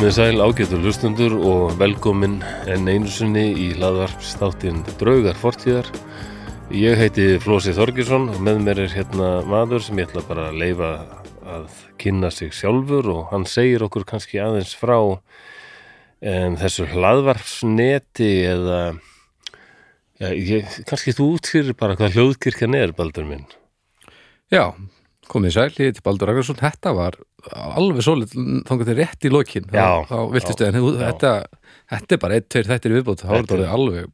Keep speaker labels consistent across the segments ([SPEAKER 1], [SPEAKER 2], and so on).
[SPEAKER 1] Komið sæl ágættur hlustundur og velkomin enn einu sinni í hlaðvarpstáttinn Draugar fortíðar. Ég heiti Flósi Þorgesson og með mér er hérna maður sem ég ætla bara að leifa að kynna sig sjálfur og hann segir okkur kannski aðeins frá um, þessu hlaðvarpsneti eða ja, ég, kannski þú útskýrir bara hvað hljóðkirkjan er, Baldur minn.
[SPEAKER 2] Já, komið sæl, ég heiti Baldur Ragnarsson Þetta var alveg svolít þannig að þetta er rétt í lokin þá, þá viltustu en þú-
[SPEAKER 1] já.
[SPEAKER 2] þetta, þetta er bara eitt, tveir þættir í viðbót þá er
[SPEAKER 1] Þetta
[SPEAKER 2] þetta
[SPEAKER 1] er-
[SPEAKER 2] alveg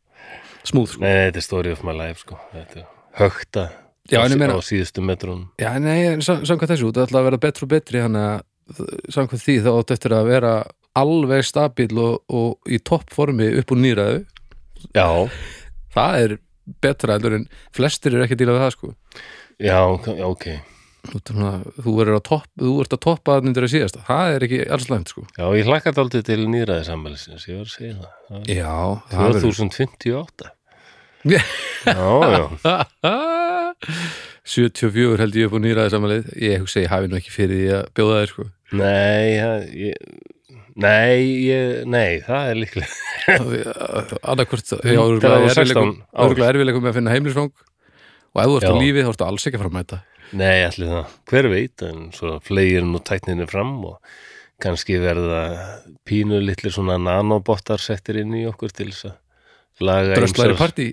[SPEAKER 2] smúð sko.
[SPEAKER 1] Nei, þetta er story of my life sko. Þetta er högta
[SPEAKER 2] Já,
[SPEAKER 1] á,
[SPEAKER 2] en meina-
[SPEAKER 1] á síðustu metrún.
[SPEAKER 2] Já, nei, en sam- samkvæmt þessu, þetta ætla að vera betri og betri hann að samkvæmt því þá áttu eftir að vera alveg stabíl og, og í toppformi upp úr nýraðu
[SPEAKER 1] Já,
[SPEAKER 2] það er betra en flestir er ekki að díla við það sko
[SPEAKER 1] já, já, ok.
[SPEAKER 2] Þú, verður að topp, þú ert að toppa þannig að síðasta, það er ekki alls langt sko
[SPEAKER 1] Já, ég hlakka daldið til nýræðisamælisins, ég var að segja það. það. er
[SPEAKER 2] Já, það verður
[SPEAKER 1] 2058.
[SPEAKER 2] Já.
[SPEAKER 1] Já, já.
[SPEAKER 2] 74 held ég upp á nýraði samanleið ég hugsa ég hafi nú ekki fyrir því að bjóða þér sko
[SPEAKER 1] Nei, það- ég, nei, ég, nei, það er líklega. og sextán ár.
[SPEAKER 2] örgulega erfileikum með að finna heimilisfang og ef þú ert á lífi þá ertu alls ekki að fara að mæta
[SPEAKER 1] Nei, allir það. Hver veit, en svo flegir nú tækninni fram og kannski verða pínu litlir svona nanobottar settir inn í okkur til þess að ýmsar-
[SPEAKER 2] partí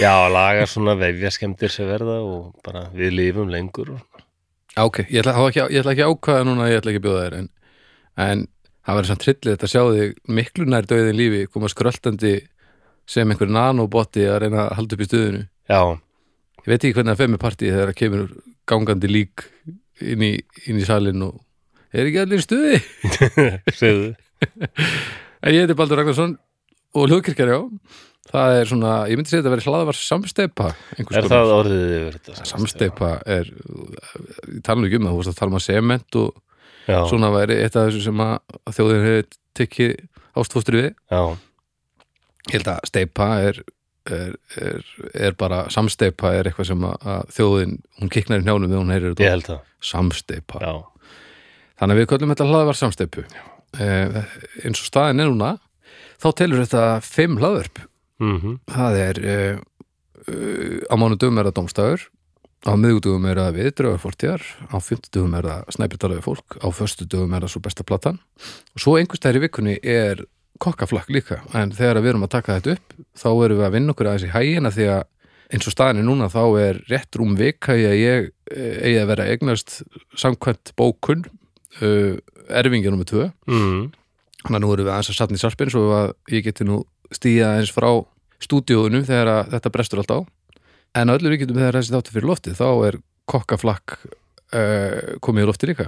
[SPEAKER 1] Já, laga svona vefjaskemdir sem verða og bara við lifum lengur.
[SPEAKER 2] ok, ég ætla, ekki, ég ætla ekki að ákvaða núna ég ætla ekki að bjóða þér en, en það verður samt trillið þetta að sjá þig miklu nær döðin lífi koma skröltandi sem einhver nanobotti að reyna að halda upp í stuðinu
[SPEAKER 1] Já,
[SPEAKER 2] ég veit ekki hvernig það fer með partí þegar það kemur gangandi lík inn í, inn í salin og er ekki allir stuði?
[SPEAKER 1] Segðu.
[SPEAKER 2] en ég heiti Baldur Ragnarsson og hljóðkirkjar já. Það er svona, ég myndi segja þetta að vera hlaðvar samsteipa
[SPEAKER 1] Er það orðið yfir þetta?
[SPEAKER 2] samsteipa er nú ekki um það, þú veist að tala um að sement og
[SPEAKER 1] Já,
[SPEAKER 2] svona væri eitt af þessu sem að að þjóðin hefur tekið ástfóstri við.
[SPEAKER 1] Já,
[SPEAKER 2] ég held að steipa er er, er, er bara samsteipa er eitthvað sem að, að þjóðin hún kiknar í njánum við hún heyrir þetta. Samsteipa
[SPEAKER 1] Já,
[SPEAKER 2] þannig að við köllum þetta hlaðvar samsteipu eh, eins og staðin er núna þá telur þetta fimm hlaðverp
[SPEAKER 1] mhm,
[SPEAKER 2] það er uh, uh, á mánudum er það domstæður á miðgudugum er það við draugarfortíðar á fymtudugum er það snæpjutalaði fólk á föstudugum er það svo besta platan. Og svo einhvers stæðir í vikunni er kokkaflakk líka en þegar við erum að taka þetta upp þá erum við að vinna okkur aðeins í hægina því að eins og staðin er núna þá er rétt rúm vika ég eh, eigi að vera eignast samkvæmt bókun uh, erfingja nummer tvö
[SPEAKER 1] mhm,
[SPEAKER 2] Þannig að nú erum við aðeins að satna í sarpinn svo að ég geti nú stíða aðeins frá stúdíóinu þegar þetta brestur allt á. En að öllu ríkjum þegar þessi þáttu fyrir loftið þá er kokkaflakk uh, komið í loftið líka.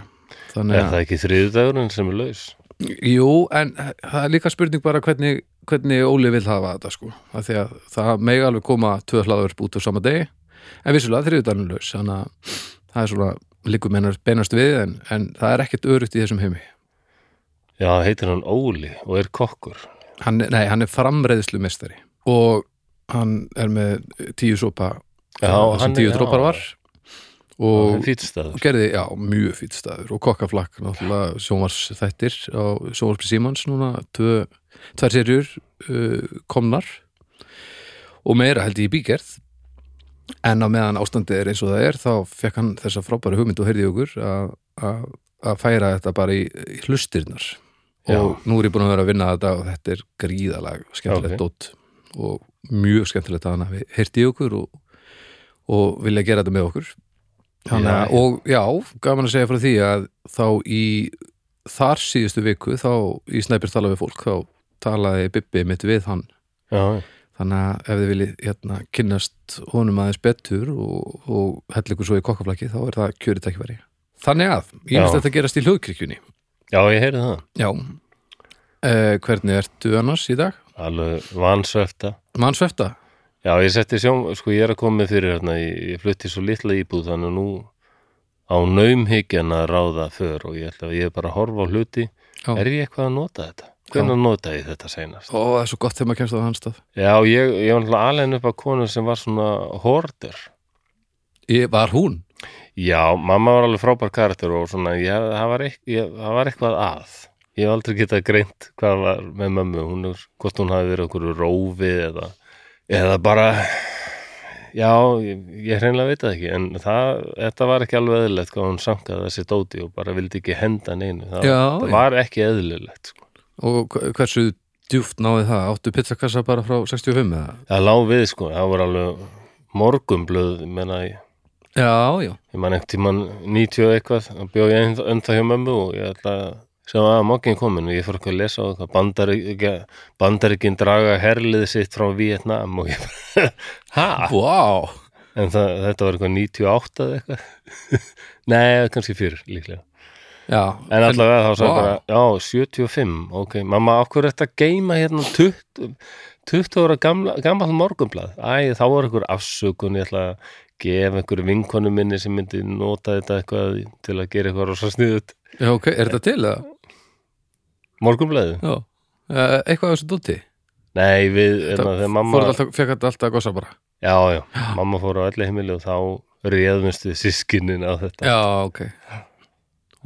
[SPEAKER 2] Þannig
[SPEAKER 1] er
[SPEAKER 2] að,
[SPEAKER 1] það ekki þriðudagurinn sem er laus?
[SPEAKER 2] Jú, en það er líka spurning bara hvernig, hvernig Óli vil hafa þetta sko. Því að það megi alveg koma tvö hlaðverf út á sama degi, en vissulega þriðudagarnir laus. Þannig að það er svona líkum meinar beinast við en, en það er ekkert örugt í þessum heimi.
[SPEAKER 1] Já, heitir hann Óli og er kokkur.
[SPEAKER 2] hann, nei, hann er framreiðslu mestari og hann er með tíu sopa
[SPEAKER 1] Já, hann er-
[SPEAKER 2] tíu
[SPEAKER 1] já.
[SPEAKER 2] droppar var
[SPEAKER 1] Og fýtstaður.
[SPEAKER 2] gerði, já, mjög fýtt staður og kokkaflakk, náttúrulega sjónvars þættir á sjónvarspri Símans núna tvö, tvær serjur uh, komnar. Og meira held ég í bígerð. En á meðan ástandið er eins og það er þá fekk hann þessa frábæri hugmynd og heyrði okkur að- færa þetta bara í, í hlustirnar. Og nú er ég búin að vera að vinna þetta og þetta er gríðalag skemmtilegt
[SPEAKER 1] Ok.
[SPEAKER 2] dót og mjög skemmtilegt að hann í okkur og, og vilja gera þetta með okkur Þannig, að, og já, gaman að segja frá því að þá í þar síðustu viku þá í Snæpjur tala við fólk þá talaði Bibbi mitt við hann
[SPEAKER 1] Já,
[SPEAKER 2] þannig að ef þið viljið hérna, kynnast honum aðeins betur og, og hell ykkur svo í kokkaflaki þá er það kjörið tækifæri þannig að, ég
[SPEAKER 1] Já.
[SPEAKER 2] þetta gerast í hljóðkirkjunni
[SPEAKER 1] já, ég heyrði það.
[SPEAKER 2] já eh, hvernig ertu annars í dag?
[SPEAKER 1] Alveg vansvefta.
[SPEAKER 2] mannsvefta?
[SPEAKER 1] Já, ég setti sjón, sko ég er að koma með fyrir hérna, ég, ég flutti svo litla íbúð þannig að nú á naumhyggjan að ráða för og ég ætla að ég er bara að horfa á hluti.
[SPEAKER 2] Já.
[SPEAKER 1] Er ég eitthvað að nota þetta? Hvernig nota ég þetta seinast?
[SPEAKER 2] Ó, það er svo gott þegar maður kemst á hans stað
[SPEAKER 1] Já, ég, ég var alveg upp á konu sem var svona horder.
[SPEAKER 2] ég, Var hún?
[SPEAKER 1] Já, mamma var alveg frábær karakter og svona, ég, það, var það var eitthvað að. ég hef aldrei getað greint hvað var með mömmu, hún er, hvort hún hafi verið okkur rófi eða, eða bara já, ég, ég hreinlega veit það ekki en það, þetta var ekki alveg eðlilegt hvað hún sankaði þessi dóti og bara vildi ekki henda neinu, það,
[SPEAKER 2] Já,
[SPEAKER 1] það var ekki eðlilegt sko.
[SPEAKER 2] Og hversu djúft náði það? Áttu pizzakassa bara frá 65 eða?
[SPEAKER 1] það lá við sko, það var alveg morgumblöð, menna ég
[SPEAKER 2] Já, já.
[SPEAKER 1] ég man ekkert tíman 90 og eitthvað þá bjó ég ennþá hjá mömmu og ég ætla að sem að mokkin komin og ég fór ekki að lesa á eitthvað bandaríkin, bandaríkin draga herlið sitt frá Vietnam og ég ha?
[SPEAKER 2] Vá.
[SPEAKER 1] En það, þetta var eitthvað 98 eða eitthvað Nei, kannski fyrir líklega
[SPEAKER 2] Já.
[SPEAKER 1] En allavega þá sagði bara, já, 75 ok, mamma, okkur þetta geima hérna 20, 20 ára gamla, gammal morgunblað, æ, þá var einhver afsökun, ég ætla að gefa einhver vinkonu minni sem myndi nota þetta eitthvað til að gera eitthvað rosa sniðut
[SPEAKER 2] Já, ok. Er þetta til eða?
[SPEAKER 1] Morgunblaðið?
[SPEAKER 2] Já. Eh, Eitthvað af þessu dóti?
[SPEAKER 1] Nei, við, hérna, þegar mamma
[SPEAKER 2] fekk þetta alltaf að gossa bara?
[SPEAKER 1] já, já, mamma fór á öllu heimili og þá réðumst við sískinin á þetta
[SPEAKER 2] Já, ok.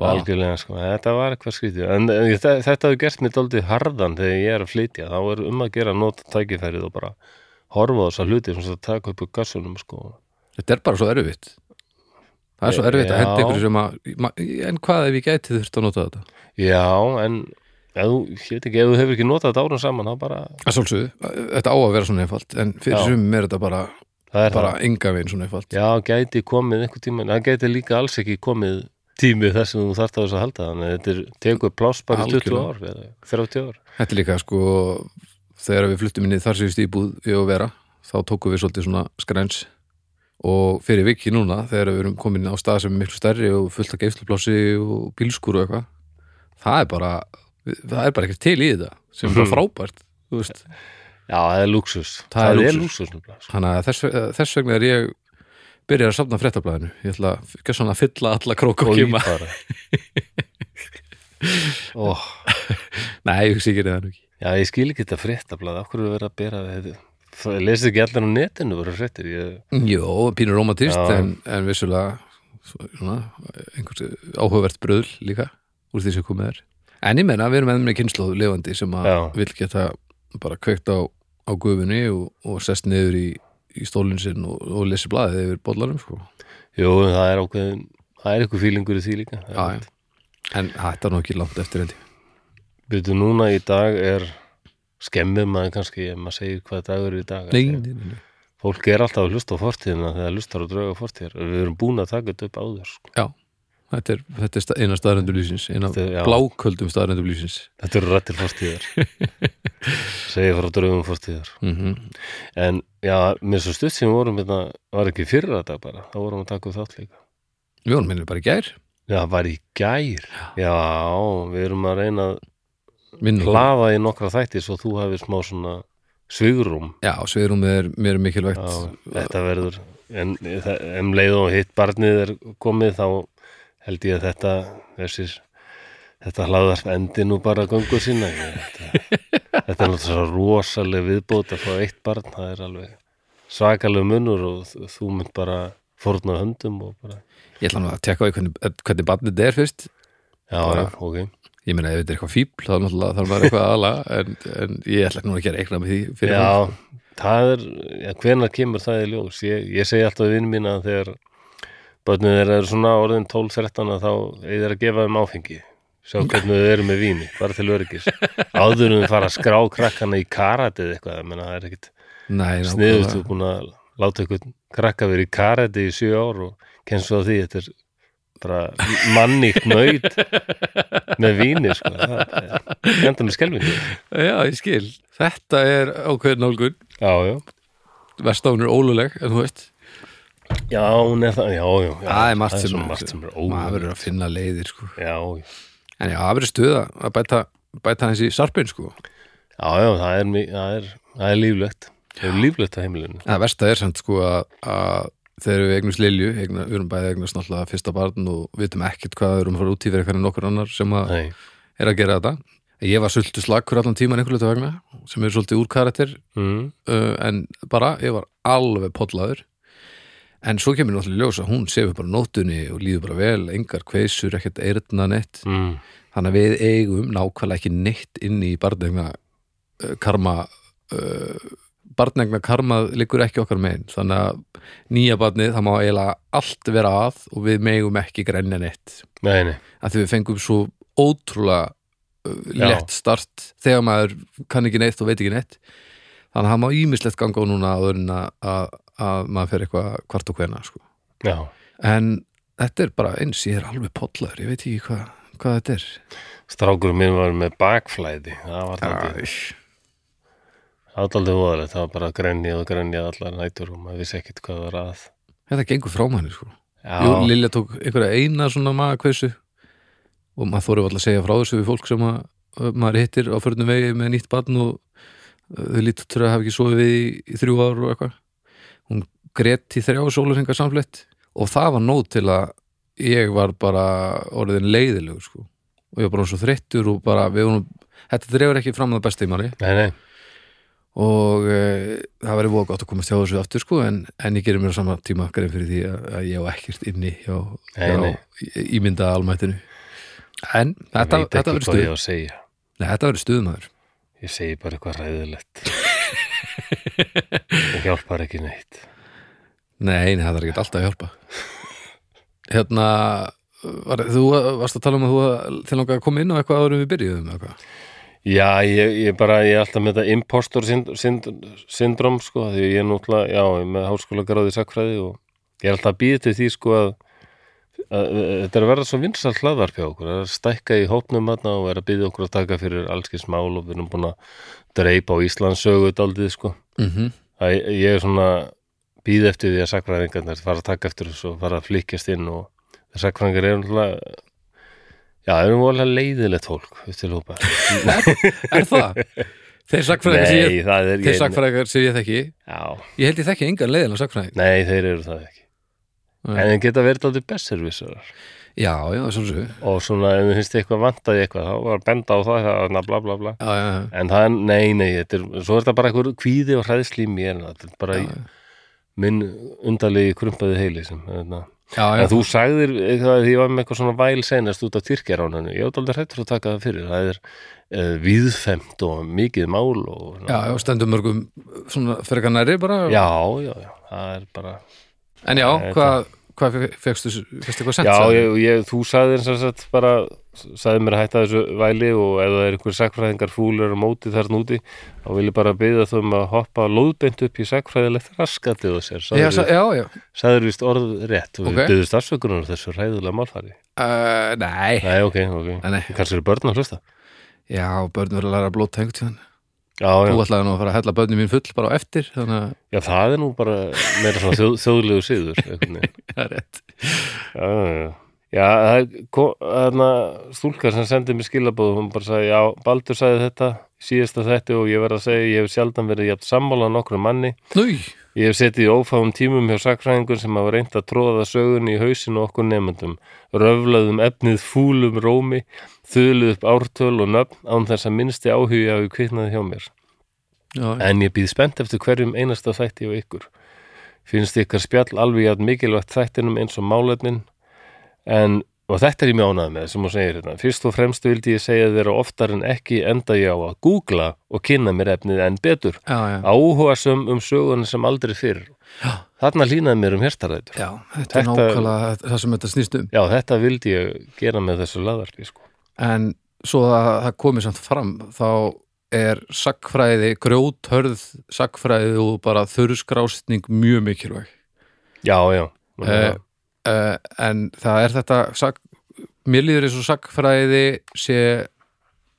[SPEAKER 2] Vá.
[SPEAKER 1] algjörlega sko, þetta var eitthvað skrítið en, en þetta, þetta hefur gert mér daldið harðan þegar ég er að flytja, þá er um að gera nota tækifærið og bara horfa á þessa hluti sem að taka upp úr gassunum sko.
[SPEAKER 2] Þetta er bara svo erfitt. Það er svo erfitt að
[SPEAKER 1] Já.
[SPEAKER 2] henda ykkur sem að, en hvað ef ég gæti þurft að nota þetta?
[SPEAKER 1] já, en þú, ég veit ekki, ef þú hefur ekki notað þetta árum saman, þá bara
[SPEAKER 2] Að svolsögðu, þetta á að vera svona einfalt, en fyrir
[SPEAKER 1] Já.
[SPEAKER 2] sumum er þetta bara,
[SPEAKER 1] það er
[SPEAKER 2] bara
[SPEAKER 1] það,
[SPEAKER 2] enga veginn svona einfalt.
[SPEAKER 1] já, gæti komið einhver tíma, en það gæti líka alls ekki komið tími þess að þú þarft á þess að halda þannig að þetta er, bara í 20 ár eða 30 ár
[SPEAKER 2] Þetta er líka sko, þegar við fluttum inn í þar séu stíbúð við að vera, þá tókum við svolítið svona skrens og fyrir viki núna, þegar við erum komin á stað sem er miklu stærri og fullt af geifsluplássi og bílskur og eitthvað, það er bara, það er bara ekkert til í þetta, sem er bara
[SPEAKER 1] Mhm.
[SPEAKER 2] frábært,
[SPEAKER 1] já, það er lúksus,
[SPEAKER 2] Það er lúxus.
[SPEAKER 1] lúksus nefnilega, sko.
[SPEAKER 2] Þannig að þess, þess vegna er ég byrjar að safna fréttablaðinu, ég ætla ekki svona að fylla alla krók og kima.
[SPEAKER 1] Ó,
[SPEAKER 2] Nei, ég hugsi ekki það.
[SPEAKER 1] Já, ég skil ekki þetta fréttablað, af hverju er verið að bera þetta lesið ekki allir á netinu voru fréttir, ég,
[SPEAKER 2] Jó, pínur romantist en, en vissulega svona, einhvers áhugavert bröðl líka úr því sem komið er en ég menna við erum með kynnslóð lifandi sem að
[SPEAKER 1] Já.
[SPEAKER 2] vill geta bara kveikt á, á gufunni og, og sest niður í, í stólinn sinn og, og lesi blaðið yfir bollanum sko.
[SPEAKER 1] jú, það er ákveðin það er eitthvað fílingur í því líka
[SPEAKER 2] Já, en þetta er nú ekki langt eftir held ég
[SPEAKER 1] Byrju, núna í dag er skemmir maður kannski ef maður segir hvað dagur er í dag
[SPEAKER 2] nei, nei, nei, nei.
[SPEAKER 1] Fólk er alltaf að hlusta á fortíðina þegar hlustar á drauga fortíðar við erum búin að taka þetta upp áður sko.
[SPEAKER 2] Já, þetta er, þetta er eina staðrendur lýsins eina bláköldum staðrendur lýsins
[SPEAKER 1] Þetta eru rættir fortíðar. Segja frá draugum fortíðar.
[SPEAKER 2] Mm
[SPEAKER 1] en já, mér svo stutt sem við vorum þetta var ekki fyrra dag bara, þá vorum við að taka upp þátt líka.
[SPEAKER 2] Við vorum minnum bara í gær.
[SPEAKER 1] Já, það var í gær. Já, við erum að reyna að hlaða í nokkra þætti svo þú hefur smá svona svigrum
[SPEAKER 2] Já, sviðrúmið er mér mikilvægt.
[SPEAKER 1] Já, þetta verður en það- um leið og hitt barnið er komið þá held ég að þetta þessir þetta hlaðarp endi nú bara göngu sína þetta, þetta er náttúrulega svo rosaleg viðbót að fá eitt barn það er alveg svakaleg munur og þú- mynd bara fórna höndum og bara
[SPEAKER 2] Ég ætla nú að tekka á því hvernig, hvernig barnið þetta er fyrst
[SPEAKER 1] já,
[SPEAKER 2] Bara-
[SPEAKER 1] já, ok
[SPEAKER 2] Ég meina ef þetta er eitthvað fíbl þá náttúrulega þarf maður eitthvað aðla en, en ég ætla nú ekki að reikna með því fyrir
[SPEAKER 1] Já,
[SPEAKER 2] fram.
[SPEAKER 1] það er, já, hvenær kemur það í ljós? Ég, ég segi alltaf vinn mína að þegar börnir þeirra eru svona orðin 12-13 að þá er að gefa þeim áfengi sjá hvernig þau eru með víni, bara til öryggis áður en þau fara að skrá krakkana í karate eða eitthvað, ég meina það er ekkit sniðust
[SPEAKER 2] nákvæmlega.
[SPEAKER 1] búin að láta eitthvað krakka verið í karate í sjö ár og kennst svo á því, þetta er bara manníkt nöyt með víni, sko enda með skelfingu
[SPEAKER 2] Já, ég skil. Þetta er ákveðin nálgun.
[SPEAKER 1] Já, já
[SPEAKER 2] Vestáin er óluleg, en þú veist.
[SPEAKER 1] Já, hún er það, já, já, já
[SPEAKER 2] Það er margt sem,
[SPEAKER 1] svo margt sem er
[SPEAKER 2] maður
[SPEAKER 1] ómögulegt.
[SPEAKER 2] verður að finna leiðir, sko.
[SPEAKER 1] Já, já,
[SPEAKER 2] En já, það verður stuða að bæta, bæta hans í sarpin, sko.
[SPEAKER 1] já, það er, það er, það er líflegt Það er líflegt á heimilinu
[SPEAKER 2] Það versta er samt, sko, að, að þegar við eignumst Lilju, eigna, við erum bæði eignast náttúrulega fyrsta barn og vitum ekkert hvað við erum að fara út í fyrir eitthvað nokkur annar sem að
[SPEAKER 1] Nei,
[SPEAKER 2] er að gera þetta. Ég var sultu slakkur allan tíman einhverju vegna, sem er svolítið úr karakter
[SPEAKER 1] mm,
[SPEAKER 2] uh, en bara, ég var alveg pollaður en svo kemur náttúrulega ljós að hún sefur bara á nóttunni og líður bara vel, engar kveisur ekkert eyrna neitt
[SPEAKER 1] mm.
[SPEAKER 2] þannig að við eigum nákvæmlega ekki neitt inn í barnegna uh, karma uh, barnegna karma liggur ekki okkar megin. Þannig að nýja barnið það má eiginlega allt vera að og við megum ekki grænja neitt.
[SPEAKER 1] Nei, nei,
[SPEAKER 2] því við fengum svo ótrúlega uh,
[SPEAKER 1] Já.
[SPEAKER 2] lett start þegar maður kann ekki neitt og veit ekki neitt. Þannig að það má ímislegt ganga á núna að, að, að maður fer eitthvað hvart og hvena sko. en þetta er bara eins, ég er alveg pollaður ég veit ekki hvað, hvað þetta er.
[SPEAKER 1] Strákurum minn var með bakflæði Það var aldrei, aldrei voðalegt Það var bara grenjað og grenjað allar nætur og maður vissi ekkit hvað var að.
[SPEAKER 2] Þetta gengur frá manni sko. Jú, Lilja tók einhverja eina svona magakveisu og maður þóri alltaf að segja frá þessu við fólk sem að, að maður hittir á förnum vegi með nýtt barn og uh, þau lítur að hafa ekki sofið við í, í þrjú ár og eitthvað greitt í þrjá sólarhengar samflett og það var nót til að ég var bara orðin leiðilegur sko. og ég var bara svo þreyttur og bara við vorum, þetta drefur ekki fram að það besta í manni.
[SPEAKER 1] Nei, nei.
[SPEAKER 2] Og e, það verið voða gott að komast hjá þessu aftur sko en, en ég gerir mér á sama tíma grein fyrir því að, að ég á ekkert inni hjá,
[SPEAKER 1] Nei,
[SPEAKER 2] hjá ímynda almættinu. En þetta,
[SPEAKER 1] Ég veit
[SPEAKER 2] þetta
[SPEAKER 1] hvað
[SPEAKER 2] stuð. stuðmaður
[SPEAKER 1] Ég segi bara eitthvað ræðilegt Það hjálpar ekki neitt
[SPEAKER 2] Nei, það er ekki alltaf að hjálpa Hérna var, þú varst að tala um að þú til langa að koma inn á eitthvað áður en við byrjuðum eða hvað
[SPEAKER 1] Já, ég, ég bara, ég er alltaf með þetta impostor synd, synd, syndrom, sko, því ég er nútla, já, ég er með háskóla gráði sakfræði og ég er alltaf að býða til því, sko, að, að, þetta er að verða svo vinsal hlaðvarp hjá okkur, að stækka í hópnum þarna og vera að býða okkur að taka fyrir allskis mál og við erum búin að dreipa á Íslands sögu daldið, sko.
[SPEAKER 2] mm -hmm.
[SPEAKER 1] Það, ég er svona býð eftir því að sakfræðingarnir fara að taka eftir þessu og fara að flykkjast inn og það sakfræðingar eru náttúrulega já, það eru volið leiðilegt fólk upp til hópa.
[SPEAKER 2] Er það? Þeir sakfræðingar sem ég, þekki Ég held ég þekki engan leiðilega sakfræðing
[SPEAKER 1] nei, þeir eru það ekki.
[SPEAKER 2] Nei.
[SPEAKER 1] En þeir geta verið aldrei bestservisarar
[SPEAKER 2] Já, já, svo svo.
[SPEAKER 1] Og svona, ef þið finnst eitthvað vantaði eitthvað þá var benda á það, það bla bla bla.
[SPEAKER 2] Já, já, já,
[SPEAKER 1] En það nei, nei, þetta er, svo er þetta bara einhver kvíði og hræðsli í mér þetta er bara minn undalegi krumpaði heili sem, hérna.
[SPEAKER 2] já, já.
[SPEAKER 1] Þú sagðir eitthvað því ég var með eitthvað svona væl senast út af Tyrkjaránanu, ég átt aldrei hrættur að taka það fyrir, það er uh, víðfemt og mikið mál og
[SPEAKER 2] já, já, stendur mörgum svona frekar næri bara
[SPEAKER 1] já, já, já, það er bara
[SPEAKER 2] En já, hvað hva fegstu, fegstu eitthvað sent?
[SPEAKER 1] Já, ég, ég, þú sagðir eins og sagt bara, sagði mér að hætta þessu væli og ef það er einhver sakfræðingar fúlur á móti þarna úti, þá vil ég bara byggja þau um að hoppa lóðbeint upp í sakfræðilegt raskatið og sér, sagður, vist orð rétt og
[SPEAKER 2] Ok.
[SPEAKER 1] við byggðust afsökunar á þessu ræðulega málfari.
[SPEAKER 2] Uh, nei.
[SPEAKER 1] Nei, ok, ok,
[SPEAKER 2] Nei,
[SPEAKER 1] kannski eru börn að hlusta.
[SPEAKER 2] Já, börn verður að læra blóta einhvern tíðan Þú ætlaði nú að fara að hella börnum mín full bara á eftir þannig
[SPEAKER 1] já, það er nú bara meira svona þjóð, þjóðlegu veginn.
[SPEAKER 2] það er rétt
[SPEAKER 1] Já, já, já. Já, það er stúlkar sem sendið mér skilabóð, hún bara sagði, já, Baldur sagði þetta, síðasta þetta og ég verð að segja, ég hef sjaldan verið jafn sammála nokkrum manni.
[SPEAKER 2] Núi,
[SPEAKER 1] Ég hef setið í ófáum tímum hjá sakfræðingur sem hafa reynt að tróða sögunni í hausinu okkur nefndum, röflaðum efnið fúlum rómi, þuluð upp ártöl og nöfn án þess að minnsti áhugi hafi kviknaði hjá mér.
[SPEAKER 2] já, já.
[SPEAKER 1] En ég býð spennt eftir hverjum einasta þætti og ykkur. Finnst ykkar spjall alveg að mikilvægt þættinum eins og málefnin en, og þetta er ég mjánað með sem hún segir hérna, fyrst og fremst vildi ég segja þeirra oftar en ekki enda ég á að googla og kynna mér efnið en betur.
[SPEAKER 2] Já, já.
[SPEAKER 1] áhugasum um söguna sem aldrei fyrr.
[SPEAKER 2] Já.
[SPEAKER 1] þarna línaði mér um hértarætur
[SPEAKER 2] já þetta, er
[SPEAKER 1] Þetta-
[SPEAKER 2] nákvæmlega það sem þetta snýst um.
[SPEAKER 1] Já, þetta vildi ég gera með þessu laðarpi sko.
[SPEAKER 2] En svo að það komið samt fram þá er sakkfræði, grjóthörð sakkfræði og bara þurrskrásning mjög mikilvæg.
[SPEAKER 1] Já, já,
[SPEAKER 2] uh, uh, en það er þetta sak, mér líður eins og sakkfræði sé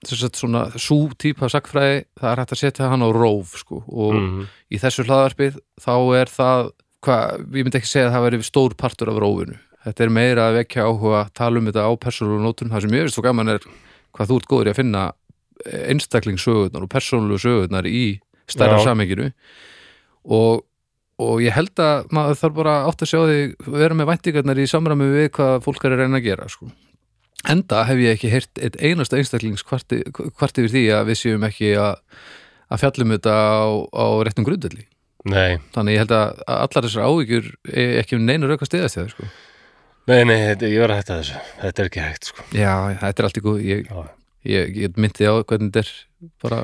[SPEAKER 2] að svona sú típa sakkfræði það er hægt að setja hann á róf sko, og
[SPEAKER 1] mm,
[SPEAKER 2] í þessu hlaðarpið þá er það, hvað, ég myndi ekki segja að það veri stór partur af rófinu. Þetta er meira að vekja áhuga, tala um þetta á persónulegu nótum, það sem ég veist svo gaman er hvað þú ert góður í að finna einstaklingssögurnar og persónulegu sögurnar í stærra samenginu og, og ég held að maður þarf bara átt að sjá því vera með væntingarnar í samræmi við hvað fólk er að reyna að gera sko. enda hef ég ekki heyrt eitt einasta einstaklings hvart, yfir því að við séum ekki að, að fjallum þetta á, á réttum grundvelli.
[SPEAKER 1] Nei,
[SPEAKER 2] þannig ég held að allar þessar áhyggjur er ekki um neinu rauk að stiðast þegar sko.
[SPEAKER 1] nei, nei, þetta, ég var að hætta þessu. Þetta er ekki hægt, sko.
[SPEAKER 2] Já, þetta er allt í góð ég, ég, ég myndi á hvernig þetta er bara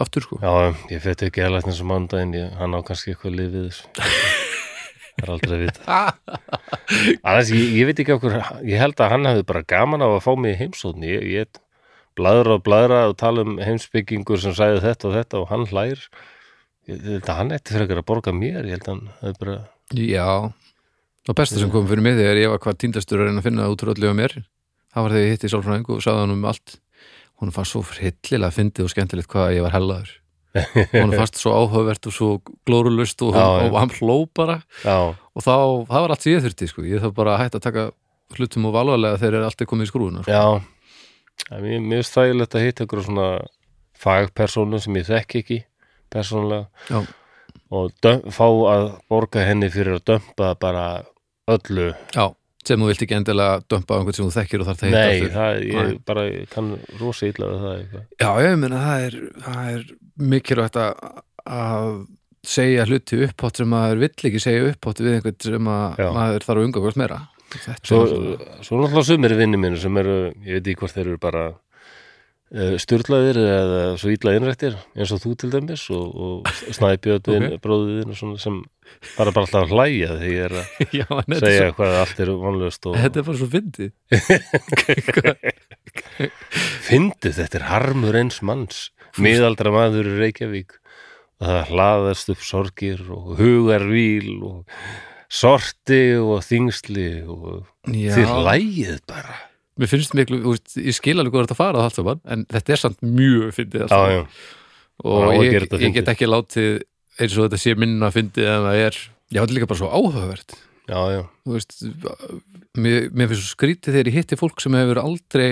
[SPEAKER 2] aftur sko.
[SPEAKER 1] já ég fætti ekki að lækna þessu mándaginn ég, hann á kannski eitthvað lifið það er aldrei að vita. Annars, ég, ég veit ekki okkur ég held að hann hefði bara gaman á að fá mig í heimsókn. Ég, ég bladra og bladra og tala um heimsbyggingur sem sæði þetta og þetta og hann hlær. Ég, ég held að hann ætti fyrir að borga mér ég held að hann hefði bara
[SPEAKER 2] já, og besta sem kom fyrir mig þegar ég var hvað tíndastur að reyna að finna út úr öllu á mér það var þegar ég hitti sálfræðing og sagði hann um allt hún fannst svo hryllilega fyndið og skemmtilegt hvað ég var hellaður hún fannst svo áhugavert og svo glórulust og,
[SPEAKER 1] já.
[SPEAKER 2] og hann hló bara
[SPEAKER 1] já,
[SPEAKER 2] og þá, það var allt sem ég þurfti sko. ég þarf bara að hætta að taka hlutum og valvalega þegar er alltaf komið í skrúðuna sko.
[SPEAKER 1] já það mér, mér er stæðilegt að hitta ykkur svona fagpersónu sem ég þekki ekki persónulega
[SPEAKER 2] Já.
[SPEAKER 1] og fá að borga henni fyrir að dömpa bara öllu
[SPEAKER 2] Já, sem þú vilt ekki endilega dömpa á einhvern sem þú þekkir og þarf það að hitta
[SPEAKER 1] Nei, það, ég
[SPEAKER 2] Nei.
[SPEAKER 1] bara kann rosa illa við það eitthvað.
[SPEAKER 2] Já, ég meina það er, það er mikilvægt að, að segja hluti upphátt sem maður vill ekki segja upphátt við einhvern sem
[SPEAKER 1] Já.
[SPEAKER 2] maður þarf að umgangast meira Þetta
[SPEAKER 1] Svo,
[SPEAKER 2] er náttúrulega-
[SPEAKER 1] svo náttúrulega sumir vinni mínu sem eru, ég veit ekki hvort þeir eru bara uh, styrlaðir eða svo illa innrættir eins og þú til dæmis og, og snæpjöðin,
[SPEAKER 2] Ok.
[SPEAKER 1] okay. bróðiðin og svona sem bara bara alltaf að hlæja þegar ég er að
[SPEAKER 2] Já, er
[SPEAKER 1] segja
[SPEAKER 2] svo,
[SPEAKER 1] hvað allt er vonlust og
[SPEAKER 2] þetta er bara svo fyndið.
[SPEAKER 1] Fyndið þetta er harmur eins manns. Miðaldra maður í Reykjavík og það hlaðast upp sorgir og hugarvíl og sorti og þingsli og
[SPEAKER 2] Já,
[SPEAKER 1] þið hlægið bara.
[SPEAKER 2] Mér finnst miklu, veist, ég skil alveg hvað þetta fara það allt saman, en þetta er samt mjög fyndið
[SPEAKER 1] já,
[SPEAKER 2] og
[SPEAKER 1] að
[SPEAKER 2] ég, ég get ekki látið eins og þetta sé minna fyndið en það er, já, þetta er líka bara svo áhugavert.
[SPEAKER 1] Já, já,
[SPEAKER 2] þú veist mér, mér finnst svo skrítið þegar ég hitti fólk sem hefur aldrei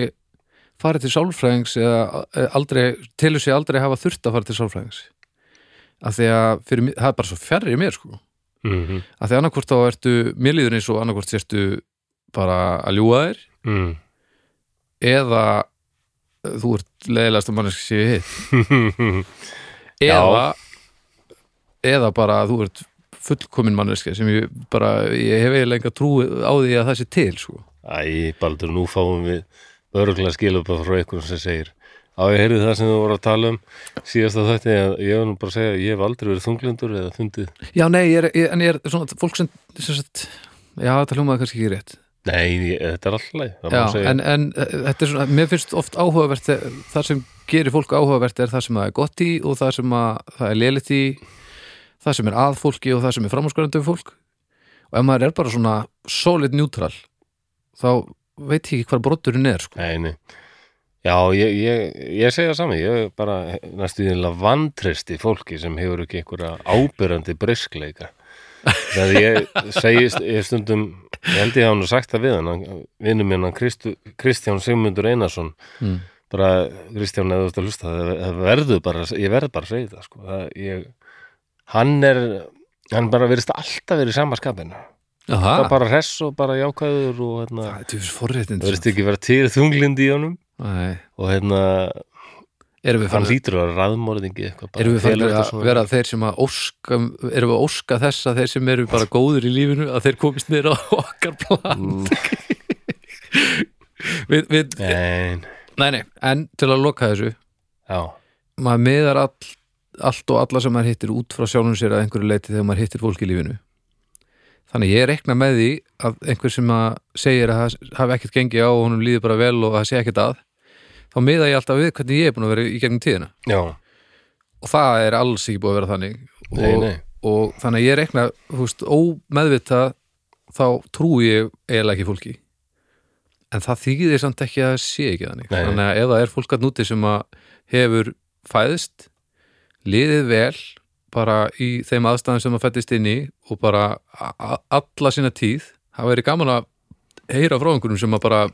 [SPEAKER 2] farið til sálfræðings eða eh, aldrei, telur sig aldrei hafa þurft að fara til sálfræðings. Af því að fyrir, það er bara svo fjarrir mér sko.
[SPEAKER 1] Mm
[SPEAKER 2] af því annarkvort þá ertu, mér líður eins og annarkvort sérstu bara að ljúga þér.
[SPEAKER 1] Mm.
[SPEAKER 2] eða eh, þú ert leiðilegast að manneski séu hitt. Eða eða bara að þú ert fullkomin manneski sem ég bara, ég hef eiginlega enga trú á því að það sé til sko.
[SPEAKER 1] Æ, Baldur, nú fáum við örgulega skilupað frá einhverjum sem segir á ég heyrði það sem þú voru að tala um síðast að þetta, ég hef nú bara að segja ég hef aldrei verið þunglindur eða fundið.
[SPEAKER 2] Já, nei, ég er, ég, en ég er svona fólk sem, sem sagt, já, þetta hljómaði kannski ekki rétt.
[SPEAKER 1] Nei, þetta er alltaf það
[SPEAKER 2] en, en eh, þetta er svona, mér finnst oft áhugavert þe- það sem gerir fólk áhugavert er það sem það er gott í og það sem að, það er lélitt í það sem er að fólki og það sem er framhúsgarandi við fólk og ef maður er bara svona solid neutral þá veit ég ekki hvað brotturinn er sko.
[SPEAKER 1] Nei, nei Já, ég, ég, ég segja saman, ég er bara næstu því vantresti fólki sem hefur ekki einhverja ábyrrandi briskleika. Þegar ég segist, ég stundum, ég held ég hafa nú sagt það við hann, vinnum minn hann Kristján Sigmundur Einarsson,
[SPEAKER 2] mm.
[SPEAKER 1] bara Kristján eða þú ert að hlusta, það verður bara, ég verð bara að segja það, sko. Það, ég, hann er, hann bara verðist alltaf verið í sama skapinu. Það er bara hress og bara jákvæður og hérna,
[SPEAKER 2] það er
[SPEAKER 1] verðist ekki vera til þunglindi í honum.
[SPEAKER 2] Nei,
[SPEAKER 1] og hérna hann hlýtur að bara.
[SPEAKER 2] Erum við
[SPEAKER 1] þetta
[SPEAKER 2] að vera þeir sem að óska erum við að óska þess að þeir sem eru bara góður í lífinu að þeir komist niður á okkar plan
[SPEAKER 1] Mm,
[SPEAKER 2] við, við,
[SPEAKER 1] Nei,
[SPEAKER 2] Nei, nei, en til að loka þessu
[SPEAKER 1] já,
[SPEAKER 2] maður miðar all, allt og alla sem maður hittir út frá sjálfum sér að einhverju leiti þegar maður hittir fólk í lífinu. Þannig ég rekna með því að einhver sem að segir að það hafi ekkert gengið á og honum líður bara vel og það sé ekkert að þá miða ég alltaf við hvernig ég er búin að vera í gegnum tíðina.
[SPEAKER 1] Já,
[SPEAKER 2] og það er alls ekki búið að vera þannig.
[SPEAKER 1] Nei,
[SPEAKER 2] og,
[SPEAKER 1] nei.
[SPEAKER 2] og þannig ég rekna veist, ómeðvitað þá trúi ég eiginlega ekki fólki. En það þýðir samt ekki að sé ekki þannig.
[SPEAKER 1] Nei.
[SPEAKER 2] þannig að ef það er fólk að núti sem að hefur fæðist liðið vel bara í þeim aðstæðum sem að fættist inn í og bara alla sína tíð. Það væri gaman að heyra frá einhverjum sem að bara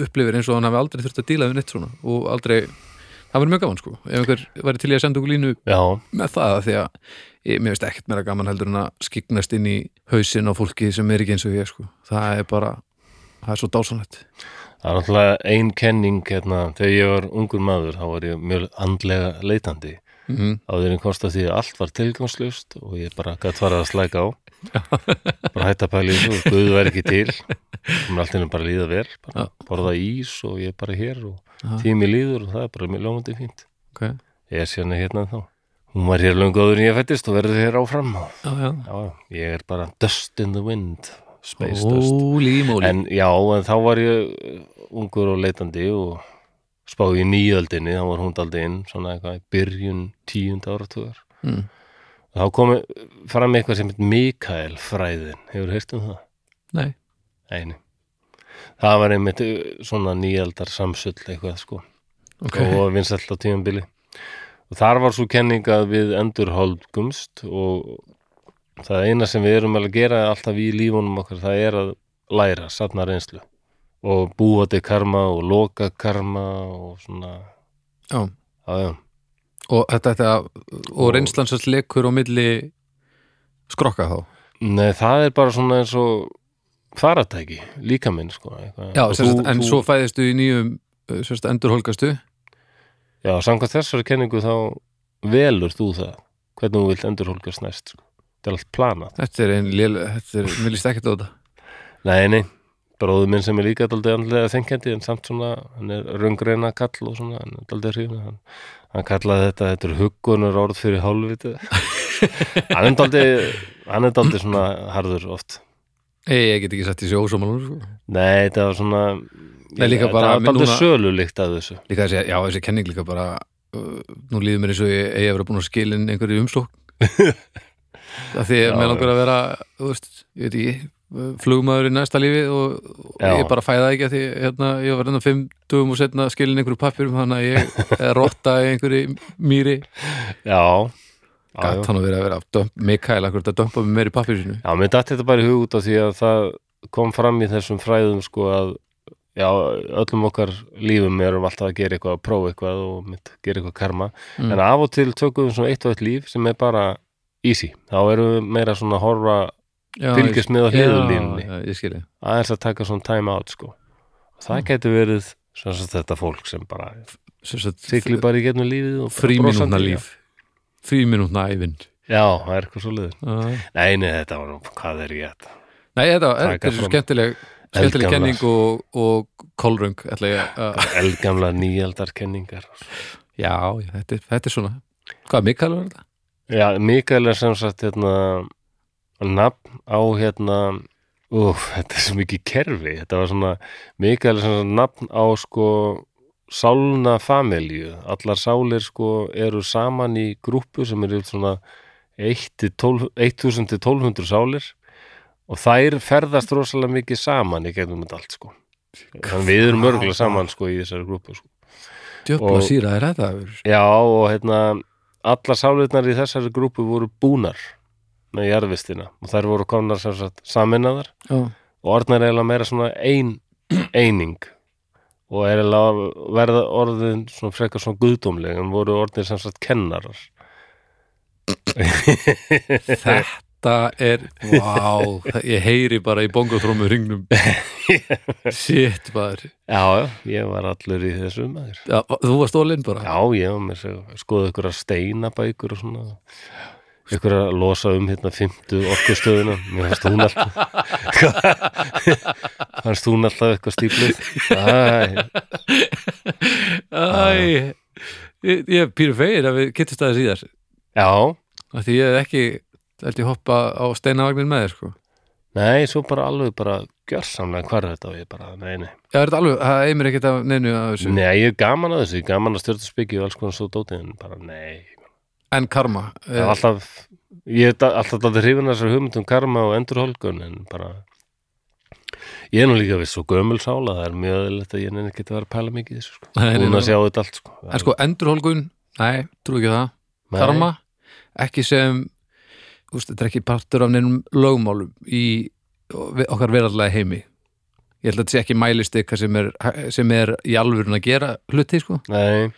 [SPEAKER 2] upplifir eins og hann hafi aldrei þurft að díla við neitt svona og aldrei, það væri mjög gaman sko. Ef einhver væri til í að senda okkur línu
[SPEAKER 1] Já,
[SPEAKER 2] með það því að ég, mér veist ekkert meira gaman heldur en að skiknast inn í hausinn á fólki sem er ekki eins og ég sko. það er bara, það er svo dásanlegt
[SPEAKER 1] það er náttúrulega ein kenning hérna, þegar ég var ungur maður þá var ég mjög andlega leitandi
[SPEAKER 2] mm.
[SPEAKER 1] áður en komst að því að allt var tilgangslust og ég bara gætt farið að slæka á. Bara hætta þessu og Guð væri ekki til. Og mér allt innum bara líða vel bara borða ís og ég er bara hér og tími líður og það er bara mjög lómandi fínt.
[SPEAKER 2] Ok,
[SPEAKER 1] ég er sérna hérna þá hún var hér löngu áður en ég fættist og verður hér áfram og
[SPEAKER 2] já, já.
[SPEAKER 1] Já, ég er bara dust in the wind space dust.
[SPEAKER 2] Óli móli
[SPEAKER 1] en en þá var ég ungur og leitandi og spáði í nýjöldinni, þá var hún daldi inn svona eitthvað í byrjun tíunda áratugar.
[SPEAKER 2] Mm.
[SPEAKER 1] þá komi fram eitthvað sem heit Mikael fræðin, hefur heyrt um það?
[SPEAKER 2] Nei,
[SPEAKER 1] Einu. Það var einmitt uh, svona nýjaldar samsull eitthvað sko.
[SPEAKER 2] Ok.
[SPEAKER 1] Og vinsæll á tímabili. Og þar var svo kenning að við endurholdgumst og það eina sem við erum að gera alltaf í lífunum okkar, það er að læra, satna reynslu og búa til karma og loka karma og svona.
[SPEAKER 2] Já,
[SPEAKER 1] já, já,
[SPEAKER 2] og þetta, þetta og reynslansast lekur á milli skrokka þá?
[SPEAKER 1] Nei, það er bara svona eins og faratæki, líka minn sko eitthvað.
[SPEAKER 2] Já,
[SPEAKER 1] Og
[SPEAKER 2] sem sagt,
[SPEAKER 1] þú-
[SPEAKER 2] en
[SPEAKER 1] þú-
[SPEAKER 2] svo fæðistu í nýjum sem sagt, endurholgastu?
[SPEAKER 1] Já, samkvæmt þessari kenningu þá velur þú það hvernig þú vilt endurhólkast næst sko. þetta er allt planað.
[SPEAKER 2] Þetta er einn er, mér líst á þetta.
[SPEAKER 1] Nei, nei, bróður minn sem er líka daldið andlega þengjandi en samt svona, hann er röngreina kall og svona, hann er daldið hrifin hann, hann kallaði þetta, þetta er huggunar orð fyrir hálfvitið. Hann er daldið hann er daldið svona harður oft.
[SPEAKER 2] Ei, ég get ekki sett í sig ósámalur sko.
[SPEAKER 1] Nei, þetta var svona
[SPEAKER 2] Nei, líka
[SPEAKER 1] þetta
[SPEAKER 2] bara
[SPEAKER 1] var daldið sölulikt að þessu.
[SPEAKER 2] Líka þessi, já, þessi kenning líka bara uh, nú líður mér eins og ég vera búin að skilin einhverju umslók Það því að mér langar að vera þú veist, ég veit ekki flugmaður í næsta lífi og, og ég bara fæða ekki að því hérna, ég var hérna fimm dugum og setna skilin einhverju pappirum þannig að ég rotta í einhverju mýri.
[SPEAKER 1] Já.
[SPEAKER 2] Gat hann að vera að vera Mikael akkur að dömpa með meir í pappirinu
[SPEAKER 1] Já, mér datt þetta bara í hug út af því að það kom fram í þessum fræðum sko að já, öllum okkar lífum erum alltaf að gera eitthvað, að prófa eitthvað og mitt gera eitthvað karma,
[SPEAKER 2] Mm.
[SPEAKER 1] en af og til tökum við svona eitt og eitt líf sem er bara easy, þá erum við meira svona að horfa fylgjast með á
[SPEAKER 2] skilji
[SPEAKER 1] aðeins að taka svona time out sko. Og það getur verið sem þetta fólk sem bara sigli bara í getnum lífið
[SPEAKER 2] fríminútna líf fríminútna ævinn
[SPEAKER 1] Já, Já, það er eitthvað svo liður
[SPEAKER 2] Nei,
[SPEAKER 1] Nei, nei, þetta var nú, hvað er ég þetta? Taka
[SPEAKER 2] þetta er
[SPEAKER 1] fram?
[SPEAKER 2] skemmtileg skemmtileg kenning og, og kolröng ætla ég að
[SPEAKER 1] Eldgamla nýjaldar kenningar
[SPEAKER 2] Já, já, þetta, er, þetta er svona Hvað, Mikael var þetta?
[SPEAKER 1] Já, Mikael er sem sagt hérna nafn á hérna úf, þetta er svo mikið kerfi. Þetta var svona, sem sagt nafn á sko sálna familju, allar sálir sko eru saman í grúppu sem eru svona 1 til 12 1000 til 1200 sálir. Og þær ferðast rosalega mikið saman í gegnum þetta allt sko. Þannig við erum örgulega saman sko í þessari grúppu sko.
[SPEAKER 2] Djöfla
[SPEAKER 1] Og-
[SPEAKER 2] síra er þetta?
[SPEAKER 1] Já og hérna allar sálirnar í þessari grúpu voru búnar með jarðvistina. Og þær voru sagt saminnaðar
[SPEAKER 2] Já,
[SPEAKER 1] og orðnar eiginlega meira svona ein, eining. Og er eiginlega verða orðin svona frekar svona guðdómleg en voru orðin sem sagt kennarar.
[SPEAKER 2] Þetta er Vá, það- ég heyri bara í bongotrómu ringnum Shit, bara
[SPEAKER 1] Já, já, ég var allur í þessu maður.
[SPEAKER 2] Já, Þú var stólinn bara?
[SPEAKER 1] Já, ég var með að skoða ykkur að steinabækur og svona ykkur að losa um hérna fymtu orkustöðuna. Mér fannst hún alltaf fannst hún alltaf eitthvað stíflið. Æ,
[SPEAKER 2] Æ, ég, ég er pýru fegir að við kittist aðeins í þess
[SPEAKER 1] Já,
[SPEAKER 2] Af Því ég hef ekki held ég hoppa á steinavagnin með þér sko.
[SPEAKER 1] Nei, svo bara alveg bara gjörsamlega hvar þetta og ég bara, nei, nei.
[SPEAKER 2] Já, er þetta alveg, það eimir ekkert af neinu af þessu?
[SPEAKER 1] Nei, ég er gaman að þessu, ég er gaman að stjórna spikki og alls konar svo dótið en bara, nei
[SPEAKER 2] En karma
[SPEAKER 1] Það er alltaf, ég er alltaf hrifin að þessar hugmyndum karma og endurholgun en bara ég er nú líka við svo gömul sála það er mjög öðvöld að ég nefnir ekki að vera að pæla mikið þessu sko. Hún að sjá þetta allt sko.
[SPEAKER 2] En sko, endurholgun, nei, trú ekki það
[SPEAKER 1] Nei.
[SPEAKER 2] Karma, ekki sem úst, þetta er ekki partur af neinum lögmálum í okkar verallega heimi Ég held að þetta sé ekki mælist eitthvað sem er, sem er í alvörun að gera hluti, sko
[SPEAKER 1] Nei,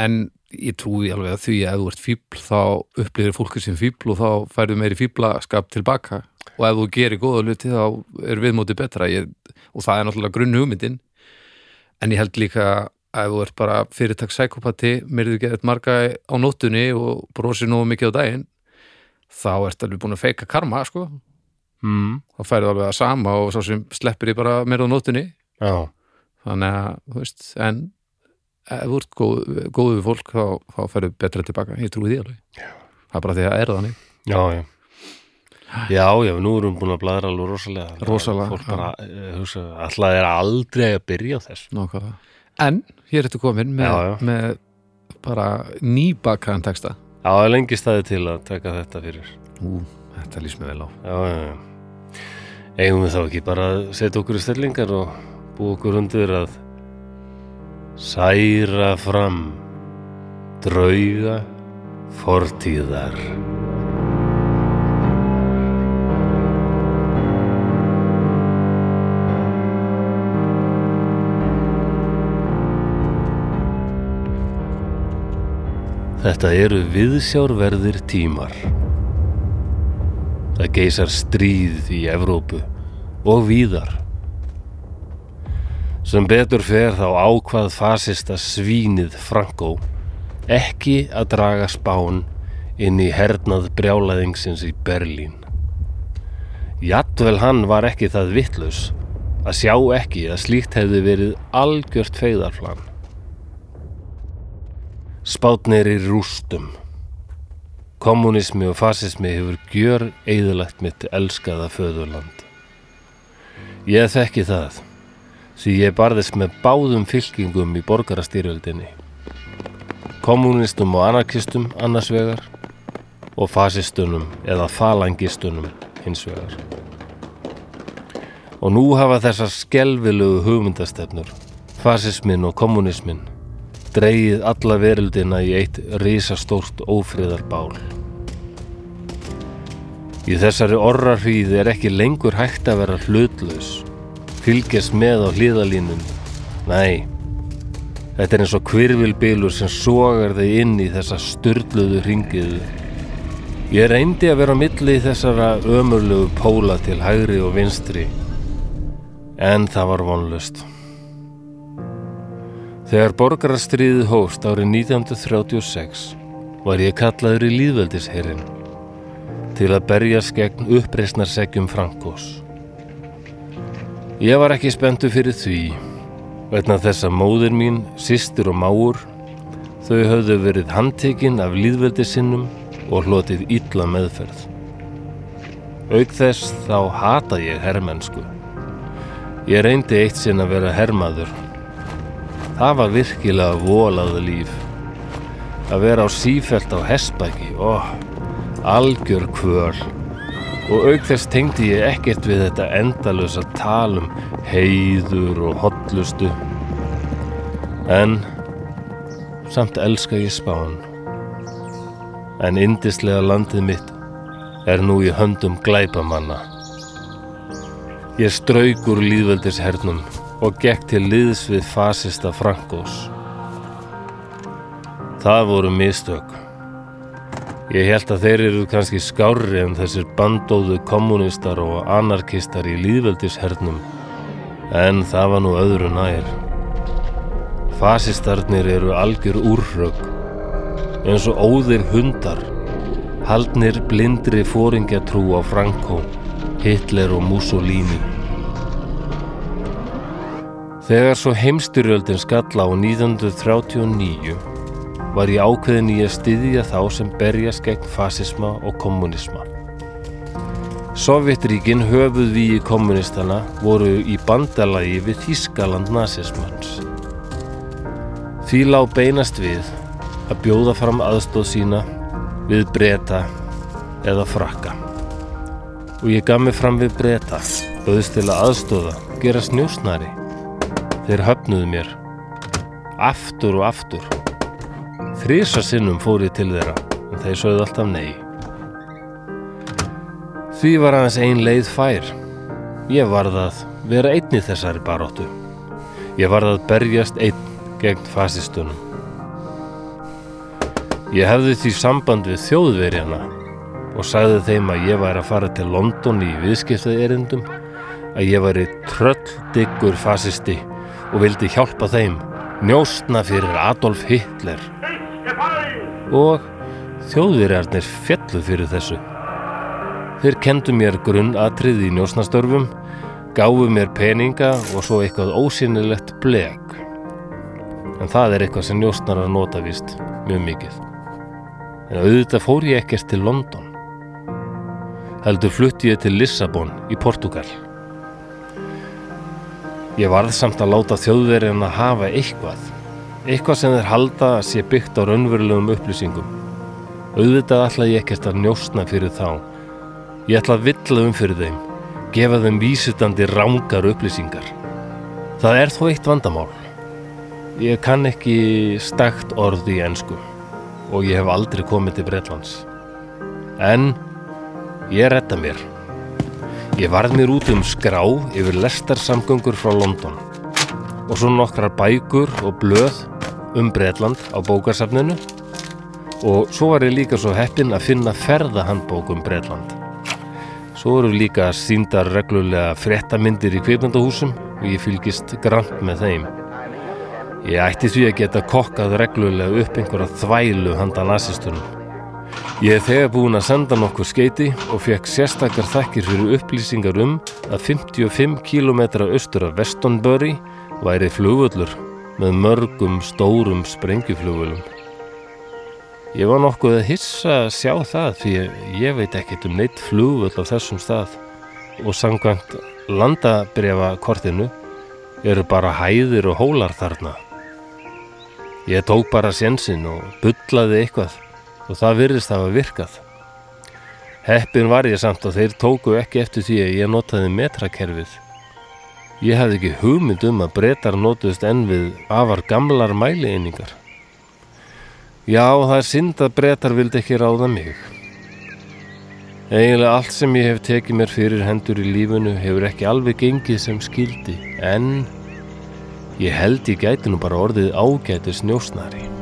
[SPEAKER 2] en ég trúi alveg að því að ef þú ert fíbl þá upplýðir fólki sem fíbl og þá færðu meiri fíblaskap tilbaka. Og ef þú gerir góða hluti þá er viðmóti betra. Ég, og það er náttúrulega grunn hugmyndin. En ég held líka ef þú ert bara fyrirtak sækopati myrðu geðið marga á nóttunni og brosir nógu mikið á daginn þá ert alveg búin að feika karma sko.
[SPEAKER 1] mm.
[SPEAKER 2] þá færðu alveg að sama og svo sem sleppir því bara myrðu á nóttunni.
[SPEAKER 1] Já,
[SPEAKER 2] þannig að, þú veist, en ef þú ert góð, góð við fólk þá, þá færðu betra tilbaka, ég trúi því alveg. Það er bara því að það er þannig.
[SPEAKER 1] Já, já. Já, já, nú erum við búin að bladra alveg rosalega.
[SPEAKER 2] Rosalega,
[SPEAKER 1] Fólk
[SPEAKER 2] já.
[SPEAKER 1] bara, eh, hugsa, alltaf er aldrei að byrja á þessu.
[SPEAKER 2] Nákvæmlega. en hér ertu komin með,
[SPEAKER 1] Já, já.
[SPEAKER 2] með bara nýbakaðan texta.
[SPEAKER 1] Já, það er lengi staði til að taka þetta fyrir.
[SPEAKER 2] Ú, þetta lýst mér vel á.
[SPEAKER 1] Já, já, já. Eigum við þá ekki bara að setja okkur í stellingar og búa okkur undir að særa fram drauga fortíðar Þetta eru viðsjárverðir tímar. Það geysar stríð í Evrópu og víðar. Sem betur fer þá ákvað fasista svínið Franco ekki að draga spán inn í hernað brjálaðingsins í Berlín. Jadvel hann var ekki það vittlaus að sjá ekki að slíkt hefði verið algjört feigðarflan. Spátnir í rústum. Kommunismi og fasismi hefur gjör eðalagt mitt elskaða föðurland. Ég þekki það, því ég barðist með báðum fylkingum í borgarastyrjöldinni. Kommunistum og anarkistum annars vegar og fasistunum eða falangistunum hins vegar. Og nú hafa þessar skelvilegu hugmyndastefnur, fasismin og kommunismin, dreigið alla veröldina í eitt risastórt ófriðarbál. Í þessari orrarhríð er ekki lengur hægt að vera hlutlaus, fylgjast með á hlýðalínum. Nei, þetta er eins og kvirvilbylur sem sogar þig inn í þessa styrluðu ringiðu. Ég reyndi að vera á milli þessara ömurlegu póla til hægri og vinstri, en það var vonlust. Þegar borgarastriðið hófst árið 1936 var ég kallaður í líðveldisherrin til að berjast gegn uppreisnarsegjum Frankos. Ég var ekki spenntu fyrir því vegna þess að móðir mín, systir og máur þau höfðu verið handtekinn af líðveldisinnum og hlotið illa meðferð. Auk þess þá hata ég herrmennsku. Ég reyndi eitt sinn að vera herrmaður Það var virkilega volaðu líf. Að vera á sífelt á hestbæki, ó, algjör kvöl. Og auk þess tengdi ég ekkert við þetta endalösa talum heiður og hotlustu. En samt elska ég spán. En indislega landið mitt er nú í höndum glæpamanna. Ég strauk úr líðveldishernum og gekk til liðs við fasista Frankós. Það voru mistök. Ég held að þeir eru kannski skárri en þessir bandóðu kommunistar og anarkistar í líðveldishernum, en það var nú öðru nær. Fasistarnir eru algjör úrrögg, eins og óðir hundar, haldnir blindri fóringjatrú á Franco, Hitler og Mussolini. Þegar svo heimstyrjöldin skalla á 1939 var ég ákveðin í að styðja þá sem berjast gegn fasisma og kommunisma. Sovjetríkin höfuð við í kommunistana voru í bandalagi við Þískaland nazismans. Því lág beinast við að bjóða fram aðstóð sína við breyta eða frakka. Og ég gaf mig fram við breyta, auðvist til að aðstóða, gera snjósnari. Þeir höfnuðu mér. Aftur og aftur. Þrísa sinnum fór ég til þeirra, en þeir sögðu alltaf nei. Því var aðeins ein leið fær. Ég varð að vera einn í þessari baróttu. Ég varð að berjast einn gegn fasistunum. Ég hefði því samband við þjóðverjana og sagði þeim að ég væri að fara til London í viðskiptaði erindum, að ég væri tröll diggur fasisti og vildi hjálpa þeim njóstna fyrir Adolf Hitler og þjóðverjarnir fjallu fyrir þessu. Þeir kendu mér grunnatrið í njósnastörfum, gáfu mér peninga og svo eitthvað ósynilegt bleg. En það er eitthvað sem njósnarar nota víst mjög mikið. En auðvitað fór ég ekkert til London. Heldur flutti ég til Lissabon í Portugal. Ég varð samt að láta þjóðverjan að hafa eitthvað. Eitthvað sem þeir halda að sé byggt á raunverulegum upplýsingum. Auðvitað ætla ég ekkert að njósna fyrir þá. Ég ætla að villa um fyrir þeim, gefa þeim vísutandi rángar upplýsingar. Það er þó eitt vandamál. Ég kann ekki stakt orð í ensku og ég hef aldrei komið til Bretlands. En ég retta mér. Ég varð mér út um skrá yfir lestarsamgöngur frá London og svo nokkrar bækur og blöð um Bretland á bókarsafninu og svo var ég líka svo heppinn að finna ferðahandbók um Bretland. Svo eru líka síndar reglulega fréttamyndir í kveipmyndahúsum og ég fylgist grant með þeim. Ég ætti því að geta kokkað reglulega upp einhverja þvælu handa nazistunum. Ég hef þegar búin að senda nokkuð skeiti og fekk sérstakar þakkir fyrir upplýsingar um að 55 km austur af Westonbury væri flugvöllur með mörgum stórum sprengjuflugvölum. Ég var nokkuð að hissa að sjá það því ég veit ekkert um neitt flugvöll á þessum stað og samkvæmt landabrefa kortinu eru bara hæðir og hólar þarna. Ég tók bara sjensin og bullaði eitthvað og það virðist hafa virkað. Heppin var ég samt og þeir tóku ekki eftir því að ég notaði metrakerfið. Ég hafði ekki hugmynd um að breytar notuðust enn við afar gamlar mælieiningar. Já, það er synd að breytar vildi ekki ráða mig. Eiginlega allt sem ég hef tekið mér fyrir hendur í lífinu hefur ekki alveg gengið sem skildi, en ég held ég gæti nú bara orðið ágætis njósnari.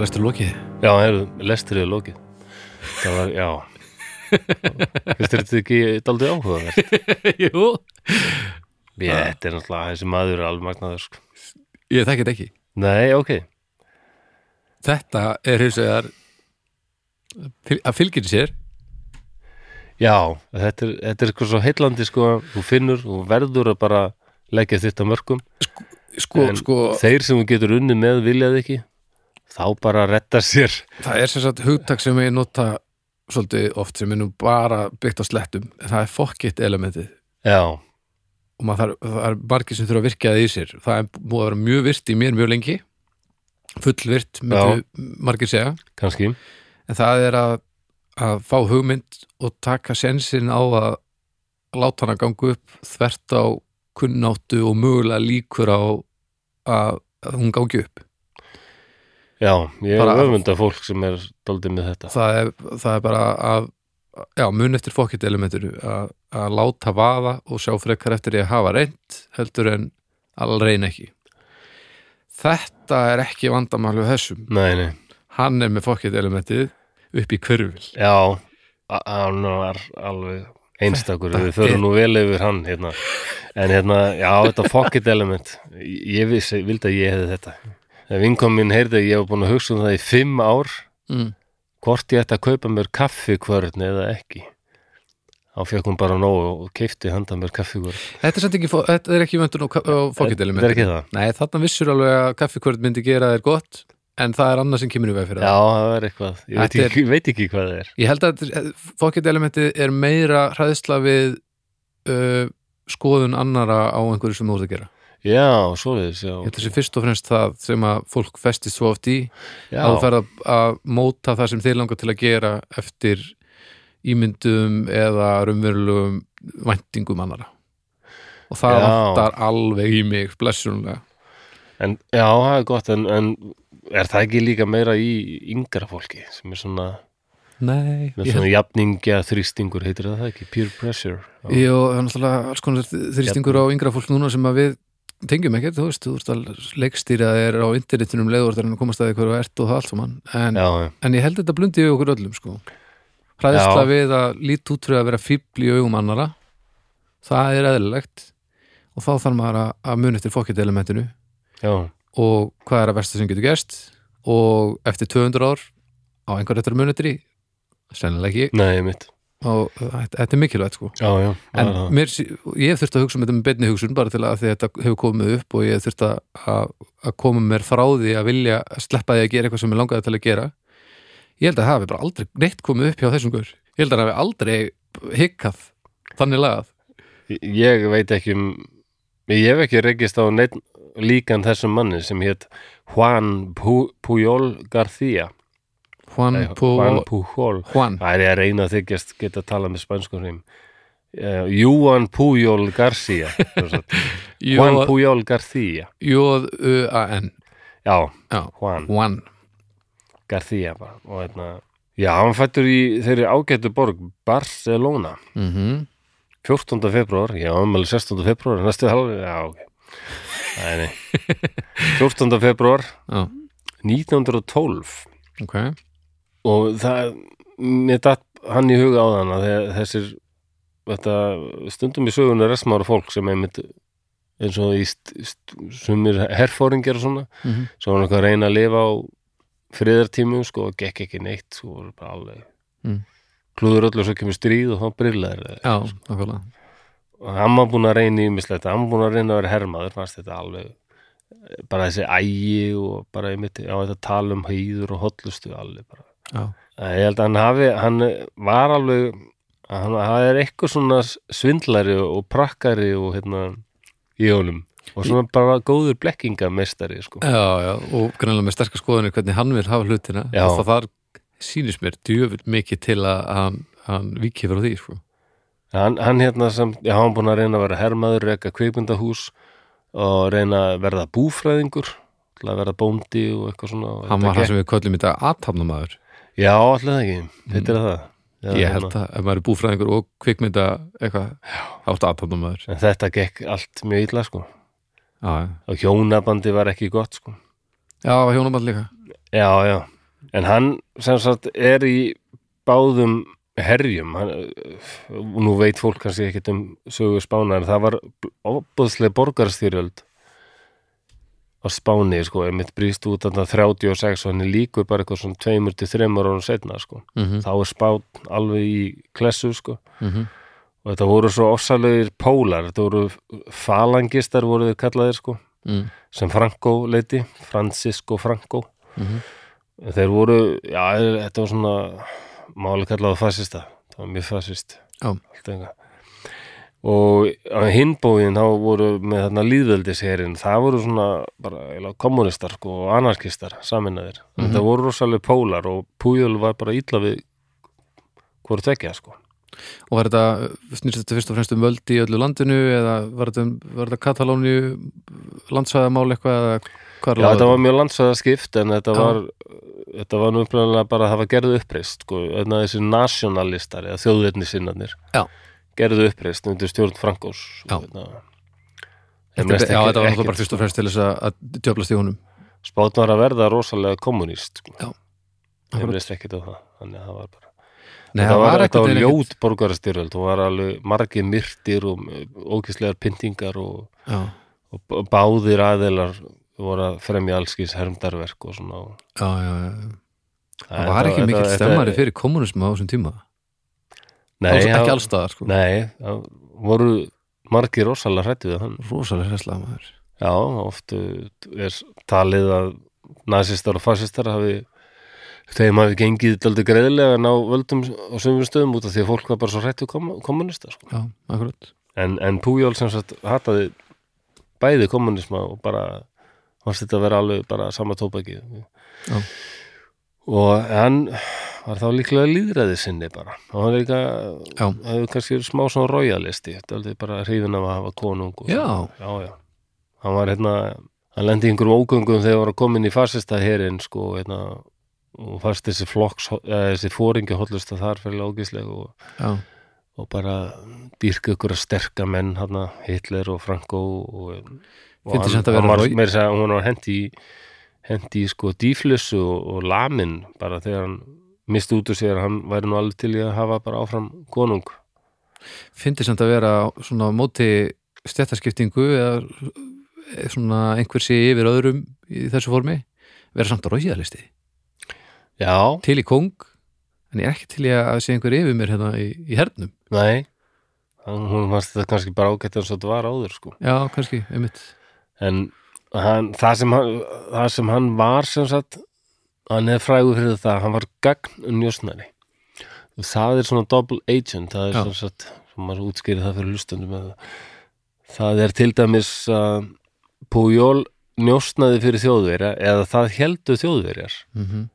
[SPEAKER 2] Er lestur lokið.
[SPEAKER 1] Já, heyrðu, lestur er lokið. Það var, já. Þetta ekki daldið áhugaverð?
[SPEAKER 2] Jú.
[SPEAKER 1] Ég, þetta er náttúrulega, þessi maður er alveg magnaður, sko.
[SPEAKER 2] Ég þekki þetta ekki.
[SPEAKER 1] Nei, ok.
[SPEAKER 2] Þetta er hins vegar að fylgir sér.
[SPEAKER 1] Já, þetta er, þetta er eitthvað svo heillandi, sko, þú finnur, þú verður að bara leggja þitt að mörgum.
[SPEAKER 2] Sko,
[SPEAKER 1] en
[SPEAKER 2] sko,
[SPEAKER 1] þeir sem þú getur unni með viljað ekki, þá bara rettar sér.
[SPEAKER 2] það er sem sagt hugtak sem ég nota svolítið oft sem er nú bara byggt á slettum. Það er fokkitt elementið.
[SPEAKER 1] Já,
[SPEAKER 2] og maður það er margir sem þurfa að virkja það í sér það er búið að vera mjög virt í mér mjög lengi fullvirt, margir segja
[SPEAKER 1] kannski.
[SPEAKER 2] en það er að, að fá hugmynd og taka sensin á að láta hana ganga upp þvert á kunnáttu og mögulega líkur á að, að hún gangi upp
[SPEAKER 1] Já, ég er
[SPEAKER 2] Bara-
[SPEAKER 1] öfunda fólk sem er daldið með þetta.
[SPEAKER 2] það er, það er bara að já, mun eftir fokkitt elementur að, að láta vaða og sjá frekar eftir því að hafa reynd heldur en að reyna ekki þetta er ekki vandamálu þessum,
[SPEAKER 1] Nei, nei.
[SPEAKER 2] hann er með fokkitt elementið upp í hverfil
[SPEAKER 1] Já, hann var alveg einstakur, við förum nú vel yfir hann hérna. en hérna, já, þetta pocket element ég vissi, vildi að ég hefði þetta vinkom minn heyrði ég hef búin að hugsa um það í fimm ár
[SPEAKER 2] mm.
[SPEAKER 1] hvort ég ætti að kaupa mér kaffi kvörn eða ekki. Þá fekk hún bara nóg og keifti handa mér kaffi kvörn
[SPEAKER 2] þetta er ekki, þetta er ekki vöndun og fokkitt
[SPEAKER 1] þetta er ekki það.
[SPEAKER 2] Nei, þarna vissur alveg að kaffikvörð myndi gera þér gott en það er annað sem kemur í veg fyrir
[SPEAKER 1] já,
[SPEAKER 2] það
[SPEAKER 1] það er eitthvað, ég veit
[SPEAKER 2] Þetta er-
[SPEAKER 1] ekki, veit ekki hvað það er.
[SPEAKER 2] Ég held að fokkitt elementið er meira hræðsla við uh, skoðun annara á einhverju sem þú ert að gera
[SPEAKER 1] já, svoleiðis,
[SPEAKER 2] Ég held að þessi fyrst og fremst það sem að fólk festist svo oft í.
[SPEAKER 1] Já,
[SPEAKER 2] að þú fer að, að móta það sem þið langar til að gera eftir ímyndum eða raunverulegum væntingum annara og það
[SPEAKER 1] Já.
[SPEAKER 2] vantar alveg í mig blessunlega
[SPEAKER 1] en, já, það er gott en, en er það ekki líka meira í yngra fólki sem er svona
[SPEAKER 2] Nei,
[SPEAKER 1] með
[SPEAKER 2] ég
[SPEAKER 1] svona jafningja þrýstingur heitir það ekki, peer pressure.
[SPEAKER 2] Jó, það er náttúrulega alls konar þrýstingur á yngra fólk núna sem að við tengjum ekkert, þú veist, þú veist að leikstýra þér á internetinum leiður þegar hann komast að hverju ert og það allt saman. En, en ég held þetta blundi við okkur öllum sko. Hræðisla við að lít út fyrir að vera fíbl í augum annara það er eðlilegt. Og þá þarf maður að, að muni eftir fokket elementinu.
[SPEAKER 1] Já,
[SPEAKER 2] og hvað er að versta sem getur gerst. Og eftir 200 ár á einhver eftir muni eftir í sennilega ekki.
[SPEAKER 1] Nei, mitt
[SPEAKER 2] og þetta er mikilvægt sko.
[SPEAKER 1] Já, já,
[SPEAKER 2] en
[SPEAKER 1] það.
[SPEAKER 2] mér, ég hef þurft að hugsa um þetta með beinni hugsun bara til að þetta hefur komið upp og ég hef þurft að, að, koma mér frá því að vilja að sleppa því að gera eitthvað sem ég langaði til að gera. Ég held að það hafi bara aldrei neitt komið upp hjá þessum gaur. Ég held að það hafi aldrei hikkað þannig lagað.
[SPEAKER 1] Ég veit ekki um ég hef ekki rekist á neitt líkan þessum manni sem hétt Juan Pu Pujol García
[SPEAKER 2] Juan,
[SPEAKER 1] Nei, Juan Pujol.
[SPEAKER 2] Juan.
[SPEAKER 1] það er ég að reyna að þykjast geta að tala með spænskum hreim. Uh, Juan Pujol García. Juan Pujol García.
[SPEAKER 2] J-U-A-N.
[SPEAKER 1] Já,
[SPEAKER 2] Já,
[SPEAKER 1] Juan.
[SPEAKER 2] Juan.
[SPEAKER 1] García bara. Og hérna já, hann fættur í þeirri ágættu borg Barcelona.
[SPEAKER 2] Mm
[SPEAKER 1] 14. februar, já, ammæli 16. februar næstu halv, já, ok. Nei 14. februar
[SPEAKER 2] Já,
[SPEAKER 1] 1912
[SPEAKER 2] ok
[SPEAKER 1] og það mér datt hann í huga á þann að þe- þessir þetta, stundum í sögunni resmára fólk sem einmitt eins og í sumir herfóringar og svona,
[SPEAKER 2] mm -hmm.
[SPEAKER 1] svo hann eitthvað að reyna að lifa á friðartímum sko og gekk ekki neitt sko var bara alveg
[SPEAKER 2] Mm.
[SPEAKER 1] klúður öllu og svo kemur stríð og þá brillaður
[SPEAKER 2] Já, nákvæmlega
[SPEAKER 1] og hann var búin að reyna í mislegt hann var búin að reyna að vera hermaður fannst þetta alveg bara þessi ægi og bara einmitt á þetta tala um hýður og hotlustu alveg bara Ég held að hann hafi, hann var alveg, hann, hann er eitthvað svona svindlari og prakkari og hérna í honum og svona bara góður blekkingamestari sko.
[SPEAKER 2] já, já og greinlega með sterkar skoðunir hvernig hann vil hafa hlutina
[SPEAKER 1] Já.
[SPEAKER 2] og það þar sýnist mér djöfull mikið til að hann, hann viki frá því sko.
[SPEAKER 1] Hann, hann hérna sem, já, hann búin að reyna að vera hermaður, reka kvikmyndahús og reyna að verða búfræðingur, til að verða bóndi og eitthvað svona.
[SPEAKER 2] hann var það sem við köllum í dag aðtapnamaður
[SPEAKER 1] Já, allir það ekki, þetta er það. Já,
[SPEAKER 2] ég
[SPEAKER 1] hérna.
[SPEAKER 2] held að ef maður er búfræðingur og kvikmynda eitthvað, átt aðtapnamaður
[SPEAKER 1] En þetta gekk allt mjög illa sko.
[SPEAKER 2] já,
[SPEAKER 1] Og hjónabandi var ekki gott sko.
[SPEAKER 2] já, hjónaband líka
[SPEAKER 1] Já, já, en hann sem sagt er í báðum herjum hann, nú veit fólk kannski ekkert um sögu spána en það var óbúðslega borgarstyrjöld á Spáni sko, einmitt brýst út þarna 36 og hann er líkur bara eitthvað svona tveimur til þreimur árum setna sko.
[SPEAKER 2] mm
[SPEAKER 1] þá er Spán alveg í klessu sko
[SPEAKER 2] -hmm.
[SPEAKER 1] og þetta voru svo ofsalegir pólar þetta voru falangistar voru þeir kallaðir sko
[SPEAKER 2] mm
[SPEAKER 1] sem Franco leiti, Francisco Franco
[SPEAKER 2] -hmm.
[SPEAKER 1] Þeir voru, já, þetta var svona máli kallaða fasista það var mjög fasist
[SPEAKER 2] Já.
[SPEAKER 1] Allt eitthvað. Og á hinbóin þá voru með þarna líðveldisherin það voru svona bara kommunistar sko, og anarkistar saminnaðir
[SPEAKER 2] Mhm.
[SPEAKER 1] þetta voru rosalega pólar og Pújöl var bara illa við hvort tvekja sko
[SPEAKER 2] og var þetta, snýrst þetta fyrst og fremst um völdi í öllu landinu eða var þetta, um- var þetta Katalóni landsvæðamál eitthvað eða hvað
[SPEAKER 1] Já, þetta var mjög landsvæða skipt en þetta
[SPEAKER 2] Já.
[SPEAKER 1] var þetta var nú uppræðanlega bara að hafa gerðu uppreist sko, þessi nationalistar eða þjóðverðni sinnarnir
[SPEAKER 2] Já.
[SPEAKER 1] Gerðu uppreist undir stjórn Frankós
[SPEAKER 2] Já.
[SPEAKER 1] hérna,
[SPEAKER 2] Þetta, já, þetta var náttúrulega bara fyrst og fremst til þess að, djöflast í honum
[SPEAKER 1] Spátn var að verða rosalega kommunist sko.
[SPEAKER 2] Já. Akkurat.
[SPEAKER 1] leist ekkert á það Þannig að það var bara
[SPEAKER 2] Nei,
[SPEAKER 1] Þetta var, var
[SPEAKER 2] veginn
[SPEAKER 1] ljót borgarastyrjöld og var alveg margir myrtir og ókislegar pyntingar og, og báðir aðeilar voru að fremja allskis hermdarverk og svona
[SPEAKER 2] já, já, já. Það var ekki mikill stemmari fyrir kommunismu á þessum tíma
[SPEAKER 1] Nei,
[SPEAKER 2] Alls, ekki allstaðar sko.
[SPEAKER 1] Nei, það voru margir rosalega hrættu við hann.
[SPEAKER 2] rosalega hræslega maður
[SPEAKER 1] Já, oft uh, er talið að nazistar og fasistar hafi þeim hafi gengið daldi greiðlega að ná völdum á sömum stöðum út af því að fólk var bara svo hrættu kom, kommunista sko.
[SPEAKER 2] Já, akkurat
[SPEAKER 1] en, en Pújól sem sagt hataði bæði kommunisma og bara fannst þetta að vera alveg bara sama tópaki
[SPEAKER 2] Já.
[SPEAKER 1] og hann var þá líklega líðræði sinni bara og hann er líka
[SPEAKER 2] Já.
[SPEAKER 1] hefur kannski smá svona royalisti þetta er aldrei bara hrifin af að hafa konung og
[SPEAKER 2] Já.
[SPEAKER 1] svona. já, já hann var hérna, hann lendi einhverjum ógöngum þegar hann var að koma inn í fasista herin sko, hérna og fast þessi flokks, eða þessi fóringi hollusta þar fyrir ógislega og, og bara dýrka ykkur að sterka menn hérna, Hitler og Franco og og hann,
[SPEAKER 2] að
[SPEAKER 1] hann var meira að segja, hún var hendi hendi í sko dýflissu og, og lamin bara þegar hann misti út úr sér að hann væri nú alveg til í að hafa bara áfram konung.
[SPEAKER 2] Fyndi samt að vera svona á móti stjættaskiptingu eða svona einhver sé yfir öðrum í þessu formi vera samt á rauðjalisti
[SPEAKER 1] já,
[SPEAKER 2] til í kong en ég er ekki til í að sé einhver yfir mér hérna í, í hernum.
[SPEAKER 1] Nei. Hún fannst þetta kannski bara ágætt eins og þetta var áður sko.
[SPEAKER 2] Já, kannski, einmitt.
[SPEAKER 1] En hann, það, sem hann, það sem hann var sem sagt hann er frægur fyrir það, hann var gagn njósnari. Og það er svona double agent það er
[SPEAKER 2] Já.
[SPEAKER 1] sem sagt, sem maður útskýri það fyrir hlustundum eða það er til dæmis að Pujol njósnaði fyrir þjóðverja eða það heldu þjóðverjar.
[SPEAKER 2] Mm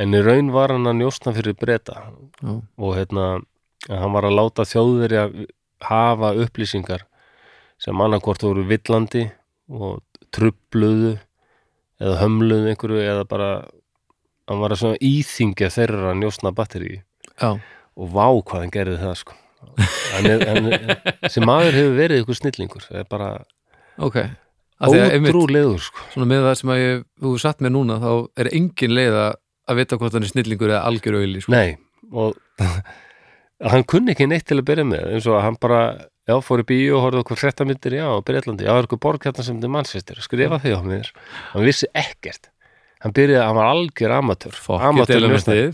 [SPEAKER 1] en í raun var hann að njósna fyrir breyta og hérna hann var að láta þjóðverja hafa upplýsingar sem annarkvort voru villandi og trubluðu eða hömluðu einhverju eða bara hann var að svona íþingja þeirra njósna batteri
[SPEAKER 2] já,
[SPEAKER 1] og vá hvað hann gerði það sko. Hann er, hann sem maður hefur verið ykkur snillingur það er bara
[SPEAKER 2] ok. Af því að einmitt,
[SPEAKER 1] ótrúlegur sko.
[SPEAKER 2] Svona með það sem að ég, þú satt mér núna þá er engin leið að að vita hvort hann er snillingur eða algjör auðli sko.
[SPEAKER 1] Nei, og hann kunni ekki neitt til að byrja með eins og að hann bara, já, fór í bíó og horfði okkur fréttamyndir, já, á Breitlandi já, er eitthvað borg hérna sem þið mannsvistir, skrifa því á mér. Hann vissi ekkert hann byrjaði, hann var algjör amatör amatör njósnari,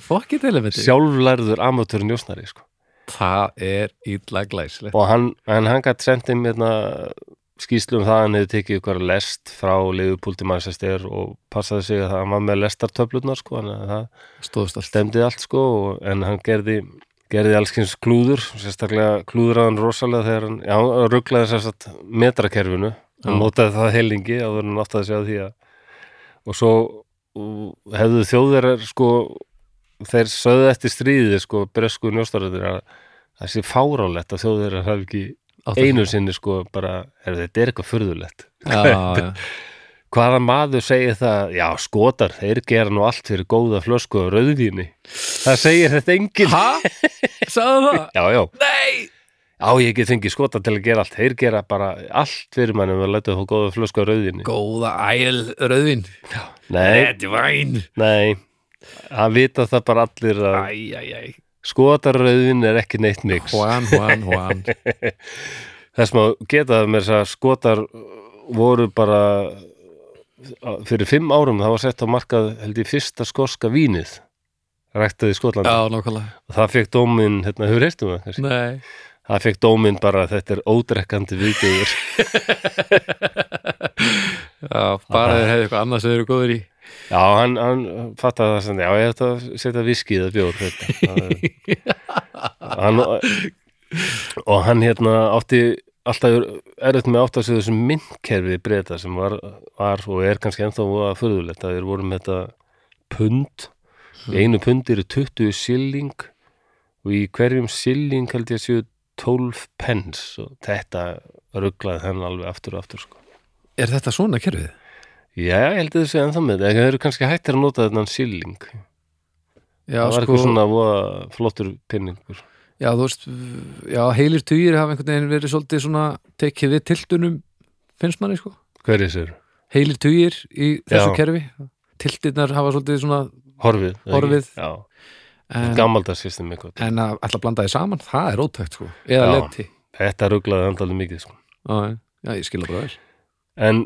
[SPEAKER 1] sjálflærður amatör njósnari sko.
[SPEAKER 2] það er illa glæslegt
[SPEAKER 1] og hann, en hann gætt sendið mér skýslu um það að hann hefði tekið ykkur lest frá liðupúlti mannsvistir og passaði sig að hann var með lestartöflutnar sko, það
[SPEAKER 2] stóðst allt.
[SPEAKER 1] stemdi allt sko og- en hann gerði gerði allskins klúður sérstaklega klúðraðan rosalega þegar hann, já, hann rugglaði að metrakerfinu. Hann notaði það heilingi hann segja því að og svo hefðu þjóðverðar sko þeir sögðu eftir stríði sko bresku njóstaröður að það sé fárálegt að þjóðverðar hafi ekki
[SPEAKER 2] Átti-
[SPEAKER 1] einu sinni sko bara, er þetta er eitthvað furðulegt.
[SPEAKER 2] Já, já.
[SPEAKER 1] hvaða maður segir það? Já skotar, þeir gera nú allt fyrir góða flösku og rauðvíni. Það segir þetta enginn.
[SPEAKER 2] Ha? sagði það?
[SPEAKER 1] já, já,
[SPEAKER 2] nei
[SPEAKER 1] já ég get fengið skota til að gera allt. Þeir gera bara allt fyrir mannum að læta þá góða flösku og rauðvíni.
[SPEAKER 2] Góða æl rauðvin
[SPEAKER 1] nei, nei. Hann vita það bara allir að
[SPEAKER 2] æj, æj, æj
[SPEAKER 1] skotar rauðvín er ekki neitt mix.
[SPEAKER 2] Juan, Juan, Juan.
[SPEAKER 1] Þess maður geta það með þess að skotar voru bara fyrir fimm árum það var sett á markað held ég fyrsta skoska vínið ræktaði í Skotlandi.
[SPEAKER 2] Já,
[SPEAKER 1] og það fekk dóminn, hérna, hefur heyrtum það
[SPEAKER 2] nei
[SPEAKER 1] það fekk dóminn bara að þetta er ódrekkandi viðbjöður
[SPEAKER 2] já, bara þeir hefði eitthvað annað sem þeir eru góður í.
[SPEAKER 1] Já, hann, hann fattaði það sem já, ég ætla að setja viskið að bjór þetta er- hann, og hann hérna átti alltaf erfitt með átt að segja þessum myndkerfi breyta sem var, var og er kannski ennþá að furðulegt að þeir voru með þetta pund. Í einu pundi eru 20 silling og í hverjum silling held ég að séu 12 pence og þetta rugglaði þennan alveg aftur og aftur sko.
[SPEAKER 2] er þetta svona kerfið?
[SPEAKER 1] Já, ég held að þessi ennþá með þetta, þeir eru kannski hættir að nota þennan silling
[SPEAKER 2] já,
[SPEAKER 1] það var
[SPEAKER 2] sko,
[SPEAKER 1] eitthvað svona flottur pinningur
[SPEAKER 2] já, þú veist já, heilir tugir hafa einhvern veginn verið svolítið svona tekið við tiltunum finnst manni, sko
[SPEAKER 1] Hver er þessi?
[SPEAKER 2] heilir tugir í þessu
[SPEAKER 1] Já.
[SPEAKER 2] kerfi tiltirnar hafa svolítið svona
[SPEAKER 1] Horfið?
[SPEAKER 2] Horfið.
[SPEAKER 1] Já,
[SPEAKER 2] en,
[SPEAKER 1] gammaldags system eitthvað
[SPEAKER 2] en að að blanda því saman, það er ótækt, sko. Eða leti.
[SPEAKER 1] Þetta rugglaði andalið mikið sko.
[SPEAKER 2] já, já, ég skilja bara vel.
[SPEAKER 1] En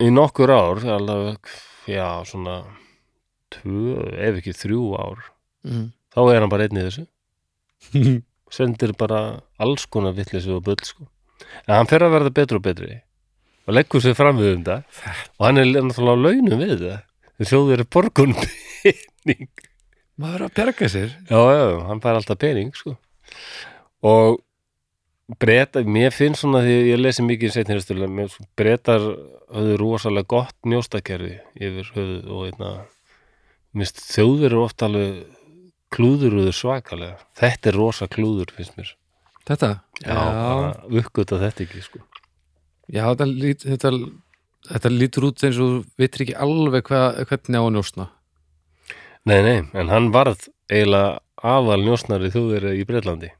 [SPEAKER 1] í nokkur ár alveg, já, svona tvö, ef ekki þrjú ár
[SPEAKER 2] mm.
[SPEAKER 1] þá er hann bara einn í þessu. Sendir bara alls konar vitleysu og bull sko. en hann fer að verða betri og betri og leggur sér fram við um það. Og hann er náttúrulega á launum við það. Þjóður er borgun pening
[SPEAKER 2] maður að bjarga sér
[SPEAKER 1] já, já, hann fær alltaf pening sko. og breyta, mér finnst svona því ég lesi mikið setnirastölu breytar höfðu rosalega gott njóstakerfi yfir höfðu og einna minnst þjóður eru oft alveg klúðuruður svakalega þetta er rosa klúður finnst mér
[SPEAKER 2] þetta?
[SPEAKER 1] já, bara uppgöta þetta ekki sko
[SPEAKER 2] Já, þetta, lít, þetta, þetta lítur út eins og þú veitir ekki alveg hva, hvernig á að njósna.
[SPEAKER 1] Nei, nei, en hann varð eiginlega aðal njósnari þjóður í Breitlandi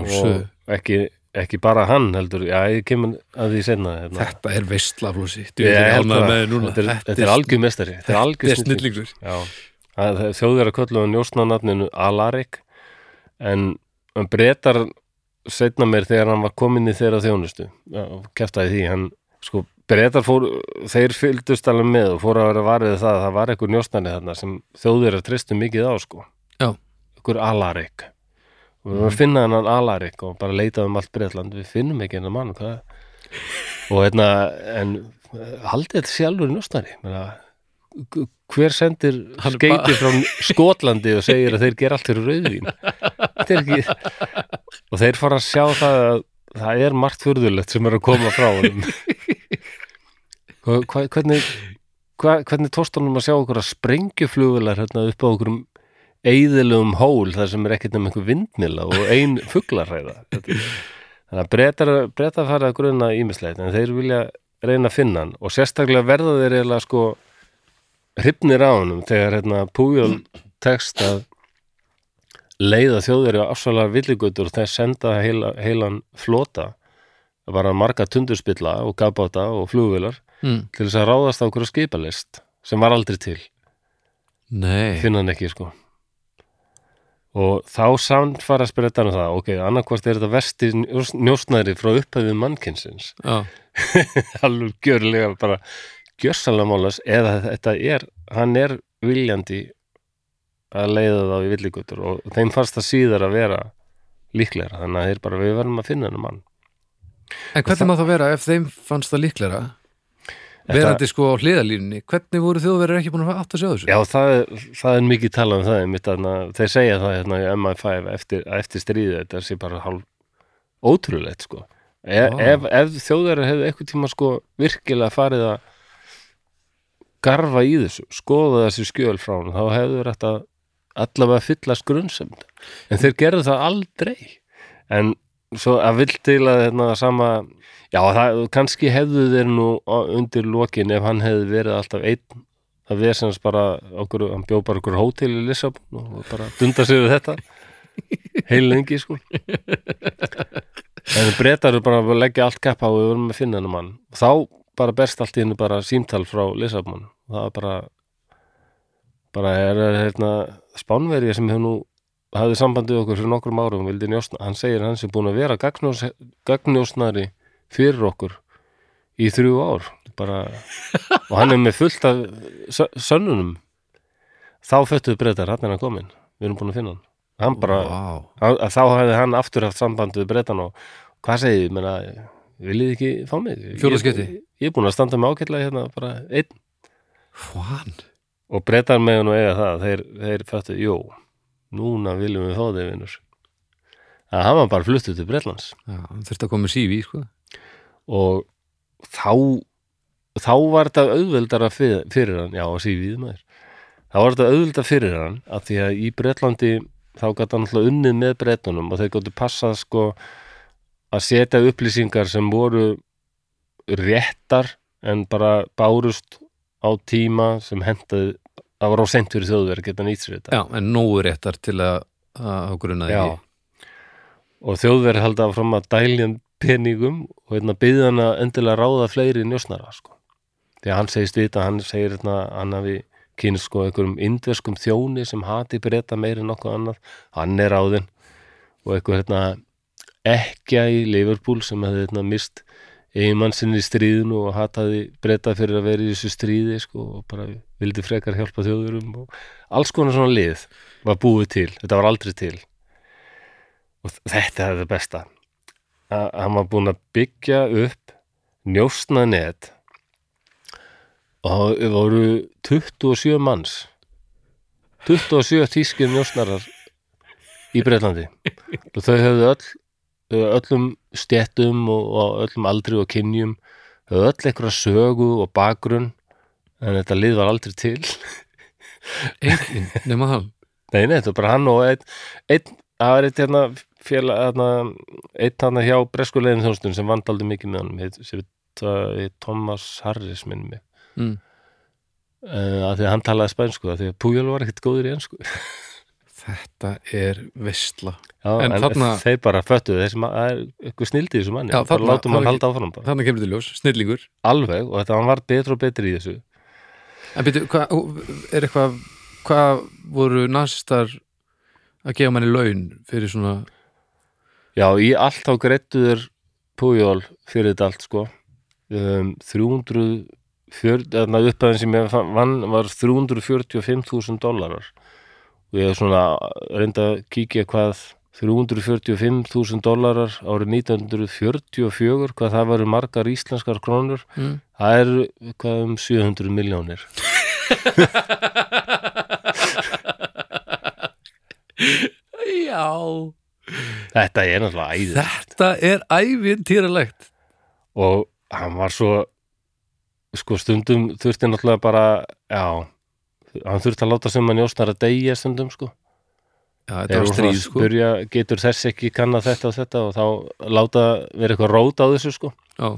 [SPEAKER 1] og ekki, ekki bara hann heldur, já, ég kemur að því senna hérna.
[SPEAKER 2] Þetta er veistla flósi
[SPEAKER 1] Ég held
[SPEAKER 2] ánægður
[SPEAKER 1] það.
[SPEAKER 2] með þér núna.
[SPEAKER 1] þetta er, er er algjör
[SPEAKER 2] Þetta er snillingur
[SPEAKER 1] þjóðir að köllu að njósna nafninu Alarik en hann breytar setna mér þegar hann var komin í þeirra þjónustu keftaði því, hann sko breytar fór, þeir fylgdust alveg með og fóru að vera varfið það að það var einhver njósnari þarna sem þjóðir að tristu mikið á sko.
[SPEAKER 2] Já.
[SPEAKER 1] einhver Alarik og við erum að finna hennan Alarik og bara leitað um allt Breitland, við finnum ekki hennan mann hvað? Og hérna en eh, haldið þetta sjálfur njósnari? Menna, hver sendir skeiti frá Skotlandi og segir að þeir gera allt fyrir rauðvín þetta er ekki og þeir fara að sjá það að það er margt furðulegt sem er að koma frá honum Hva- hva- hvernig hva, hvernig tóst honum að sjá okkur að sprengjuflugular hérna upp á okkur eðilegum hól þar sem er ekkert um einhver vindmila og ein fuglarræða Þetta- þannig að breytar, breytar fara að grunna ímislegt en þeir vilja reyna að finna hann. Og sérstaklega verða þeir eiginlega sko hrifnir á honum þegar hérna Pújól tekst að leiða þjóðveri á afsvalar villigötur og þeir senda heila, heilan flota. Bara marga tundurspilla og gafbáta og flugvilar
[SPEAKER 2] mm.
[SPEAKER 1] til þess að ráðast á okkur skipalist sem var aldrei til,
[SPEAKER 2] Nei,
[SPEAKER 1] finna hann ekki sko. Og þá samfara spyrirtan það, ok, annarkvort er þetta vesti njós- njósnæri frá upphæfið mannkynsins.
[SPEAKER 2] Já,
[SPEAKER 1] alveg gjörlega bara gjörsalega málas eða þetta er, hann er viljandi að leiða þá í villigutur og þeim fannst það síðar að vera líklegra, þannig að þeir bara við verðum að finna hennar mann.
[SPEAKER 2] En hvernig má það vera ef þeim fannst það líklega
[SPEAKER 1] Þetta-
[SPEAKER 2] verandi sko á hliðalínunni hvernig voru þjóðverið ekki búin að að sjá þessu?
[SPEAKER 1] Já, það, það er mikið talað um það einmitt, þarna, þeir segja það hérna í MI5 eftir, eftir stríðið, þetta sé bara hálf ótrúlegt sko. E, ef, ef þjóðverið hefðu eitthvað tíma sko virkilega farið að garfa í þessu skoða þessi skjöl frá hann, þá hefðu þetta allavega fyllast grunnsemd en þeir gerðu það aldrei. En svo að vill til að hérna, sama, já það kannski hefðu þeir nú undir lokin ef hann hefði verið alltaf einn að vesens bara okkur, hann bjó bara okkur hótel í Lissabon og bara dunda sig við þetta. Heil lengi sko. En breytar eru bara að leggja allt kapp á og við vorum að finna hennar mann. Þá bara berst allt í hennu bara símtal frá Lissabon. Það var bara bara er, er hérna spánverja sem hefur nú hafði sambandið okkur fyrir nokkrum árum vildi njósna, hann segir hann sem búin að vera gagnjós, gagnjósnari fyrir okkur í þrjú ár. Bara, og hann er með fullt af sö- sönnunum. Þá föttuðu breytar, hann er hann komin við erum búin að finna hann. Hann bara, að, að þá hefði hann aftur haft samband við breytan og hvað segið, menna viljið ekki fá mig? Ég, ég er búin að standa með ágætlega hérna bara einn.
[SPEAKER 2] Hvan?
[SPEAKER 1] og breytar með hann og eiga það þeir, þeir föttu, jú, núna viljum við þig vinnur að hann var bara fluttuð til Bretlands.
[SPEAKER 2] Já, hann þurfti að koma sífi sko.
[SPEAKER 1] og þá þá var þetta auðveldara fyrir, fyrir hann, já, sífið maður. Þá var þetta auðveldara fyrir hann að því að í Bretlandi þá gæti hann alltaf unnið með Bretunum og þeir gáttu passað sko að setja upplýsingar sem voru réttar en bara bárust á tíma sem hendaði það var á seint fyrir þjóðverð geta nýtt sér þetta
[SPEAKER 2] Já, en nógu réttar til að að grunna
[SPEAKER 1] Já.
[SPEAKER 2] ekki
[SPEAKER 1] og þjóðverð halda fram að dælja peningum og hérna byggði hann að endilega ráða fleiri njósnara sko. því að hann segist vita, hann segir hérna, hann hafi kynst sko einhverjum indverskum þjóni sem hati breyta meiri en nokkuð annað, hann er ráðinn og einhver hérna ekkja í Liverpool sem hefði hérna mist eiginmann sinni í stríðinu og hataði breyta fyrir að vera í þessu stríði sko og bara vildi frekar hjálpa þjóðurum og alls konar svona lið var búið til, þetta var aldrei til. Og þetta er það besta. Að hann var búinn að byggja upp njósna net og það voru 27 manns. 27 tískir njósnarar í Breitlandi og þau höfðu öll öllum stéttum og, og öllum aldri og kynjum öll einhverja sögu og bakgrunn en þetta lið var aldrei til
[SPEAKER 2] Engin, nema hann
[SPEAKER 1] Nei, nei, þetta var bara hann og einn, einn það var eitt hérna félag, hérna, einn hann hjá breskulegin þjónstun sem vand aldrei mikið með heit, sem heit Thomas Harris minn mig,
[SPEAKER 2] mm.
[SPEAKER 1] uh, að því að hann talaði spænsku, að því að Pújál var ekkert góður í ensku.
[SPEAKER 2] þetta er veistla
[SPEAKER 1] Já,
[SPEAKER 2] En
[SPEAKER 1] en,
[SPEAKER 2] þarna-
[SPEAKER 1] þeir bara föttuðu þessi maður, það er eitthvað snildi í þessu manni.
[SPEAKER 2] Já,
[SPEAKER 1] bara
[SPEAKER 2] þarna-
[SPEAKER 1] látum hann halda áfram bara.
[SPEAKER 2] þannig kemur til ljós, snillingur.
[SPEAKER 1] Alveg og þetta hann var betur og betur í þessu.
[SPEAKER 2] En byrju, er eitthvað hvað voru nasistar að gefa manni laun fyrir svona
[SPEAKER 1] Já, í allt á greittuður Pujol fyrir þetta allt sko. Um, 300 þarna upphæðin sem ég fann- var 345.000 dólarar og ég hef svona reynda að kíkja hvað 345.000 dólarar árið 1944 hvað það varu margar íslenskar krónur.
[SPEAKER 2] Mm.
[SPEAKER 1] það er hvað um 700 miljónir
[SPEAKER 2] Já.
[SPEAKER 1] Þetta er náttúrulega æðið
[SPEAKER 2] Þetta er ævintýralegt
[SPEAKER 1] og hann var svo sko stundum þurfti náttúrulega bara já, hann þurfti að láta sem hann njósnar að deyja stundum sko.
[SPEAKER 2] Já, þetta var stríð sko.
[SPEAKER 1] spyrja, getur þess ekki kanna þetta og þetta og þá láta vera eitthvað rót á þessu sko.
[SPEAKER 2] Já,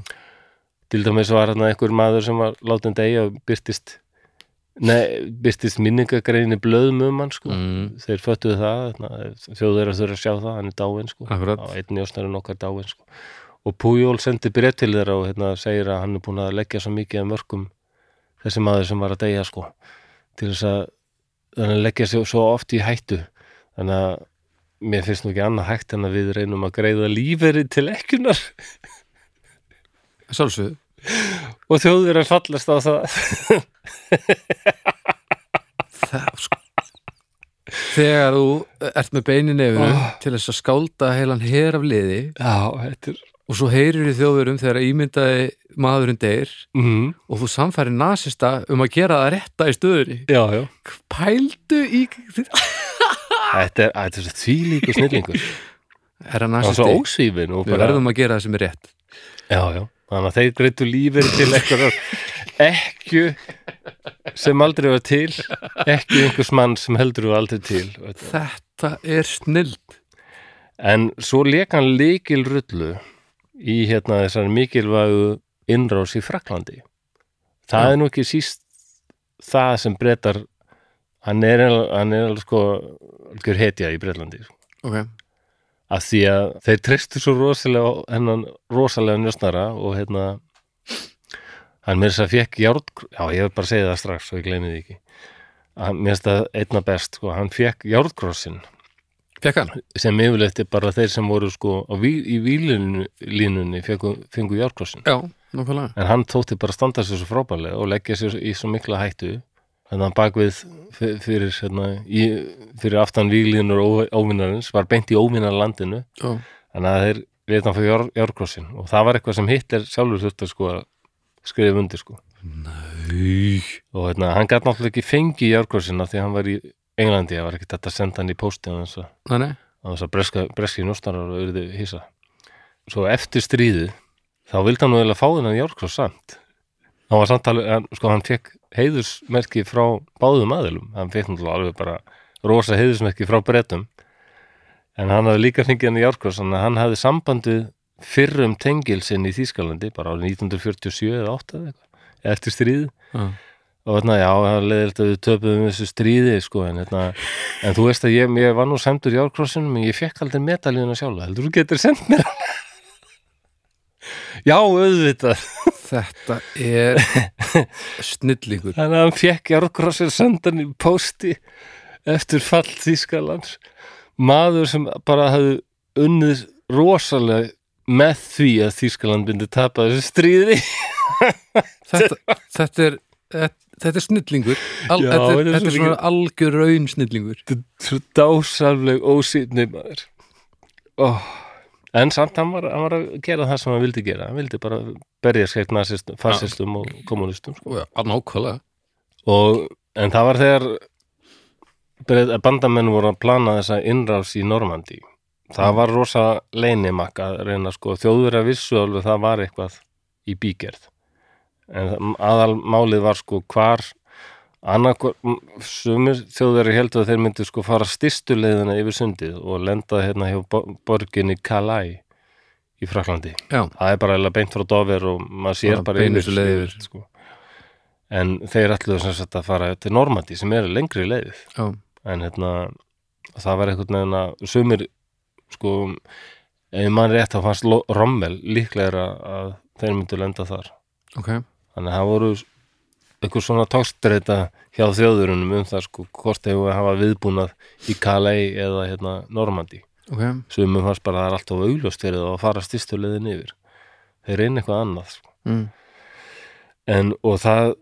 [SPEAKER 1] til dæmis var hann einhver maður sem var látin deyja og byrtist nei, byrtist minningagreinu blöðum um hann sko.
[SPEAKER 2] Mm,
[SPEAKER 1] þeir föttuðu það, þjóður þurfa að sjá það hann er dáinn sko. Á einn njósnarinn okkar dáinn sko. og Pujol sendi breytt til þeirra og hérna, segir að hann er búin að leggja svo mikið af mörgum þessi maður sem var að deyja sko, til þess að þannig að leggja svo, svo oft í hættu. Þannig að mér finnst nú ekki annað hægt en að við reynum að greiða líferi til ekkunar
[SPEAKER 2] Sálsögðu
[SPEAKER 1] og þjóður er fallast á það.
[SPEAKER 2] Það, sko, Þegar þú ert með beinin nefnu
[SPEAKER 1] Oh.
[SPEAKER 2] til þess að skálda heilan her af liði
[SPEAKER 1] Já, þetta er
[SPEAKER 2] og svo heyrir í þjóðurum þegar ímyndaði maðurinn deyr
[SPEAKER 1] mm,
[SPEAKER 2] og þú samfæri nasista um að gera það rétta í stöðunni.
[SPEAKER 1] Já, já.
[SPEAKER 2] Pældu í
[SPEAKER 1] Þetta er, er svo þvílíku snillingur.
[SPEAKER 2] Er það
[SPEAKER 1] er svo
[SPEAKER 2] nasisti?
[SPEAKER 1] ósvífin og
[SPEAKER 2] Við
[SPEAKER 1] bara,
[SPEAKER 2] verðum að gera það sem er rétt.
[SPEAKER 1] Já, já, þannig að þeir greitu lífið til einhverjar ekku sem aldrei var til ekki einhvers mann sem heldur aldrei til.
[SPEAKER 2] Þetta er snild.
[SPEAKER 1] En svo leik hann líkil rullu í hérna þessar mikilvægu innrás í Fraklandi það
[SPEAKER 2] Já.
[SPEAKER 1] er nú ekki síst það sem breytar hann er, hann er alveg sko algjör hetja í Breitlandi
[SPEAKER 2] Ok,
[SPEAKER 1] af því að þeir treystu svo rosalega hennan rosalega njósnara og hérna hann mér þess að fekk járn já ég vil bara segja það strax svo ég gleymi því ekki. Hann, mér finnst það einna best sko, hann fekk járnkrossin
[SPEAKER 2] fekk hann?
[SPEAKER 1] Sem yfirleitt er bara þeir sem voru sko ví, í vílínunni fengu, fengu járnkrossin
[SPEAKER 2] Já, nákvæmlega.
[SPEAKER 1] En hann tótti bara að standa sér svo frábærlega og leggja sér í svo mikla hættu. Þannig að hann bakvið fyr- fyrir, hérna, í, fyrir aftan vílínur óvinnarins var beint í óvinnarlandinu. Þannig að þeir leta hann fyrir járkrossin og það var eitthvað sem Hitler sjálfur þurfti sko að skrifa undir sko.
[SPEAKER 2] Nei.
[SPEAKER 1] Og hérna, hann gæti náttúrulega ekki fengi járkrossin af því að hann var í Englandi það var ekki þetta að senda hann í pósti á þess að, að breski njóstarar og auðvitað hýsa svo eftir stríðið þá vildi hann nú eiginlega fá þennan járkross samt. Hann var samt alveg, hann, sko hann fekk heiðusmerki frá báðum aðilum. Hann fekk náttúrulega alveg bara rosa heiðusmerki frá brettum en hann hafði líka fengið hann í járkross að hann hafði sambandið fyrrum tengilsinn í Þýskalandi bara árið 1947 eða 8 eða eitthvað eftir stríðið.
[SPEAKER 2] Já,
[SPEAKER 1] og hérna, já, það er leiðilegt að við töpuðum þessu stríði, sko, en hérna en þú veist að ég, ég var nú sæmdur í árkrossinum en ég fekk aldrei medalíuna sjálfa heldur þú getur sendt mér já, auðvitað.
[SPEAKER 2] Þetta er snillingur.
[SPEAKER 1] Þannig að hann fekk árkrossin sendan í pósti eftir fall Þýskalands. Maður sem bara hafði unnið rosalega með því að Þýskaland myndi tapa þessu stríði.
[SPEAKER 2] Þetta, þetta er þetta þetta er snillingur. Al,
[SPEAKER 1] Já,
[SPEAKER 2] þetta,
[SPEAKER 1] þetta
[SPEAKER 2] þetta er
[SPEAKER 1] svo
[SPEAKER 2] svona algjör raun snillingur.
[SPEAKER 1] Þetta er svo dásalleg ósýtni maður. Oh. en samt hann var, hann var að gera það sem hann vildi gera. Hann vildi bara berja skeitt nazist, fasistum og kommunistum sko.
[SPEAKER 2] Nákvæmlega.
[SPEAKER 1] Og, en það var þegar bandamenn voru að plana þessa innrás í Normandi það var rosa leinimak að reyna sko, þjóður að vissu alveg það var eitthvað í bígerð en aðal málið var sko hvar annarkvar, sumir þjóðveri heldur að þeir myndu sko fara styrstu leiðina yfir sundið og lenda hérna hjá bo- borginni Calais í Fraklandi
[SPEAKER 2] Já,
[SPEAKER 1] það er bara beint frá Dover og maður sér
[SPEAKER 2] Bara leið yfir.
[SPEAKER 1] sko. en þeir ætluðu sem sagt að fara til Normandi sem er lengri leiðið
[SPEAKER 2] já,
[SPEAKER 1] en hérna það var einhvern veginn að sumir sko ef mann rétt að fannst Rommel líklega að þeir myndu lenda þar.
[SPEAKER 2] Ok,
[SPEAKER 1] þannig að það voru eitthvað svona tókstreita hjá þjóðurunum um það sko hvort hefur að hafa viðbúnað í Calais eða hérna Normandi
[SPEAKER 2] ok.
[SPEAKER 1] Sumum fannst bara að það er alltaf augljóst fyrir það að fara styrstu leiðin yfir. Þeir reyna eitthvað annað sko.
[SPEAKER 2] mm.
[SPEAKER 1] en og það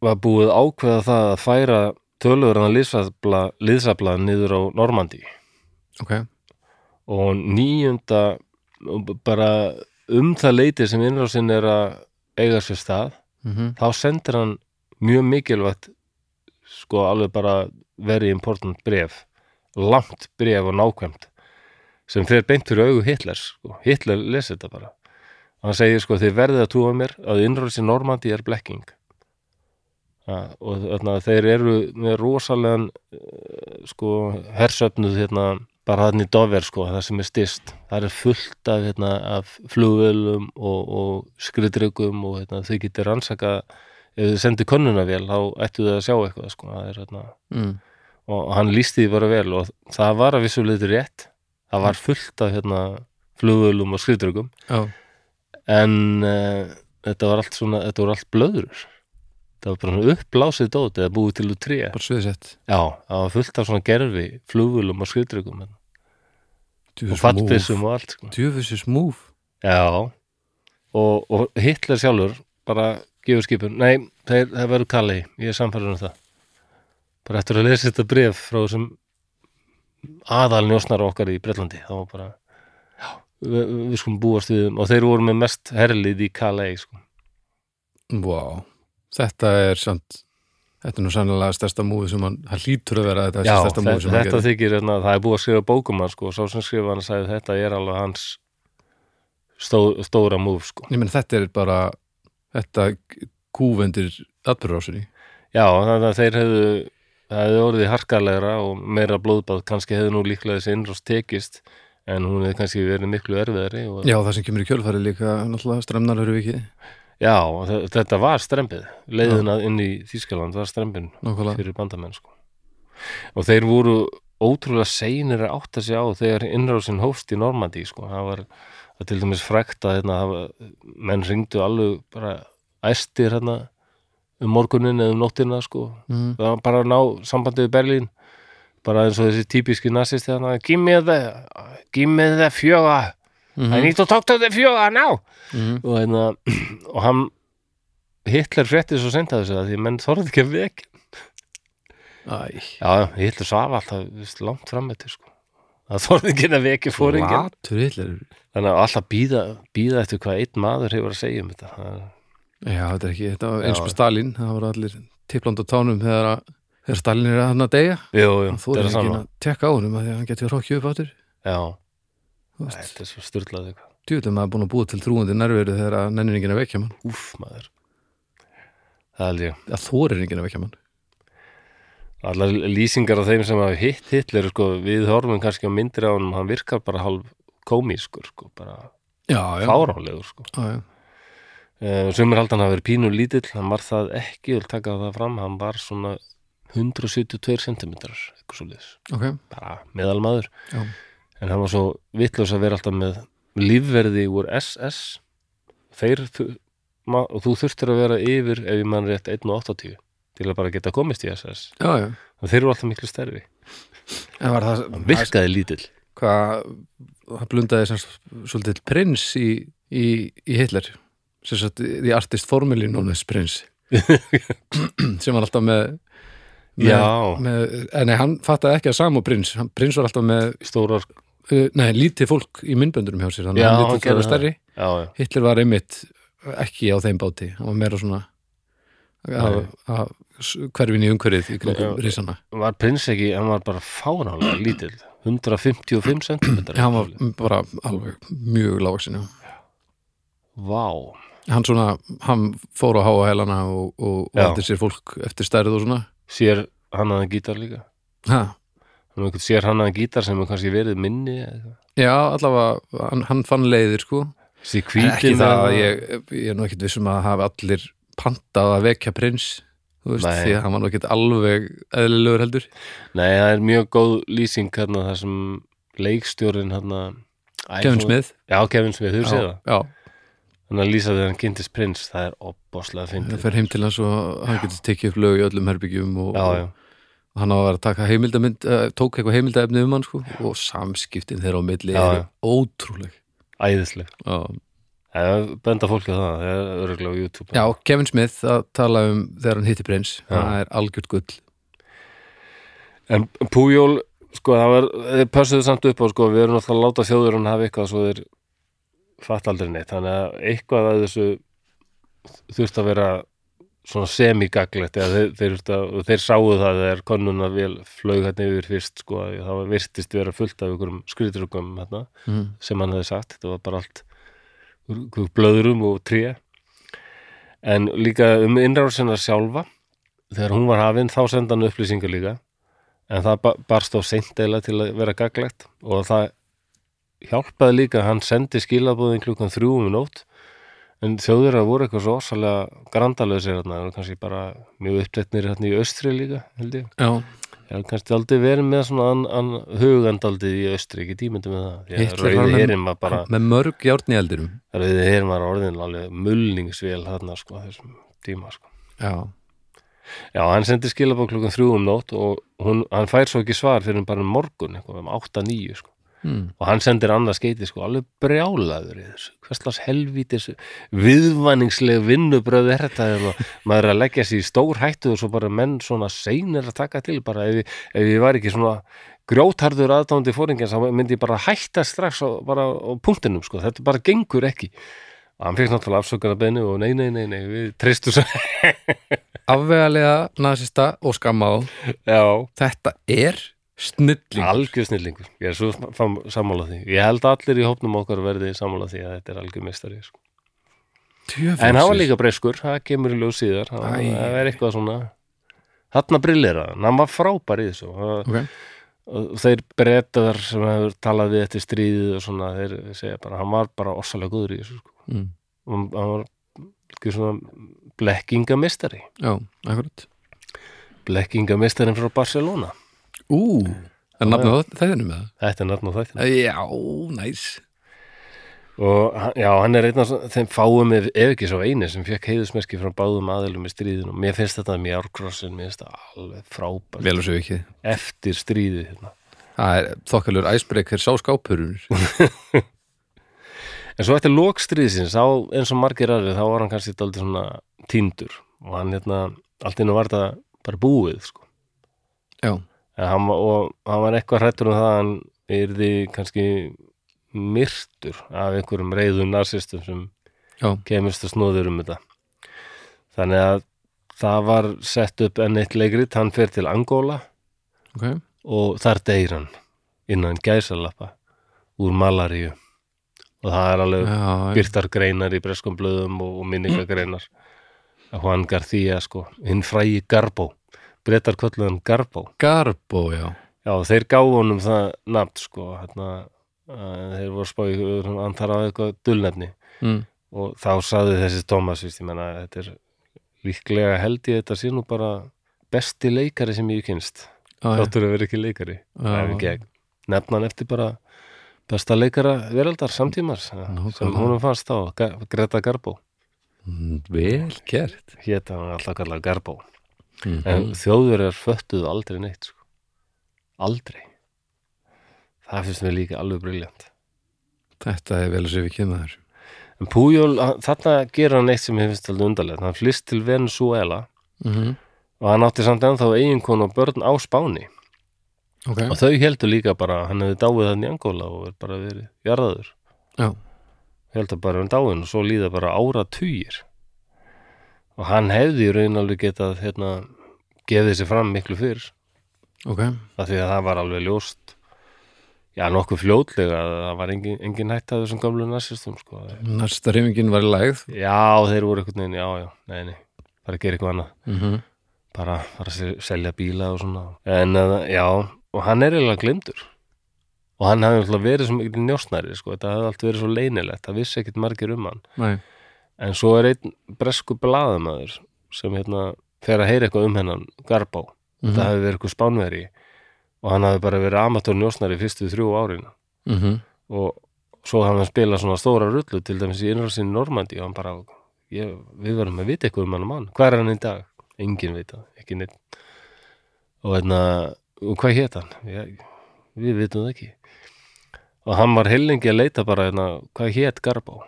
[SPEAKER 1] var búið ákveða það að færa tölurinn liðsafla, liðsafla niður á Normandi
[SPEAKER 2] ok,
[SPEAKER 1] og níunda og bara um það leiti sem innrásin er að eiga sér stað
[SPEAKER 2] mm
[SPEAKER 1] þá sendir hann mjög mikilvægt sko alveg bara very important bref langt bref og nákvæmt sem fer beint fyrir augu Hitlers sko. Hitler lesi þetta bara. Hann segir sko þið verðið að trúa mér að innröðs í Normandi er blekking. Ja, og þarna, þeir eru með rosalegan eh, sko hersöfnuð hérna bara þannig dover sko, það sem er styrst. Það er fullt af, hérna, af flugvölum og, og skriðdryggum og hérna, þau getur rannsaka ef þau sendir könnunarvél þá ættu þau að sjá eitthvað sko, er hérna
[SPEAKER 2] mm.
[SPEAKER 1] og hann lísti því bara vel og það var að vissuleiti rétt. Það var fullt af hérna, flugvölum og skriðdryggum
[SPEAKER 2] já,
[SPEAKER 1] en uh, þetta var allt svona, þetta voru allt blöður það var bara uppblásið dót eða búið til úr tré. Já, það var fullt af svona gerfi flugvölum og skriðdryggum og fattbissum og allt sko.
[SPEAKER 2] djöfis múf
[SPEAKER 1] já. Og, og Hitler sjálfur bara gefur skipun, nei, þeir, það verður kalli ég er samfæður um það. Bara eftir að lesa þetta bref frá þessum aðal njósnar okkar í Bretlandi þá bara já, við, við skulum búast við og þeir voru með mest herlið í Calais sko.
[SPEAKER 2] Vá, þetta er samt þetta er nú sannlega stærsta múið sem hann, hann hlýtur að vera þetta
[SPEAKER 1] já,
[SPEAKER 2] stærsta múið
[SPEAKER 1] þetta,
[SPEAKER 2] sem hann
[SPEAKER 1] þetta
[SPEAKER 2] gerir
[SPEAKER 1] þykir hérna, það er búið að skrifa bókum hann sko, og sá sem skrifa hann sagði þetta er alveg hans stó, stóra múf sko.
[SPEAKER 2] Ég menn þetta er bara þetta kúvendir atbyrðurásinni
[SPEAKER 1] Já, þannig að þeir hefðu það hefði orðið harkalegra og meira blóðbað. Kannski hefði nú líklega þessi innrást tekist en hún hefði kannski verið miklu erfiðari og,
[SPEAKER 2] Já, það sem kemur í kjölfari líka náttúrulega strömmnar eru ekki
[SPEAKER 1] Já, þetta var strempið leiðina inn í Þýskaland var strempin
[SPEAKER 2] nákvæmlega
[SPEAKER 1] fyrir bandamenn sko. og þeir voru ótrúlega seinir að átta sig á þegar innrásin hófst í Normandi sko. það var það til dæmis frækt að hérna, menn ringdu alveg bara æstir hérna um morgunin eða um nóttina sko.
[SPEAKER 2] mm.
[SPEAKER 1] það var bara að ná sambandið við Berlín bara eins og þessi típiski nazisti þannig að give me the give me the fjöga I need to talk to the fjöga now.
[SPEAKER 2] Mm.
[SPEAKER 1] og, hérna, og hann Hitler frétti svo sent að þessu að því menn þorði ekki að vek
[SPEAKER 2] Æ,
[SPEAKER 1] já, Hitler svaf alltaf langt fram eftir sko. Það þorði ekki að vekja fóringin þannig að alltaf býða, býða eftir hvað einn maður hefur að segja um þetta. Það-
[SPEAKER 2] Já, þetta er ekki, þetta var eins og Stalin það voru allir tippland á tánum þegar, að, þegar Stalin er að hann að deyja.
[SPEAKER 1] Jú, jú,
[SPEAKER 2] er
[SPEAKER 1] er
[SPEAKER 2] ekki að tekka á að því að hann getur hrokkju upp áttur
[SPEAKER 1] já, þetta er svo styrlað eitthvað.
[SPEAKER 2] Djúðum maður búin að búa til trúandi nærveru þegar að nennir enginn að vekja mann.
[SPEAKER 1] Úf maður. Það er líka
[SPEAKER 2] að þórir enginn að vekja mann.
[SPEAKER 1] Allar lýsingar af þeim sem hafa hitt Hitler sko, við horfum kannski á myndir á honum hann virkar bara hálf komískur sko, bara fáránlegur sko.
[SPEAKER 2] já, já.
[SPEAKER 1] uh, sumir haldan hafa verið pínu lítill hann var það ekki, ég vil taka það fram hann var svona 172 cm eitthvað svo liðs
[SPEAKER 2] ok.
[SPEAKER 1] Bara meðalmaður.
[SPEAKER 2] Já.
[SPEAKER 1] En hann var svo vitlaus að vera alltaf með lífverði úr SS þeir og þú þurftir að vera yfir ef ég mann rétt 1.80 til að bara geta komist í SS
[SPEAKER 2] Já, já,
[SPEAKER 1] og þeir eru alltaf miklu
[SPEAKER 2] var það
[SPEAKER 1] hann virkaði lítill.
[SPEAKER 2] Hvað það blundaði sem svolítið prins í, í, í Hitler. The artist formerly known as prins sem var alltaf með, með, með en nei, hann fattaði ekki að samu prins. Hann, prins var alltaf með,
[SPEAKER 1] stórar,
[SPEAKER 2] nei, lítið fólk í myndböndunum hjá sér, þannig að hann
[SPEAKER 1] hann
[SPEAKER 2] lítið það stærri.
[SPEAKER 1] Já, já,
[SPEAKER 2] Hitler var einmitt ekki á þeim báti hann var meira svona að, að hverfin í umhverfið í
[SPEAKER 1] Já.
[SPEAKER 2] risana.
[SPEAKER 1] Var prins ekki hann var bara fánálega lítill 155 cm
[SPEAKER 2] hann var bara alveg mjög lágsin
[SPEAKER 1] vá,
[SPEAKER 2] hann svona, hann fór á háa hælana og, og
[SPEAKER 1] Já.
[SPEAKER 2] valdi sér fólk eftir stærð og svona.
[SPEAKER 1] Sér hann aðeins gítar líka?
[SPEAKER 2] Ha.
[SPEAKER 1] Hann einhvern sér hann aðeins gítar sem er kannski verið minni eða
[SPEAKER 2] já, allavega, hann, hann fann leiðir sko. En ekki það að ég, ég er nú ekkert vissum að hafa allir pantað að vekja prins þú veist,
[SPEAKER 1] Nei.
[SPEAKER 2] því að hann var nú ekki alveg eðlilegur heldur.
[SPEAKER 1] Nei, það er mjög góð lýsing hérna þar sem leikstjórin hérna
[SPEAKER 2] Kevin Smith.
[SPEAKER 1] Já, Kevin Smith, þú séð það?
[SPEAKER 2] já,
[SPEAKER 1] Þannig að lýsa þegar hann kynntist prins Það er opbáslega
[SPEAKER 2] það
[SPEAKER 1] fyndið
[SPEAKER 2] fer heim til hans og hann getur tekið upp lög í öllum herbyggjum og,
[SPEAKER 1] Já, já,
[SPEAKER 2] hann á að vera að taka heimildamynd uh, tók eitthvað heimildaefni um hann sko. Og samskiptin þeirra á milli
[SPEAKER 1] Já, já.
[SPEAKER 2] ótrúleg.
[SPEAKER 1] Æðisleg.
[SPEAKER 2] Já.
[SPEAKER 1] Er benda fólki á það, það er öruglega á YouTube.
[SPEAKER 2] Já, Kevin Smith að tala um þegar hann hitti prins,
[SPEAKER 1] Já.
[SPEAKER 2] það er algjört gull.
[SPEAKER 1] En Pújól, sko, það var þeir pössuðu samt upp á, sko, við erum alltaf að láta þjóður hann hafa eitthvað svo þeir fatt aldrei neitt, þannig að eitthvað að þessu þurft að vera svona semigaglegt þeir, þeir, og þeir sáu það þegar konnuna vel flög hérna yfir fyrst sko, að það virtist vera fullt af ykkurum skritrugum hérna,
[SPEAKER 2] mm.
[SPEAKER 1] sem hann hefði sagt. Þetta var bara allt blöðrum og tré. En líka um innrásina sjálfa þegar hún var hafin þá senda hann upplýsingar líka. En það ba- barst á seint eila til að vera gaglegt og það hjálpaði líka hann sendi skilabóðin klukkan þrjú um nótt en þjóður að voru eitthvað svo ósalega grandalöðsir hérna, það voru kannski bara mjög uppteknir hérna í austri líka held ég
[SPEAKER 2] já,
[SPEAKER 1] Ég hef kannski aldrei verið með svona an, an, hugandaldið í austri, ekki tímyndum með það.
[SPEAKER 2] Var
[SPEAKER 1] rauði herin var bara,
[SPEAKER 2] með mörg járn í eldirum
[SPEAKER 1] rauði herin var orðin alveg mulningsvél þarna sko, þessum tíma sko.
[SPEAKER 2] já,
[SPEAKER 1] Já, hann sendi skilabók klukkan þrjú um nótt og hún, hann fær svo ekki svar fyrir bara um morgun, eitthvað um 8-9 sko.
[SPEAKER 2] Mm.
[SPEAKER 1] Og hann sendir annað skeiti sko, alveg brjálaður í þessu. Hverslas helvítis viðvanningsleg vinnubröð er þetta þegar maður er að leggja sér í stór hættu og svo bara menn svona seinir að taka til. Bara ef, ef ég var ekki svona grjótharður aðdándi fóringins þá myndi ég bara hætta strax á, bara á punktinum sko, þetta bara gengur ekki. Og hann fekk náttúrulega afsökun að beinu og nei, nei, nei, nei, við tristum svo
[SPEAKER 2] afvegalega nasista og skamma á.
[SPEAKER 1] Já,
[SPEAKER 2] þetta er snilling
[SPEAKER 1] algjör snillingur. Ég er svo fam- sammála því. Ég held að allir í hópnum okkar verði sammála því að þetta er algjör mistari sko. En hann var líka breyskur, það kemur í ljós síðar. Það er eitthvað svona þarna brillera, hann. Hann var frábær í þessu.
[SPEAKER 2] Okay.
[SPEAKER 1] þeir breytaðar sem hefur talað við eftir stríðið og svona, þeir segja bara hann var bara ossalega góður í þessu sko.
[SPEAKER 2] mm.
[SPEAKER 1] hann var ekki svona blekkingamistari
[SPEAKER 2] já, akkurat.
[SPEAKER 1] Blekkingamistarin frá Barcelona
[SPEAKER 2] ú, er nafnið á þæðinu með
[SPEAKER 1] þetta er nafn á þættin
[SPEAKER 2] það já, næs.
[SPEAKER 1] Og já, hann er einn af þeim fáum ef, ef ekki svo eini sem fekk heiðusmerki frá báðum aðilum í stríðinu. Og mér finnst þetta mjárkrossin, mér finnst þetta alveg frábært.
[SPEAKER 2] Vel og svo ekki.
[SPEAKER 1] Eftir stríðið hérna.
[SPEAKER 2] það er þokkalur æsbreykir sá skápurur
[SPEAKER 1] en svo eftir lokstríðsins þá, eins og margir aðrir, þá var hann kannski daldið svona týndur. Og hann hérna allt innu var þetta bara búið sko.
[SPEAKER 2] já,
[SPEAKER 1] hann, og hann var eitthvað hrættur um það að hann yrði kannski myrtur af einhverjum reyðum narsistum sem
[SPEAKER 2] já,
[SPEAKER 1] kemist að snóður um þetta. Þannig að það var sett upp enn eitt leikrit, hann fer til Angóla
[SPEAKER 2] ok.
[SPEAKER 1] og þar deyr hann innan gæsalappa úr malaríu. Og það er alveg
[SPEAKER 2] já,
[SPEAKER 1] byrtar greinar í breskum blöðum og, og minningagreinar. Að Juan García sko, hinn frægi Garbo brettar kölluðan Garbo.
[SPEAKER 2] Garbo, já.
[SPEAKER 1] Já, þeir gáfu honum það nafn sko, hérna að þeir voru spáði, hann þarf að eitthvað dulnefni
[SPEAKER 2] mm.
[SPEAKER 1] og þá saði þessi Thomas, víst, ég menna þetta er líklega held ég þetta sé nú bara besti leikari sem ég kynst þáttur að vera ekki leikari. Ekki ekki, nefna hann eftir bara besta leikara veraldar samtímars sem
[SPEAKER 2] Nákvæmlega.
[SPEAKER 1] húnum fannst Ga- Greta Garbo,
[SPEAKER 2] Mm, vel gert.
[SPEAKER 1] Hétt hann alltaf kallar Garbo
[SPEAKER 2] mm.
[SPEAKER 1] en þjóður er föttuð aldrei neitt sko. aldrei. Það finnst mér líka alveg briljant
[SPEAKER 2] þetta er vel sér við kynnaður
[SPEAKER 1] en Pújól, hann- þarna gerir hann eitt sem ég finnst alveg undarlegt, hann flist til Venezuela
[SPEAKER 2] mm -hmm.
[SPEAKER 1] og hann átti samt ennþá eiginkonu og börn á Spáni.
[SPEAKER 2] Ok,
[SPEAKER 1] og þau heldur líka bara hann hefði dáið þannig í Angóla og er bara verið jarðaður.
[SPEAKER 2] Já,
[SPEAKER 1] heldur bara um dáin og svo líða bara ára tugir og hann hefði í raun alveg getað hérna, gefið sér fram miklu fyrr.
[SPEAKER 2] Ok.
[SPEAKER 1] Af því að það var alveg ljóst já, nokkuð fljótlega að það var engin, engin hætt að þessum gamlu narsistum sko.
[SPEAKER 2] næsta reyfingin var í lægð.
[SPEAKER 1] Já, þeir voru einhvern veginn, já, já, nei, nei bara gera eitthvað annað.
[SPEAKER 2] Mm -hmm.
[SPEAKER 1] bara, bara selja bíla og svona. En að, já, og hann er eiginlega glimtur og hann alltaf verið sem ekki njósnæri, sko, þetta hafði allt verið svo leynilegt það vissi ekkit margir um hann.
[SPEAKER 2] Nei,
[SPEAKER 1] en svo er einn bresku blaðamaður sem hérna fer að heyra eitthvað um hennan Garbá
[SPEAKER 2] Mhm.
[SPEAKER 1] það hefði verið eitthvað spánveri og hann hefði bara verið amatör njósnari fyrstu þrjú árin
[SPEAKER 2] Mhm.
[SPEAKER 1] og svo hann spilað svona stóra rullu til dæmis í innræðsinn í Normandi og hann bara, ég, við verðum að vita eitthvað um hann mann, hvað er hann í dag? Engin vita, ekki neitt og hérna, og hvað hét hann? Ég, við vitum það ekki og hann var heilengi að leita bara hérna, hvað hét Garbá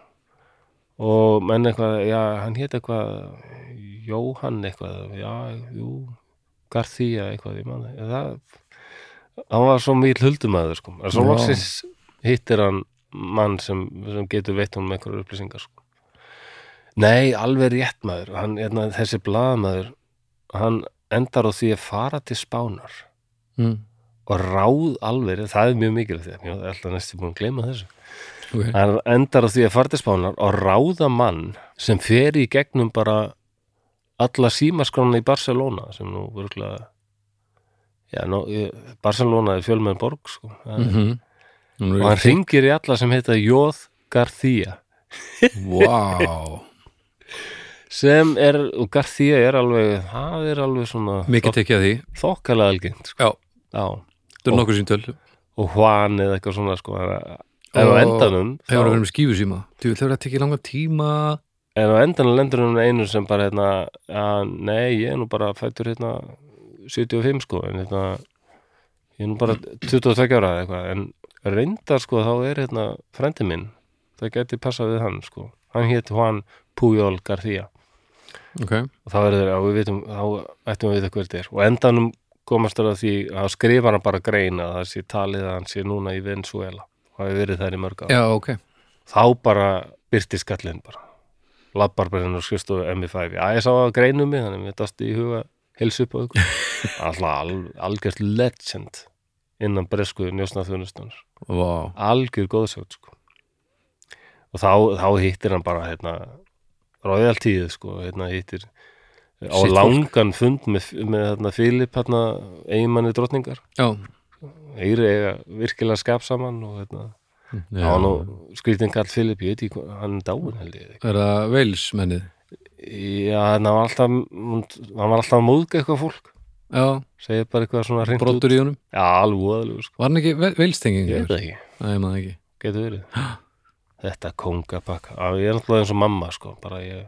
[SPEAKER 1] og menn eitthvað, já, hann hét eitthvað Jóhann eitthvað, já, jú Garþía eitthvað, ég man það hann var svo mýl huldumæður sko. en svo loksins hittir hann mann sem, sem getur veitt honum einhverjar upplýsingar sko. nei, alveg rétt maður hann, hérna, þessi blaðamaður hann endar á því að fara til Spánar
[SPEAKER 2] Mm.
[SPEAKER 1] og ráð alveg, það er mjög mikilvægt ég alltaf næstu búin að gleyma þessu
[SPEAKER 2] Ok.
[SPEAKER 1] hann endar á því að fara til Spánar og ráða mann sem fer í gegnum bara alla símaskrána í Barcelona sem nú vörglega já, nú, Barcelona er fjölmenn borg sko. mm.
[SPEAKER 2] Nú
[SPEAKER 1] og hann ringir í alla sem heita Jóð Garþía
[SPEAKER 2] Vá,
[SPEAKER 1] sem er, og Garþía er alveg það er alveg svona
[SPEAKER 2] mikið tekið að því
[SPEAKER 1] þokkalega algengt sko.
[SPEAKER 2] Já, þetta er
[SPEAKER 1] Og-
[SPEAKER 2] nokkuð síntöl
[SPEAKER 1] og Juan eða eitthvað svona sko. En á endanum þá-
[SPEAKER 2] verið með skífusíma. Þú hefur að tekið langa tíma.
[SPEAKER 1] En á endanum lendur hún einu sem bara hérna, ja, nei, ég er nú bara fættur hérna 75 sko, en hérna, ég er nú bara 22 ára eða eitthvað, en reyndar sko þá er hérna frendi minn, það geti passað við hann sko, hann hétt Juan Pujol García.
[SPEAKER 2] Ok,
[SPEAKER 1] og þá er þeir, já við vitum, þá ættum við að vita hver þetta er. Og endanum komast þar að því að skrifa hann bara grein að það sé talið að hann sé núna í Venezuela hafi verið þær í mörg ár.
[SPEAKER 2] Já, ok.
[SPEAKER 1] Þá bara byrti skallinn bara. Labbar bara hennar skristofu MI5 já ég sá að greinum mig þannig að mér dasti í huga helsu upp á ykkur. Alltaf al, algjört legend innan bresku njósnaþjónustunar
[SPEAKER 2] Vá,
[SPEAKER 1] algjör góðsjótt sko. og þá, þá hittir hann bara hérna, royaltíð sko, hérna, hittir á
[SPEAKER 2] Sitt fólk.
[SPEAKER 1] langan fund með, með hérna, Filip hérna, eiginmanni drottningar.
[SPEAKER 2] Já
[SPEAKER 1] Eiri eiga virkilega skap saman og hérna,
[SPEAKER 2] Já,
[SPEAKER 1] Já, nú skrítin kall Filip, ég veit ekki, hvað- hann er dáin held ég
[SPEAKER 2] Er það veilsmennið?
[SPEAKER 1] Já, hann var alltaf hann var alltaf að móðga eitthvað fólk.
[SPEAKER 2] Já,
[SPEAKER 1] segir bara eitthvað svona hreint út.
[SPEAKER 2] brotur í honum?
[SPEAKER 1] Já, alveg voðalegu sko.
[SPEAKER 2] Var hann ekki ve- veilstenging?
[SPEAKER 1] Ég veit ekki,
[SPEAKER 2] Nei, maður ekki.
[SPEAKER 1] Getur verið. Þetta kongapakk. Já, ég er náttúrulega eins og mamma sko bara ég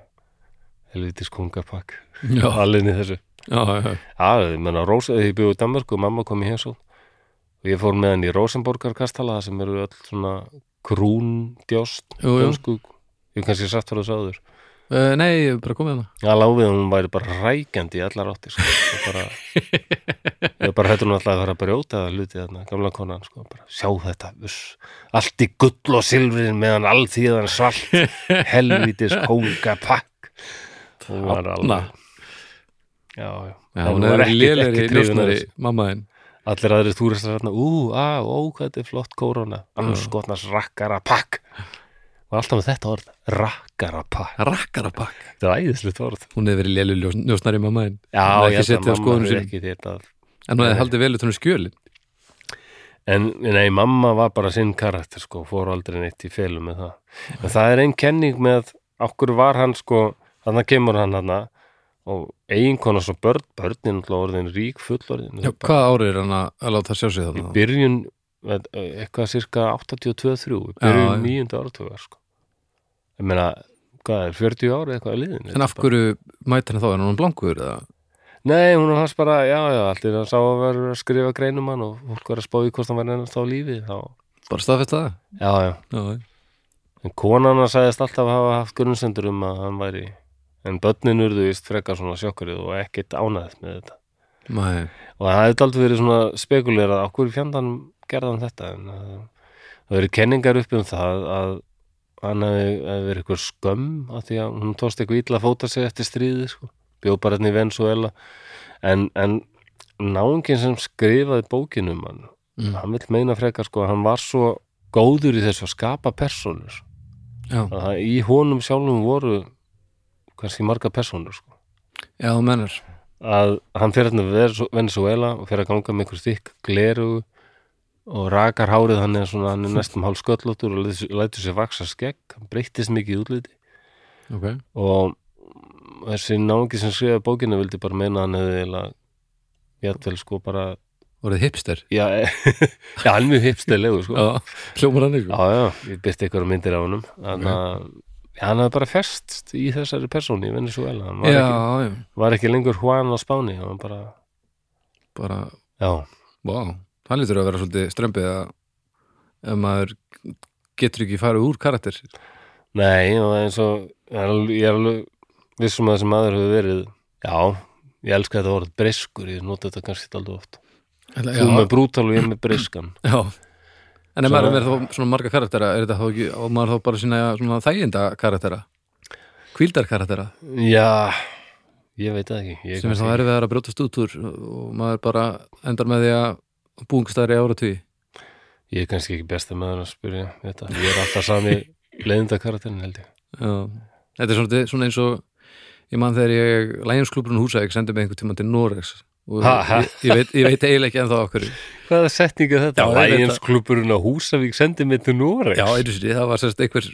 [SPEAKER 1] helvitis kongapakk.
[SPEAKER 2] Já,
[SPEAKER 1] allinni þessu.
[SPEAKER 2] Já, já,
[SPEAKER 1] Já, ég menna, Rósa, ég bjóði í Danmörku og mamma kom í heimsóð og ég fór með hann í Rosenborgar kastala það sem eru öll svona
[SPEAKER 2] jú
[SPEAKER 1] dönsku, ég kannski sagt fyrir þessu áður.
[SPEAKER 2] Uh, Nei, ég hef bara komið hana
[SPEAKER 1] Já, láfið hún væri bara rækjandi í allar áttir sko. bara, ég bara hættur hún alltaf að fara að brjóta hluti þarna, gamla konan sko. bara, sjá þetta, uss, allt í gull og silfrin meðan allþýðan svalt helvítis kónga pakk hún var alveg já, já,
[SPEAKER 2] Já, hún er
[SPEAKER 1] ekki- ekki hrifin af allir aðrir túristar hérna, ú, á, ó, hvað þetta er flott kóróna, anskotnars rakkara pakk og alltaf með þetta orð rakkara pakk,
[SPEAKER 2] Rakkarapakk
[SPEAKER 1] þetta er æðislegt orð.
[SPEAKER 2] Hún hefur verið lélu njósnari, mamma Hún
[SPEAKER 1] ég
[SPEAKER 2] ekki setið á
[SPEAKER 1] að ekki þetta
[SPEAKER 2] En hún hefði haldið vel utan um skjölin.
[SPEAKER 1] En nei, mamma var bara sinn karakter sko, fór aldrei neitt í felum með það. En það er ein kenning með okkur var hann sko, þannig kemur hann hann og eiginkona svo börn, börnin orðin rík fullorðin
[SPEAKER 2] Já, hvað árið er hann að að láta sjá sig
[SPEAKER 1] í
[SPEAKER 2] þarna?
[SPEAKER 1] byrjun eh, eitthvað cirka 82-3 í byrjun nýjunda áratugar sko. ég meina, hvað er 40 ári eitthvað að liðin
[SPEAKER 2] En af hverju mætir hann þá? Er hann blankur eða?
[SPEAKER 1] Nei, hún er hans bara, já, já, allir hann sá að vera að skrifa greinum hann og fólk var að spá í hvort hann var ennast á lífi þá,
[SPEAKER 2] Bara staðfest það?
[SPEAKER 1] já, já
[SPEAKER 2] Já.
[SPEAKER 1] En konan hann sagðist alltaf að hafa haft grunnsendur um að hann væri en börnin urðu vist frekar svona sjokkarið og ekkert ánæðið með þetta.
[SPEAKER 2] Nei,
[SPEAKER 1] og það hefði aldrei verið svona spekulerað okkur fjandan gerði hann þetta? En uh, það verið kenningar upp um það að hann hefði, verið eitthvað skömm af því að hún tókst eitthvað illa að fóta sig eftir stríði sko. bjóð bara hérna í Venezuela en, en náungin sem skrifaði bókinum hann
[SPEAKER 2] mm.
[SPEAKER 1] hann vil meina frekar sko að hann var svo góður í þessu að skapa personur að í honum sjálfum voru kannski marga personur sko.
[SPEAKER 2] já, þú mennar
[SPEAKER 1] að hann fyrir hérna Venezuela og fyrir að ganga með einhver stykk gleru og rakar hárið hann er svona, hann er næstum hálf sköllóttur og lætur- sér vaksa skegg, hann breyttist mikið í útliti.
[SPEAKER 2] Ok,
[SPEAKER 1] og þessi náungi sem skrifaði bókina vildi bara meina hann hefði eiginlega jafnvel sko bara
[SPEAKER 2] voruð hipster.
[SPEAKER 1] Já, já hann er mjög hipstilegu sko.
[SPEAKER 2] Hljómar hann
[SPEAKER 1] já, já, ég byrti eitthvað myndir á honum. Þannig að hann hafði bara festst í þessari persóni í Venezuela hann var,
[SPEAKER 2] Já,
[SPEAKER 1] ekki,
[SPEAKER 2] já,
[SPEAKER 1] var ekki lengur Juan á Spáni bara,
[SPEAKER 2] bara,
[SPEAKER 1] já,
[SPEAKER 2] vá. Hann lítur að vera svolítið strömpið að ef maður getur ekki farið úr karakter
[SPEAKER 1] nei og eins og ég er alveg, er vissum að þessi maður hefur verið já, ég elska þetta orð breskur ég nota þetta kannski alltaf oft. Þú með brútal og ég með breskan.
[SPEAKER 2] Já En ef maður er þá svona marga karaktera er þetta þá ekki, og maður þá bara sína svona þæginda karaktera? Kvíldar karaktera?
[SPEAKER 1] Já, ég veit það ekki. Ég
[SPEAKER 2] sem er þá erfiðar að brjótast út úr og maður bara endar með því að búingstæðri ára tví
[SPEAKER 1] Ég er kannski ekki besta með að spyrja þetta. Ég er alltaf sami leiðinda karakterin held ég.
[SPEAKER 2] Þetta er svona, svona eins og ég man þegar ég Læginsklúbrun Húsæk sendi mig einhvern tímann til Noregs og
[SPEAKER 1] Ha, ha.
[SPEAKER 2] ég, ég, veit, ég veit eiginlega ekki ennþá okkur
[SPEAKER 1] Hvaða setning er þetta?
[SPEAKER 2] Veit
[SPEAKER 1] Læginsklúburinn á Húsavík sendi mig til Noregs.
[SPEAKER 2] Já, einu sinni, það var sérst einhver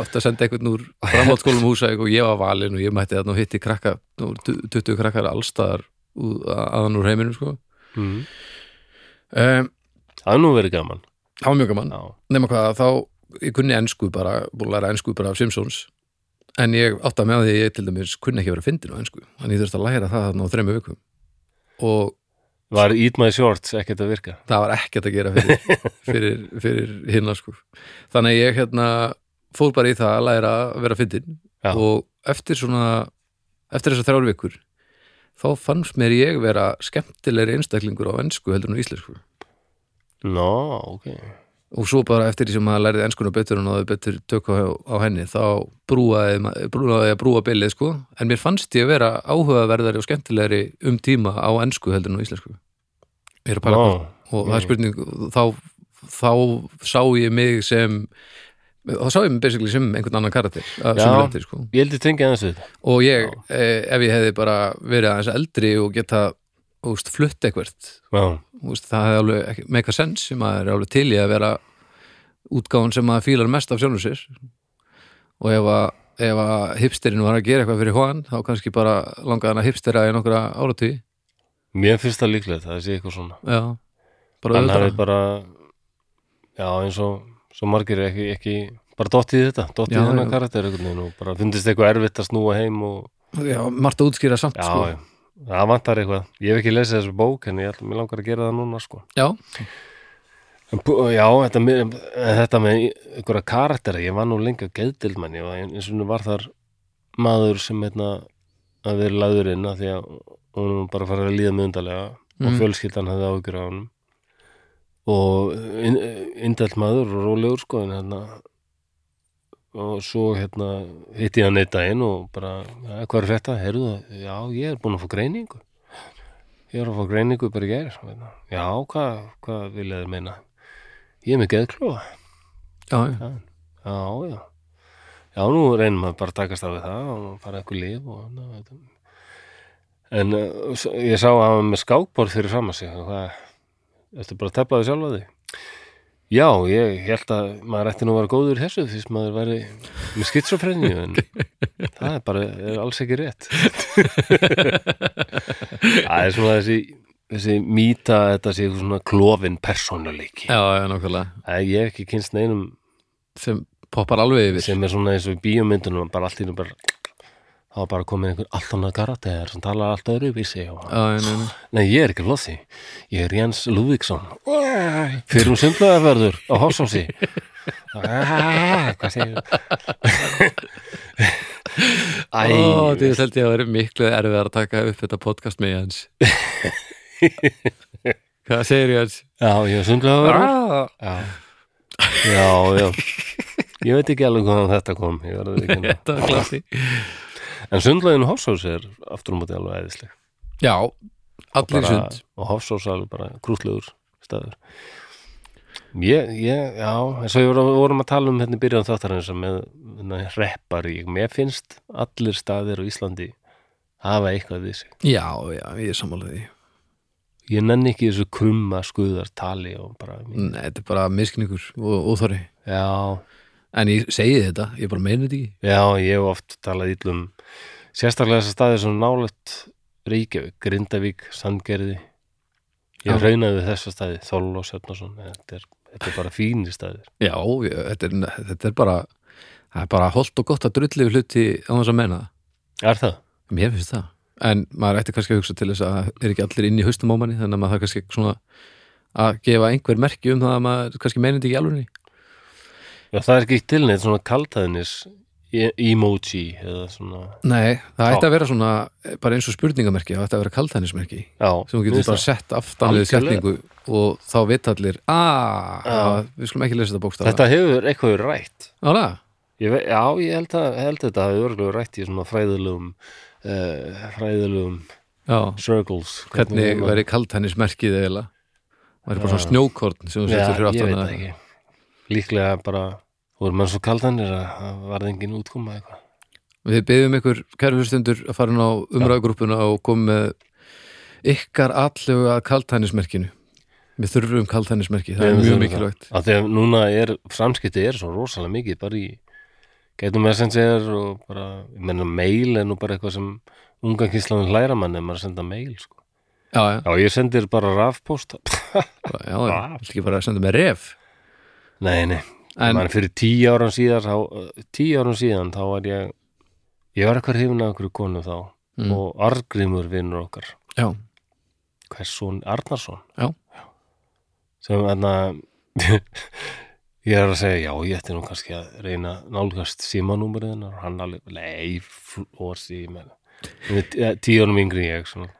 [SPEAKER 2] átt að senda einhvern úr framhaldsskólum Húsæk og ég var valinn og ég mætti þarna og hitti krakka, nú, 20 krakkar allstaðar aðan úr heiminum sko.
[SPEAKER 1] Mm.
[SPEAKER 2] um,
[SPEAKER 1] Það er nú verið gaman.
[SPEAKER 2] Það var mjög gaman nema hvað, þá, ég kunni ensku bara, búin að læra ensku bara af Simpsons en ég átti að með því að ég til dæmis kunni ekki að vera fyndin á ensku þannig ég þurfti að læra það þarna á þremmu vikum og
[SPEAKER 1] Var Eat My Shorts ekkert að virka?
[SPEAKER 2] það var ekkert að gera fyrir, fyrir, fyrir hinna sko þannig að ég hérna fór bara í það að læra að vera fyndin og eftir svona eftir þessar þrjár vikur þá fannst mér ég vera skemmtilegri einstaklingur á ensku heldur en íslensku
[SPEAKER 1] Nó, ok.
[SPEAKER 2] Og svo bara eftir því sem maður lærið enskuna betur og náðu betur tökku á, á henni þá brúaði, að brúa bylið sko, en mér fannst ég að vera áhugaverðari og skemmtilegri um tíma á ensku heldur en á íslensku ég er að pæla
[SPEAKER 1] Nó,
[SPEAKER 2] og það er spurning þá, þá sá ég mig sem þá sá ég mig basically sem einhvern annan karakter að
[SPEAKER 1] Já.
[SPEAKER 2] leyti, sko.
[SPEAKER 1] ég held ég tengi aðeins við.
[SPEAKER 2] og ég, eh, ef ég hefði bara verið aðeins eldri og geta úst, flutt
[SPEAKER 1] Já,
[SPEAKER 2] úst, það hefði alveg meika sens sem að er alveg til í að vera útgáfun sem að fílar mest af sjálfum sér og ef að, ef að hipsterinn var að gera eitthvað fyrir hóan þá kannski bara langaði hann að hipstera í nokkra áratví
[SPEAKER 1] mér finnst það líklegt, það sé eitthvað svona.
[SPEAKER 2] já, bara auðvitað.
[SPEAKER 1] já eins og, svo margir ekki, ekki bara dottið þetta, dottið þennan karakter og bara fundist eitthvað erfitt að snúa heim og
[SPEAKER 2] já, margt að útskýra samt
[SPEAKER 1] Já,
[SPEAKER 2] sko.
[SPEAKER 1] já, það vantar eitthvað. Ég hef ekki lesið þessu bók en ég ætlum, langar að gera það núna sko.
[SPEAKER 2] já,
[SPEAKER 1] Já, þetta með, þetta með einhverja karaktera, ég var nú lengi að geðdildmenni og eins og nú var þar maður sem hérna að vera lagður inn því að hún var bara að fara að líða með undarlega og fjölskyldan hefði áhyggjur á honum. Og indelt maður og rólegur sko en hérna og svo hérna hitti ég hann eitt daginn og bara, ja, hvað er þetta? Herðu það? Já, ég er búin að fá greiningu ég er að fá greiningu bara gær hérna. já, hvað, hvað vilja þér meina? Ég er með geðklóa
[SPEAKER 2] já, já.
[SPEAKER 1] já, já já, nú reynum maður bara að takast á það og fara eitthvað líf og þetta. en uh, ég sá að hann var með skákborð fyrir fram að sig og hvað, ertu bara að teppa þig sjálf að því? Já, ég held að maður ætti nú að vera góður þessu fyrst maður væri með skitsofrenju en það er bara er alls ekki rétt. Það er svona þessi þessi mýta þetta sé svona klofin persónuleiki.
[SPEAKER 2] Já, já, nákvæmlega.
[SPEAKER 1] Það er ég hef ekki kynst neinum
[SPEAKER 2] sem poppar alveg yfir.
[SPEAKER 1] sem er svona eins og í bíómyndunum bara allt í nú bara þá er bara komin einhver allt annað karakter sem talar allt öðru vísi og
[SPEAKER 2] já, nei, nei.
[SPEAKER 1] Nei, ég er ekki Lossi, ég er Jens Lúvíksson fyrir um sundlaðarverður á Hásósi Hvað segir Æ,
[SPEAKER 2] Ó, því held ég að vera miklu erfið að taka upp þetta podcast með Jens. Hvað segir Jens?
[SPEAKER 1] Já, ég er sundlaðarverður
[SPEAKER 2] Ah,
[SPEAKER 1] Já, já, já. Ég veit ekki alveg hvaðan þetta kom. Ég verður ekki hérna. En sundlaðinu Hásós er aftur um móti alveg æðisleg.
[SPEAKER 2] Já, allir
[SPEAKER 1] bara,
[SPEAKER 2] sund.
[SPEAKER 1] og Hofsós alveg bara krútlegur staður. Ég, ég, já eins og voru, vorum að tala um hérna í byrjun þáttarins með hérna, reppar ég, mér finnst allir staðir á Íslandi hafa eitthvað við sig.
[SPEAKER 2] Já, já, ég er sammálaði því.
[SPEAKER 1] Ég nenni ekki þessu krumma skuðar tali og bara,
[SPEAKER 2] Nei, þetta er bara miskningur og óþorri
[SPEAKER 1] já,
[SPEAKER 2] En ég segi þetta, ég bara meina þetta ekki.
[SPEAKER 1] Já, ég hef oft talað illum sérstaklega þessar staðir sem nálægt Reykjavík, Grindavík, Sandgerði. Ég
[SPEAKER 2] Já.
[SPEAKER 1] raunaði við þessa staði Þóll og Sjöfnason þetta þetta er bara fínir staðir.
[SPEAKER 2] Já, ég, þetta, er, þetta er bara það er bara holdt og gott að drulli við hluti á þess að menna það.
[SPEAKER 1] Er það?
[SPEAKER 2] Mér finnst það. En maður ætti kannski að hugsa til þess að er ekki allir inn í haustum á manni þannig að maður það kannski svona að gefa einhver merki um það að maður kannski meinandi ekki alveg
[SPEAKER 1] Já, það er ekki til neitt svona kaltæðnis emoji eða svona
[SPEAKER 2] Nei, það ætti að vera svona bara eins og spurningamerki, það ætti að vera kaltænismerki
[SPEAKER 1] já,
[SPEAKER 2] sem þú getur bara
[SPEAKER 1] það.
[SPEAKER 2] sett aftan við setningu og þá vita allir að
[SPEAKER 1] Já.
[SPEAKER 2] við skulum ekki lesa þetta bókstafa
[SPEAKER 1] þetta hefur eitthvað verið rætt ve, já, ég held að, held að þetta hafi örgulega rætt í svona fræðilegum uh, fræðilegum
[SPEAKER 2] já,
[SPEAKER 1] circles.
[SPEAKER 2] Hvernig
[SPEAKER 1] maður-
[SPEAKER 2] veri kaltænismerkið eiginlega? Það er bara svona snjókorn sem þú setur fyrir aftan að-
[SPEAKER 1] það ekki Líklega bara voru mann svo kaldanir að það varði engin útkoma eitthvað
[SPEAKER 2] Við byggjum ykkur, kæru hlustundur, að fara inn á umræðugrúppuna og koma með ykkar allegu að kaltænismerkinu. Við þurfum kaltænismerki, það
[SPEAKER 1] Við
[SPEAKER 2] er mjög mikilvægt.
[SPEAKER 1] Af því að núna er, samskipti er svo rosalega mikið bara í getum messenger og bara, ég menna mail er nú bara eitthvað sem unga kíslaðum hlæra mann ef maður senda mail sko.
[SPEAKER 2] Já, já,
[SPEAKER 1] Já, ég sendir bara rafpost
[SPEAKER 2] já, já, já, viltu ekki bara senda með ref.
[SPEAKER 1] Nei, nei,
[SPEAKER 2] En,
[SPEAKER 1] fyrir tíu árum síðan þá, tíu árum síðan þá var ég ég var eitthvað hrifin af okkur konu þá
[SPEAKER 2] Mm.
[SPEAKER 1] og Argrimur vinnur okkar.
[SPEAKER 2] Já,
[SPEAKER 1] hvers son? Arnarsson
[SPEAKER 2] Já.
[SPEAKER 1] sem þarna ég er að segja, já, ég ætti nú kannski að reyna nálgast símanúmerið hennar og hann alveg, nei, flósi eh, tíu árum yngri ég, svona.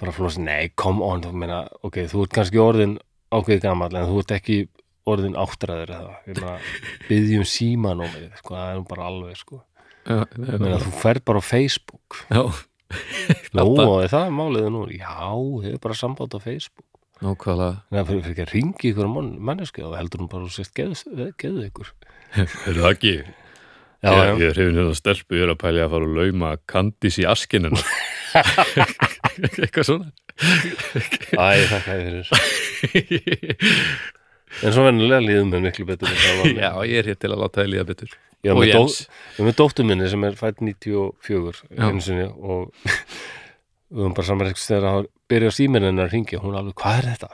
[SPEAKER 1] Bara flósi, nei, come on, þú meina ok, þú ert kannski orðin ákveð gamall en þú ert ekki orðin áttræður eða, ég byggjum símanúmerið, sko, það er nú bara alveg, sko.
[SPEAKER 2] Já,
[SPEAKER 1] ég meina, þú ferð bara á Facebook.
[SPEAKER 2] Já,
[SPEAKER 1] Nú, og er það er málið nú, já, hefur bara samband á Facebook.
[SPEAKER 2] Nákvæmlega.
[SPEAKER 1] Nei, fyrir, fyrir ekki að ringi ykkur manneski og heldur hún bara að þú sést geðu, ykkur
[SPEAKER 3] Er það ekki?
[SPEAKER 1] Já,
[SPEAKER 3] ég,
[SPEAKER 1] já.
[SPEAKER 3] ég er hrifin hérna stelpu, ég er að pæli að fara að lauma kandis í askinina.
[SPEAKER 2] Eitthvað svona.
[SPEAKER 1] Æ, þakka þér fyrir En svo vennulega líðum við miklu betur
[SPEAKER 2] Já, ég er hér til að láta það líða betur.
[SPEAKER 1] Ég var
[SPEAKER 2] og
[SPEAKER 1] ég var með dóttur minni sem er fætt 94
[SPEAKER 2] Já.
[SPEAKER 1] einu sinni og við höfum bara saman eitthvað þegar að byrja á síminn hennar að ringja hún alveg, hvað er þetta?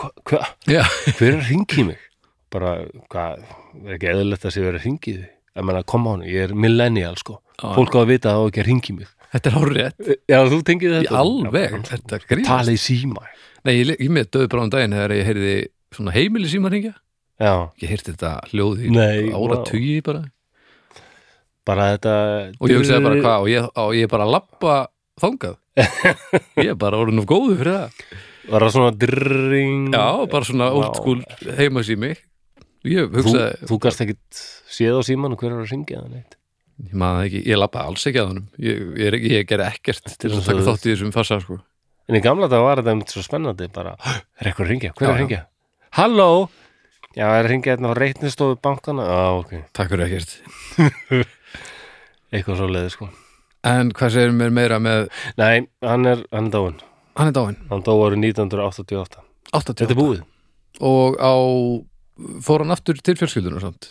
[SPEAKER 1] Hva, hva,
[SPEAKER 2] Já,
[SPEAKER 1] hver er að ringi mig? Bara, hvað, er ekki eðlilegt að sé verið að ringi þig? Ég meina, koma hann, ég er millennial sko
[SPEAKER 2] Já.
[SPEAKER 1] Fólk á að vita að það á ekki að ringi mig
[SPEAKER 2] þetta er hárrétt.
[SPEAKER 1] Já, þú tengið þetta
[SPEAKER 2] alveg,
[SPEAKER 1] Já,
[SPEAKER 2] þetta grínast.
[SPEAKER 1] Tala í síma
[SPEAKER 2] Nei, ég, ég með döðu bara um daginn þegar ég heyrði svona heimili símaringja.
[SPEAKER 1] Já,
[SPEAKER 2] Ég heyrði þetta hljóð í
[SPEAKER 1] Nei,
[SPEAKER 2] ára tugi bara.
[SPEAKER 1] bara þetta
[SPEAKER 2] Og ég hugsaði bara hvað, og ég, og ég bara lappa þangað. ég er bara orðin of góðu fyrir það.
[SPEAKER 1] Var það svona drring
[SPEAKER 2] Já, bara svona old school heima sími. Ég
[SPEAKER 1] Þú,
[SPEAKER 2] hugsaði,
[SPEAKER 1] þú gast ekkit séð á símanu hver er að ringja það neitt
[SPEAKER 2] ég maður ekki, ég lappa alls ekki að honum. Ég, ég, ég gerði ekkert til að taka
[SPEAKER 1] þú-
[SPEAKER 2] þátt í þessum fassa, sko.
[SPEAKER 1] En í gamla dag var þetta einmitt svo spennandi bara, er eitthvað að ringja, hver er að ringja? Halló? Já, er að ringja hérna á reitnistofu bankana Já, ok,
[SPEAKER 2] Takk fyrir ekkert.
[SPEAKER 1] eitthvað svo leiði sko.
[SPEAKER 2] En hvað segir mér meira með,
[SPEAKER 1] Nei, hann er, hann er dáinn.
[SPEAKER 2] Hann er dáinn,
[SPEAKER 1] Hann dó árið 1988
[SPEAKER 2] 88.
[SPEAKER 1] Þetta er búið.
[SPEAKER 2] Og á, fór hann aftur til fjölskyldunar samt.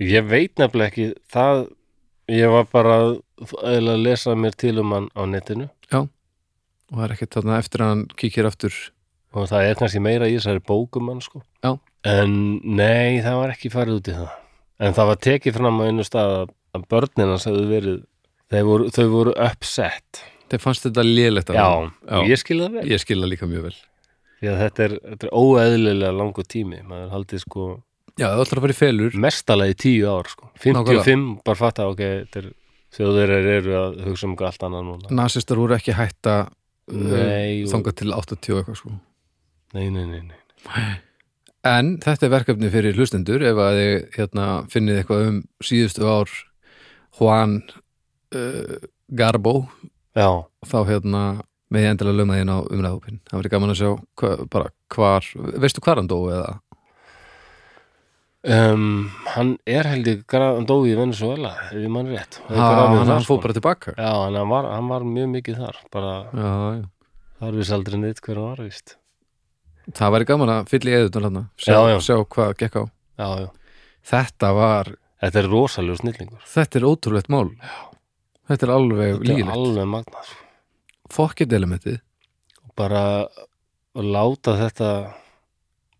[SPEAKER 1] Ég veit nefnilega ekki það. Ég var bara að lesa mér til um hann á netinu.
[SPEAKER 2] Og það er ekkert þarna eftir að hann kíkir aftur.
[SPEAKER 1] Og það er kannski meira í þessari bókum hann sko
[SPEAKER 2] Já.
[SPEAKER 1] en nei, það var ekki farið út í það en það var tekið fram á einu stað að, að börnin hans hefðu verið voru, þau voru upset
[SPEAKER 2] Þeir fannst þetta lélegt af
[SPEAKER 1] já, og ég skil það vel
[SPEAKER 2] Ég skilða líka mjög vel.
[SPEAKER 1] að þetta er, þetta er óeðlilega langu tími maður haldið sko
[SPEAKER 2] Já, það ætlar að fara í felur.
[SPEAKER 1] mestalagi tíu ár sko 55,
[SPEAKER 2] Nákvæmlega.
[SPEAKER 1] bara fatta ok þetta er, þjóðverðar eru að hugsa um allt annað núna
[SPEAKER 2] Nasistar voru ekki hætta
[SPEAKER 1] Nei, og-
[SPEAKER 2] þangað til 80 og eitthvað sko.
[SPEAKER 1] Nei, nei, nei, nei.
[SPEAKER 2] En þetta er verkefni fyrir hlustendur ef að þið hérna, finnið eitthvað um síðustu ár Juan uh, Garbo.
[SPEAKER 1] Já,
[SPEAKER 2] þá hérna með ég endilega lögma þín á umræðhópin það verður gaman að sjá hva, bara hvar veistu hvar hann dó eða?
[SPEAKER 1] Um, hann er held ég gra- hann dói í Venezuela, ef ég mann rétt.
[SPEAKER 2] Ha, hann, hann
[SPEAKER 1] sko.
[SPEAKER 2] fór bara tilbaka
[SPEAKER 1] Já, hann var, hann var mjög mikið þar bara,
[SPEAKER 2] já,
[SPEAKER 1] þar við aldrei neitt hver var, víst
[SPEAKER 2] það væri gaman að fylla í eðutan hann sjá,
[SPEAKER 1] Já, já.
[SPEAKER 2] sjá hvað gekk á.
[SPEAKER 1] Já, já,
[SPEAKER 2] þetta var,
[SPEAKER 1] þetta er rosalega snillingur.
[SPEAKER 2] Þetta er ótrúlegt mál. Þetta er alveg lígilegt
[SPEAKER 1] alveg magnað sko.
[SPEAKER 2] Fokkit elementið.
[SPEAKER 1] Bara að láta þetta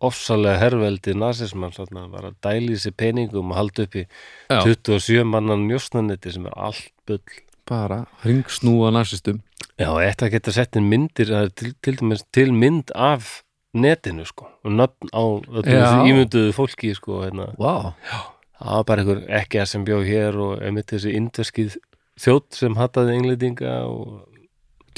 [SPEAKER 1] ofsalega herveldi nasismann svona, bara dæli sér peningum og halda upp í
[SPEAKER 2] Já.
[SPEAKER 1] 27 mannan njósnanetti sem er allt bull.
[SPEAKER 2] Bara ringsnúa narsistum
[SPEAKER 1] Já, þetta geta sett inn myndir til, til, til mynd af netinu sko. Og nöfn á ímynduðu fólki sko hérna.
[SPEAKER 2] Vá,
[SPEAKER 1] það var bara einhver ekki sem bjó hér og einmitt þessi indverskið þjótt sem hattaði englendinga og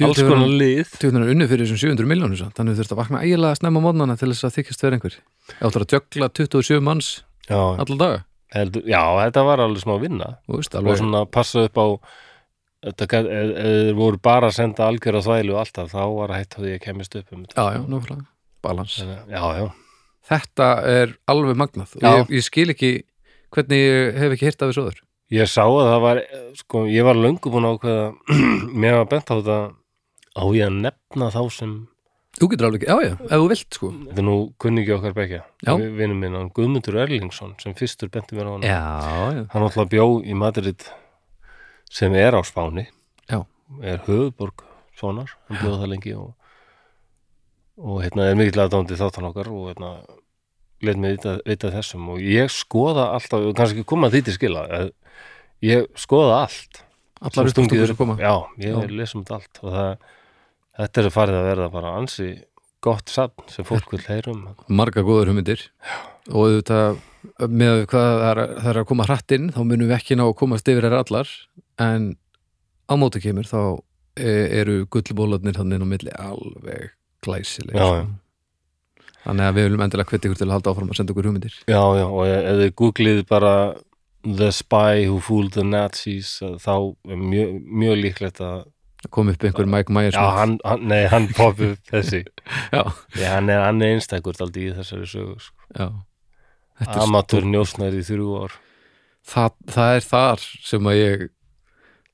[SPEAKER 1] alls konar lið.
[SPEAKER 2] Tjóðunar unnu fyrir þessum 700 miljónu samt. Þannig þurft að vakna ægilega snemma á mótnana til þess að þykjast vera einhver. Áttur að djögla 27 manns
[SPEAKER 1] Já,
[SPEAKER 2] allar daga.
[SPEAKER 1] Heldur, já, þetta var alveg smá vinna.
[SPEAKER 2] Veist,
[SPEAKER 1] og svona passa upp á þeir voru bara að senda algjör á þvælu og alltaf, þá var að hætt á því að kemist upp um þetta.
[SPEAKER 2] Já, já, náttúrulega, balans
[SPEAKER 1] Já, já,
[SPEAKER 2] Þetta er alveg magnað og ég, ég skil ekki hvernig ég hef ekki hýrt af þessu öður
[SPEAKER 1] ég sá að það var sko, ég var löngu búin að ákveða mér var bent á þetta á ég að nefna þá sem
[SPEAKER 2] Þú getur alveg ekki, já, já, ef þú vilt sko.
[SPEAKER 1] Þetta er nú kunningi okkar bekja
[SPEAKER 2] Já.
[SPEAKER 1] vinnum minn, hann Guðmundur Erlingsson sem fyrstur benti mér á hann
[SPEAKER 2] Já, já,
[SPEAKER 1] hann alltaf bjó í Madrid sem er á Spáni.
[SPEAKER 2] Já.
[SPEAKER 1] er höfuborg Spánar, hann bjóð það lengi og, og hérna er mikill aðdándi þáttan okkar og hérna let mig vita, vita þessum. Og ég skoða alltaf, kannski koma því til skila ég skoða allt.
[SPEAKER 2] Allar
[SPEAKER 1] sem
[SPEAKER 2] koma?
[SPEAKER 1] Já, ég er lesum þetta allt. Og það, þetta er farið að verða bara ansi gott safn sem fólk vil heyrum
[SPEAKER 2] marga góður hugmyndir. Og auðvitað með hvað það er, það er að koma hratt inn þá munum við ekki ná að komast yfir þær allar. En á móti kemur þá e- eru gullbólarnir þannig inn á milli alveg glæsileg
[SPEAKER 1] Já,
[SPEAKER 2] sko.
[SPEAKER 1] já.
[SPEAKER 2] þannig að við viljum endilega hvetja ykkur til að halda áfram að senda okkur hugmyndir
[SPEAKER 1] Já, já, og ef þið googlið bara The Spy Who Fooled the Nazis þá er mjög, mjög líklegt að
[SPEAKER 2] koma upp einhver Mike Myers
[SPEAKER 1] já, hann, hann, nei, hann poppi upp þessi
[SPEAKER 2] já,
[SPEAKER 1] já, hann er, hann er einstækur daldi í þessari sögu sko.
[SPEAKER 2] já. Þetta er
[SPEAKER 1] Amatur njósnari í þrjú ár
[SPEAKER 2] það, það er þar sem að ég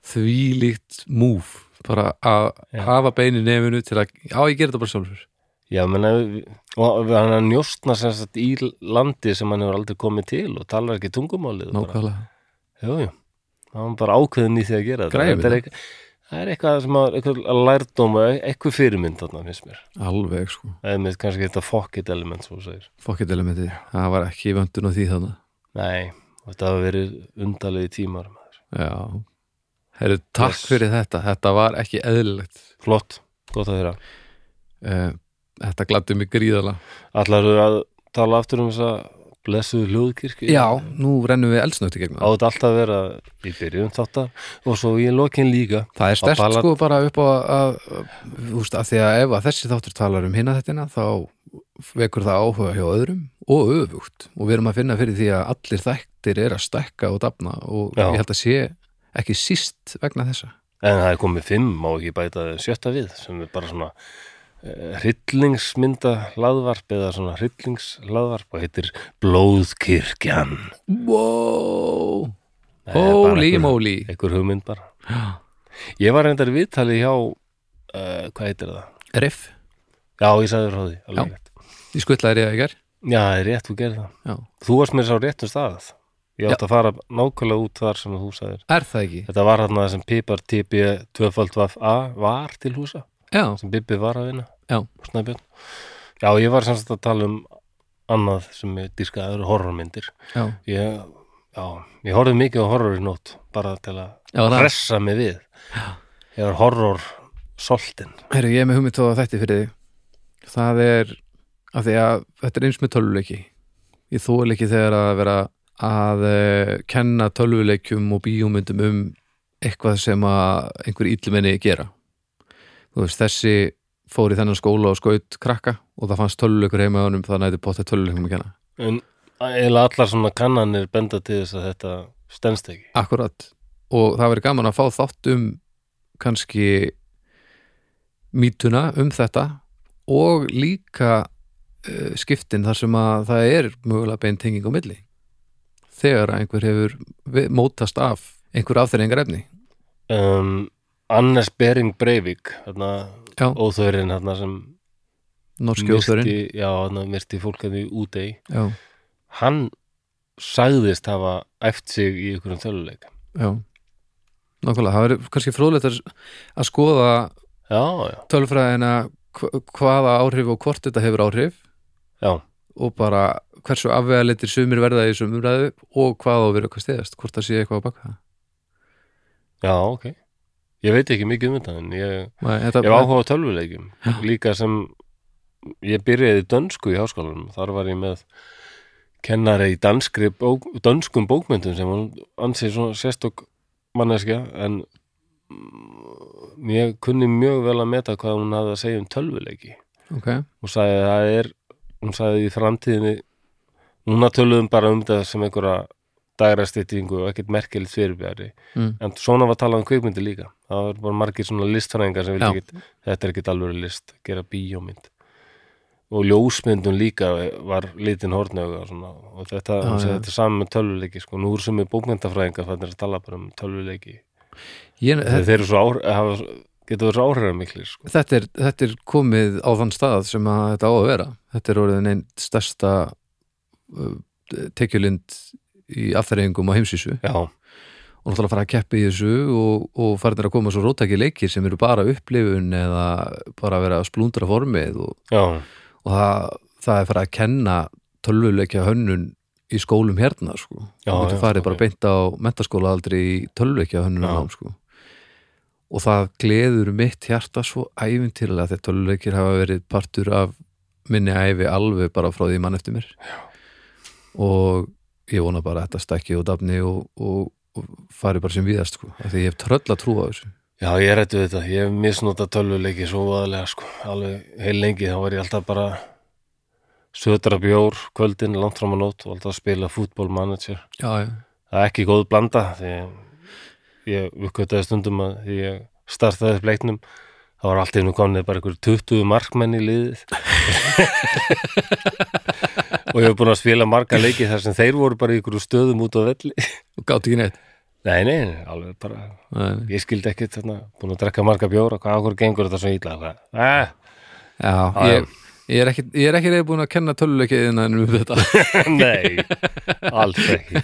[SPEAKER 2] þvílíkt múf bara að hafa bein í nefinu til að, já ég ger þetta bara sjálfur.
[SPEAKER 1] Já, menna, og hann er njósna sem sagt í landi sem hann hefur aldrei komið til og talar ekki tungumálið
[SPEAKER 2] nákvæmlega,
[SPEAKER 1] Jú, jú, hann var bara ákveðin í því að gera þetta.
[SPEAKER 2] Græfur
[SPEAKER 1] Þetta er það. er eitthvað sem að eitthvað lærdóm og eitthvað fyrirmynd þarna finnst mér.
[SPEAKER 2] Alveg sko.
[SPEAKER 1] Eða með kannski þetta pocket element svo segir.
[SPEAKER 2] Fokket elementi, það var ekki vöndun á því þannig
[SPEAKER 1] Nei, þetta hafa verið undalegi tímar maður.
[SPEAKER 2] já, herru, takk
[SPEAKER 1] Yes.
[SPEAKER 2] fyrir þetta. Þetta var ekki eðlilegt.
[SPEAKER 1] Flott, gott að þeirra
[SPEAKER 2] uh, þetta gladdi mig gríðala
[SPEAKER 1] Allar að tala aftur um þessa blessuðu hljóðkirkju?
[SPEAKER 2] Já, nú rennum við eldsnögt í gegnum
[SPEAKER 1] Á þetta alltaf vera í byrjun þáttar og svo í lokin líka.
[SPEAKER 2] Það er stert sko bara upp á að, að, úst, að því að ef að þessi þáttur talar um hinna þettina þá vekur það áhuga hjá öðrum og öfugt. Og við erum að finna fyrir því að allir þættir er að stækka og dafna og
[SPEAKER 1] Já.
[SPEAKER 2] ég held að sé ekki síst vegna þessa.
[SPEAKER 1] En það er komið fimm, má ekki bæta sjötta við sem er bara svona uh, hryllingsmynda laðvarp eða svona hryllingslaðvarp og heitir Blóðkirkjan.
[SPEAKER 2] Wow, holy moly.
[SPEAKER 1] Einhver hugmynd bara. Ég var reyndar viðtali hjá uh, hvað heitir það?
[SPEAKER 2] Riff,
[SPEAKER 1] Já, ég sagði frá því alveg rétt.
[SPEAKER 2] ég skuttlaði ég ekki
[SPEAKER 1] Já, það er rétt, þú gerir það.
[SPEAKER 2] Já.
[SPEAKER 1] Þú varst mér sá réttum stað Ég átti að fara nákvæmlega út þar sem þú sagðir
[SPEAKER 2] Er. Það ekki?
[SPEAKER 1] Þetta var hann að sem Pipar TB 2FA var til húsa.
[SPEAKER 2] Já,
[SPEAKER 1] sem Bibi var að vinna.
[SPEAKER 2] Já.
[SPEAKER 1] Snæbjörn. Já, ég var semst að tala um annað sem ég dýrskaði horrormyndir.
[SPEAKER 2] Já,
[SPEAKER 1] ég, Já, ég horfði mikið á horror í nótt bara til að
[SPEAKER 2] já það
[SPEAKER 1] hressa mig við. Ég var horror soltin
[SPEAKER 2] Herru, ég er með hugmynd á þetta fyrir þig. Það er af því að þetta er eins með tölvuleiki. Ég þóla ekki þegar að vera að uh, kenna tölvuleikjum og bíómyndum um eitthvað sem að einhver íllumenni gera. Þú veist, þessi fór í þennan skóla og skaut krakka og það fannst tölvuleikur heima á honum það nætti potið tölvuleikum að kenna.
[SPEAKER 1] En eiginlega allar svona kannanir benda til þess að þetta stendst ekki.
[SPEAKER 2] Akkurat. Og það verið gaman að fá þátt um kannski mítuna um þetta og líka uh, skiptin þar sem að það er mögulega bein tenging á milli þegar einhver hefur mótast af einhver afþreiningar efni
[SPEAKER 1] um, Annes Bering Breivik óþörinn sem
[SPEAKER 2] norski óþörinn.
[SPEAKER 1] myrti, já, þarna myrti fólk að því útei
[SPEAKER 2] já,
[SPEAKER 1] hann sagðist hafa æft sig í einhverjum töluleik
[SPEAKER 2] já, nákvæmlega, það verður kannski fróðlegt að, skoða
[SPEAKER 1] já, já,
[SPEAKER 2] tölfræðina hva- hvaða áhrif og hvort þetta hefur áhrif.
[SPEAKER 1] Já,
[SPEAKER 2] og bara hversu afvegalitir sumir verða í þessum umræðu og hvað á að vera hvað stiðast, hvort það sé eitthvað á baka
[SPEAKER 1] já, ok. Ég veit ekki mikið um þetta en ég,
[SPEAKER 2] Nei, þetta,
[SPEAKER 1] ég áhuga á tölvuleikjum.
[SPEAKER 2] Já.
[SPEAKER 1] líka sem ég byrjaði dönsku í háskólanum. Þar var ég með kennari í danskri bók, dönskum bókmyndum sem ansið svona sérstök manneskja en ég kunni mjög vel að meta hvað hún hafði að segja um tölvuleiki.
[SPEAKER 2] Ok,
[SPEAKER 1] hún sagði að það er hún sagði í framtíðinni núna töluðum bara um þetta sem einhverja dagrastýttingu og ekkert merkilegt fyrirbjari
[SPEAKER 2] mm.
[SPEAKER 1] en svona var talað um kvikmyndi líka það var bara margir svona listfræðingar sem vildi ekki, þetta er ekkert alveg list gera bíómynd og ljósmyndun líka var litin hornöga og, þetta,
[SPEAKER 2] Já, já.
[SPEAKER 1] þetta er saman með tölvuleiki sko. nú eru sem er bókmyndafræðingar fannir að tala bara um tölvuleiki
[SPEAKER 2] ég,
[SPEAKER 1] þeir
[SPEAKER 2] þetta,
[SPEAKER 1] eru svo áhr, hafa, getur verið svo áhrifamiklir sko.
[SPEAKER 2] þetta, er, þetta er komið á þann stað sem þetta á að vera þetta er orðin einn stærsta tekjulind í afþreyingum á heimsísu
[SPEAKER 1] já,
[SPEAKER 2] og náttúrulega fara að keppa í þessu og, og farin að koma svo rótæki leikir sem eru bara upplifun eða bara að vera að splúndra formið og, og það, það er fara að kenna tölvuleikja hönnun í skólum hérna sko.
[SPEAKER 1] Já,
[SPEAKER 2] þú getur
[SPEAKER 1] já,
[SPEAKER 2] farið bara
[SPEAKER 1] ok.
[SPEAKER 2] beint á mentaskóla aldrei í tölvuleikja hönnun
[SPEAKER 1] Já.
[SPEAKER 2] sko. og það gleður mitt hjarta svo æfintýrlega þegar tölvuleikir hafa verið partur af minni æfi alveg bara frá því mann eftir mér já. Og ég vona bara að þetta stakki og dafni og, og, og fari bara sem viðast sko. af því ég hef tröll að trúa þessu
[SPEAKER 1] já, ég er rættu þetta ég hef misnotað tölvuleiki svo aðlega sko. alveg heil lengi, þá var ég alltaf bara södra bjór kvöldin langt fram að nót og alltaf spila fútbolmanager
[SPEAKER 2] já, já,
[SPEAKER 1] það er ekki góð blanda því ég uppkvötaði stundum að því ég startaði upp leiknum það var allt í einu komnið bara einhver 20 markmenn í liðið og ég hef búin að spila marga leiki þar sem þeir voru bara í einhverju stöðum út á velli.
[SPEAKER 2] Og gátt ekki neitt?
[SPEAKER 1] Nei, nei, alveg bara
[SPEAKER 2] Nei.
[SPEAKER 1] ég skildi ekkit þarna, búin að drekka marga bjóra hvað okkur gengur þetta svo ítla hvað, eh,
[SPEAKER 2] Já,
[SPEAKER 1] Já,
[SPEAKER 2] ég, ég er ekki, ég er ekki reyð búin að kenna tölvuleikið um þetta.
[SPEAKER 1] Nei alls ekki.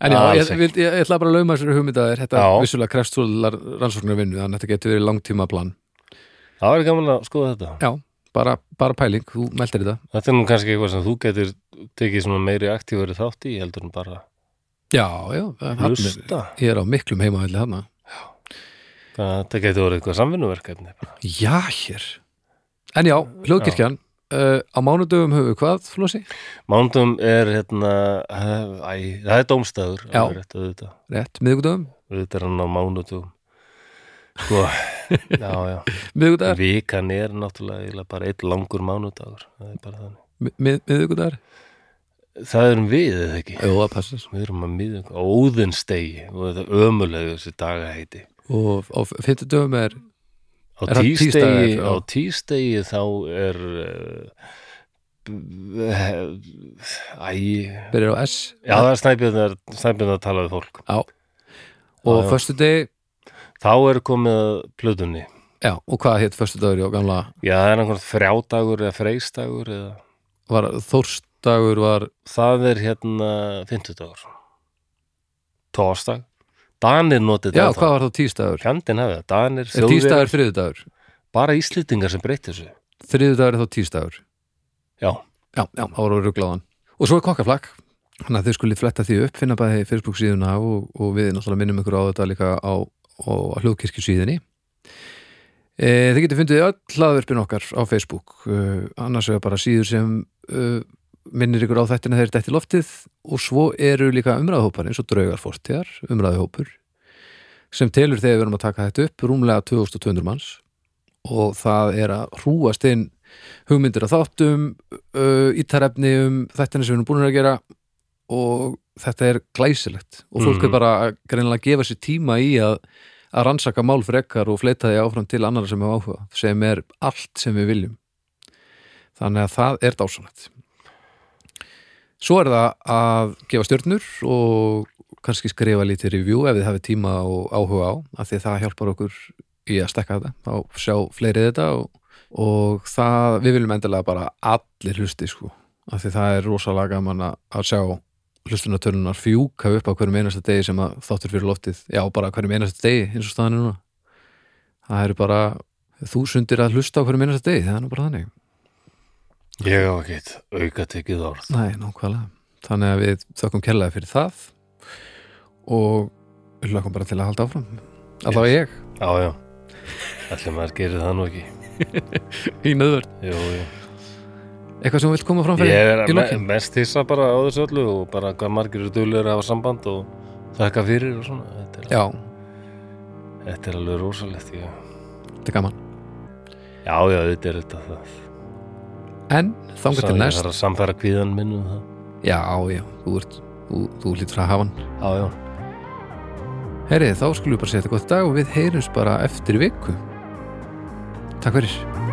[SPEAKER 2] En já, ég, ég, ég, ætla bara að lauma þessari hugmyndaðir þetta vissulega krefst svo rannsóknar vinnu þannig að þetta getur verið langtíma plan
[SPEAKER 1] það var gaman að skoða þetta.
[SPEAKER 2] Já, bara, bara pæling, þú meldir þetta.
[SPEAKER 1] Þetta er nú kannski eitthvað sem þú getur tekið meiri aktífari þátt í heldur en bara
[SPEAKER 2] Já, já,
[SPEAKER 1] hlusta.
[SPEAKER 2] ég er á miklum heimavelli þarna.
[SPEAKER 1] Það getur verið eitthvað samvinnuverkefni.
[SPEAKER 2] Já, hér. En já, hljóðkirkjan uh, á mánudöfum höfum við hvað, Flósi?
[SPEAKER 1] Mándum er hérna æ, það er alveg rétt,
[SPEAKER 2] miðgudöfum
[SPEAKER 1] auðvitað er hann á mánudum sko, já, já.
[SPEAKER 2] Miðgudagar,
[SPEAKER 1] vikan er náttúrulega bara einn langur mánudagur það er bara þannig.
[SPEAKER 2] Mið, miðgudagar
[SPEAKER 1] það erum við eða ekki?
[SPEAKER 2] Jú, það passar.
[SPEAKER 1] Við erum að á óðinstegi og þetta er ömulegu þessi daga heiti
[SPEAKER 2] Og á fimmtudöfum er
[SPEAKER 1] á tístegi, á tístegi þá er uh, æ
[SPEAKER 2] byrjar á S?
[SPEAKER 1] Já, það er snæbjörn að tala við fólk.
[SPEAKER 2] Já. Og
[SPEAKER 1] Já, já. Þá er komið að plötunni.
[SPEAKER 2] já, og hvað hétt föstudagur á gamla
[SPEAKER 1] Já, það er einhvern frjádagur eða freistdagur eða...
[SPEAKER 2] var Þórsdagur var
[SPEAKER 1] Það er hérna fimmtudagur. Tórsdag. Danir notið
[SPEAKER 2] Já, hvað var þá tístagur?
[SPEAKER 1] Kjandinn hefði það. Danir,
[SPEAKER 2] Er tístagur þriðudagur?
[SPEAKER 1] bara íslýtingar sem breytti þessu.
[SPEAKER 2] Þriðudagur er þá tístagur
[SPEAKER 1] Já,
[SPEAKER 2] Já, já, þá var ruglaðan Og svo er kokkaflakk Þannig að þau skulið fletta því upp, finna bæði Facebook síðuna og, og við náttúrulega minnum ykkur á þetta líka á, á hljóðkirkju síðinni e, Þið getur fundið öll hlaðverfin okkar á Facebook. E, annars er bara síður sem e, minnir ykkur á þættina þeir dætti loftið. Og svo eru líka umræðahópar eins og draugar fórtíðar, umræðahópur sem telur þegar við erum að taka þetta upp rúmlega 2200 manns. Og það er að hrúast inn hugmyndir að þáttum uh, ítarefni um þættina sem við erum búin að gera. Og þetta er glæsilegt. Og fólk
[SPEAKER 1] Mhm.
[SPEAKER 2] er bara að greinilega gefa sér tíma í að, að rannsaka mál frekar og fleita því áfram til annara sem er áhuga sem er allt sem við viljum. Þannig að það er dásanlegt svo er það að gefa stjörnur og kannski skrifa lítið review ef þið hafið tíma og áhuga á af því það hjálpar okkur í að stekka þetta þá sjá fleiri þetta og, og það, við viljum endilega bara allir hlusti sko, af því það er rosalega gaman að sjá hlustunartölunar fjúka upp á hverjum einasta degi sem að þáttur fyrir loftið, já bara hverjum einasta degi eins og staðan er núna. Það eru bara þúsundir að hlusta á hverjum einasta degi, það er nú bara þannig.
[SPEAKER 1] Ég á ekkert auka tekið orð.
[SPEAKER 2] Nei, nákvæmlega. Þannig að við þökkum kærlega fyrir það og við hlökkum bara til að halda áfram. Allavega ég,
[SPEAKER 1] Já, já. Allir maður gerir það nú ekki.
[SPEAKER 2] Í nöðvörn.
[SPEAKER 1] Jú, jú
[SPEAKER 2] Eitthvað sem þú vilt koma fram fyrir
[SPEAKER 1] Ég er
[SPEAKER 2] í
[SPEAKER 1] me
[SPEAKER 2] lokin?
[SPEAKER 1] mest hissa bara á þessu öllu og bara hvað margir eru að hafa samband og þakka fyrir og svona Þetta er,
[SPEAKER 2] Já,
[SPEAKER 1] þetta er alveg rosalegt ég.
[SPEAKER 2] þetta er gaman.
[SPEAKER 1] Já, já, þetta er þetta það
[SPEAKER 2] En þangar til
[SPEAKER 1] Ég
[SPEAKER 2] næst.
[SPEAKER 1] þarf að samfæra kvíðan minn um
[SPEAKER 2] Já, já, þú, þú, þú lítur að hafa hann.
[SPEAKER 1] Já, já
[SPEAKER 2] Herri, þá skulum við bara setja gott dag og við heyrums bara eftir viku. Takk fyrir.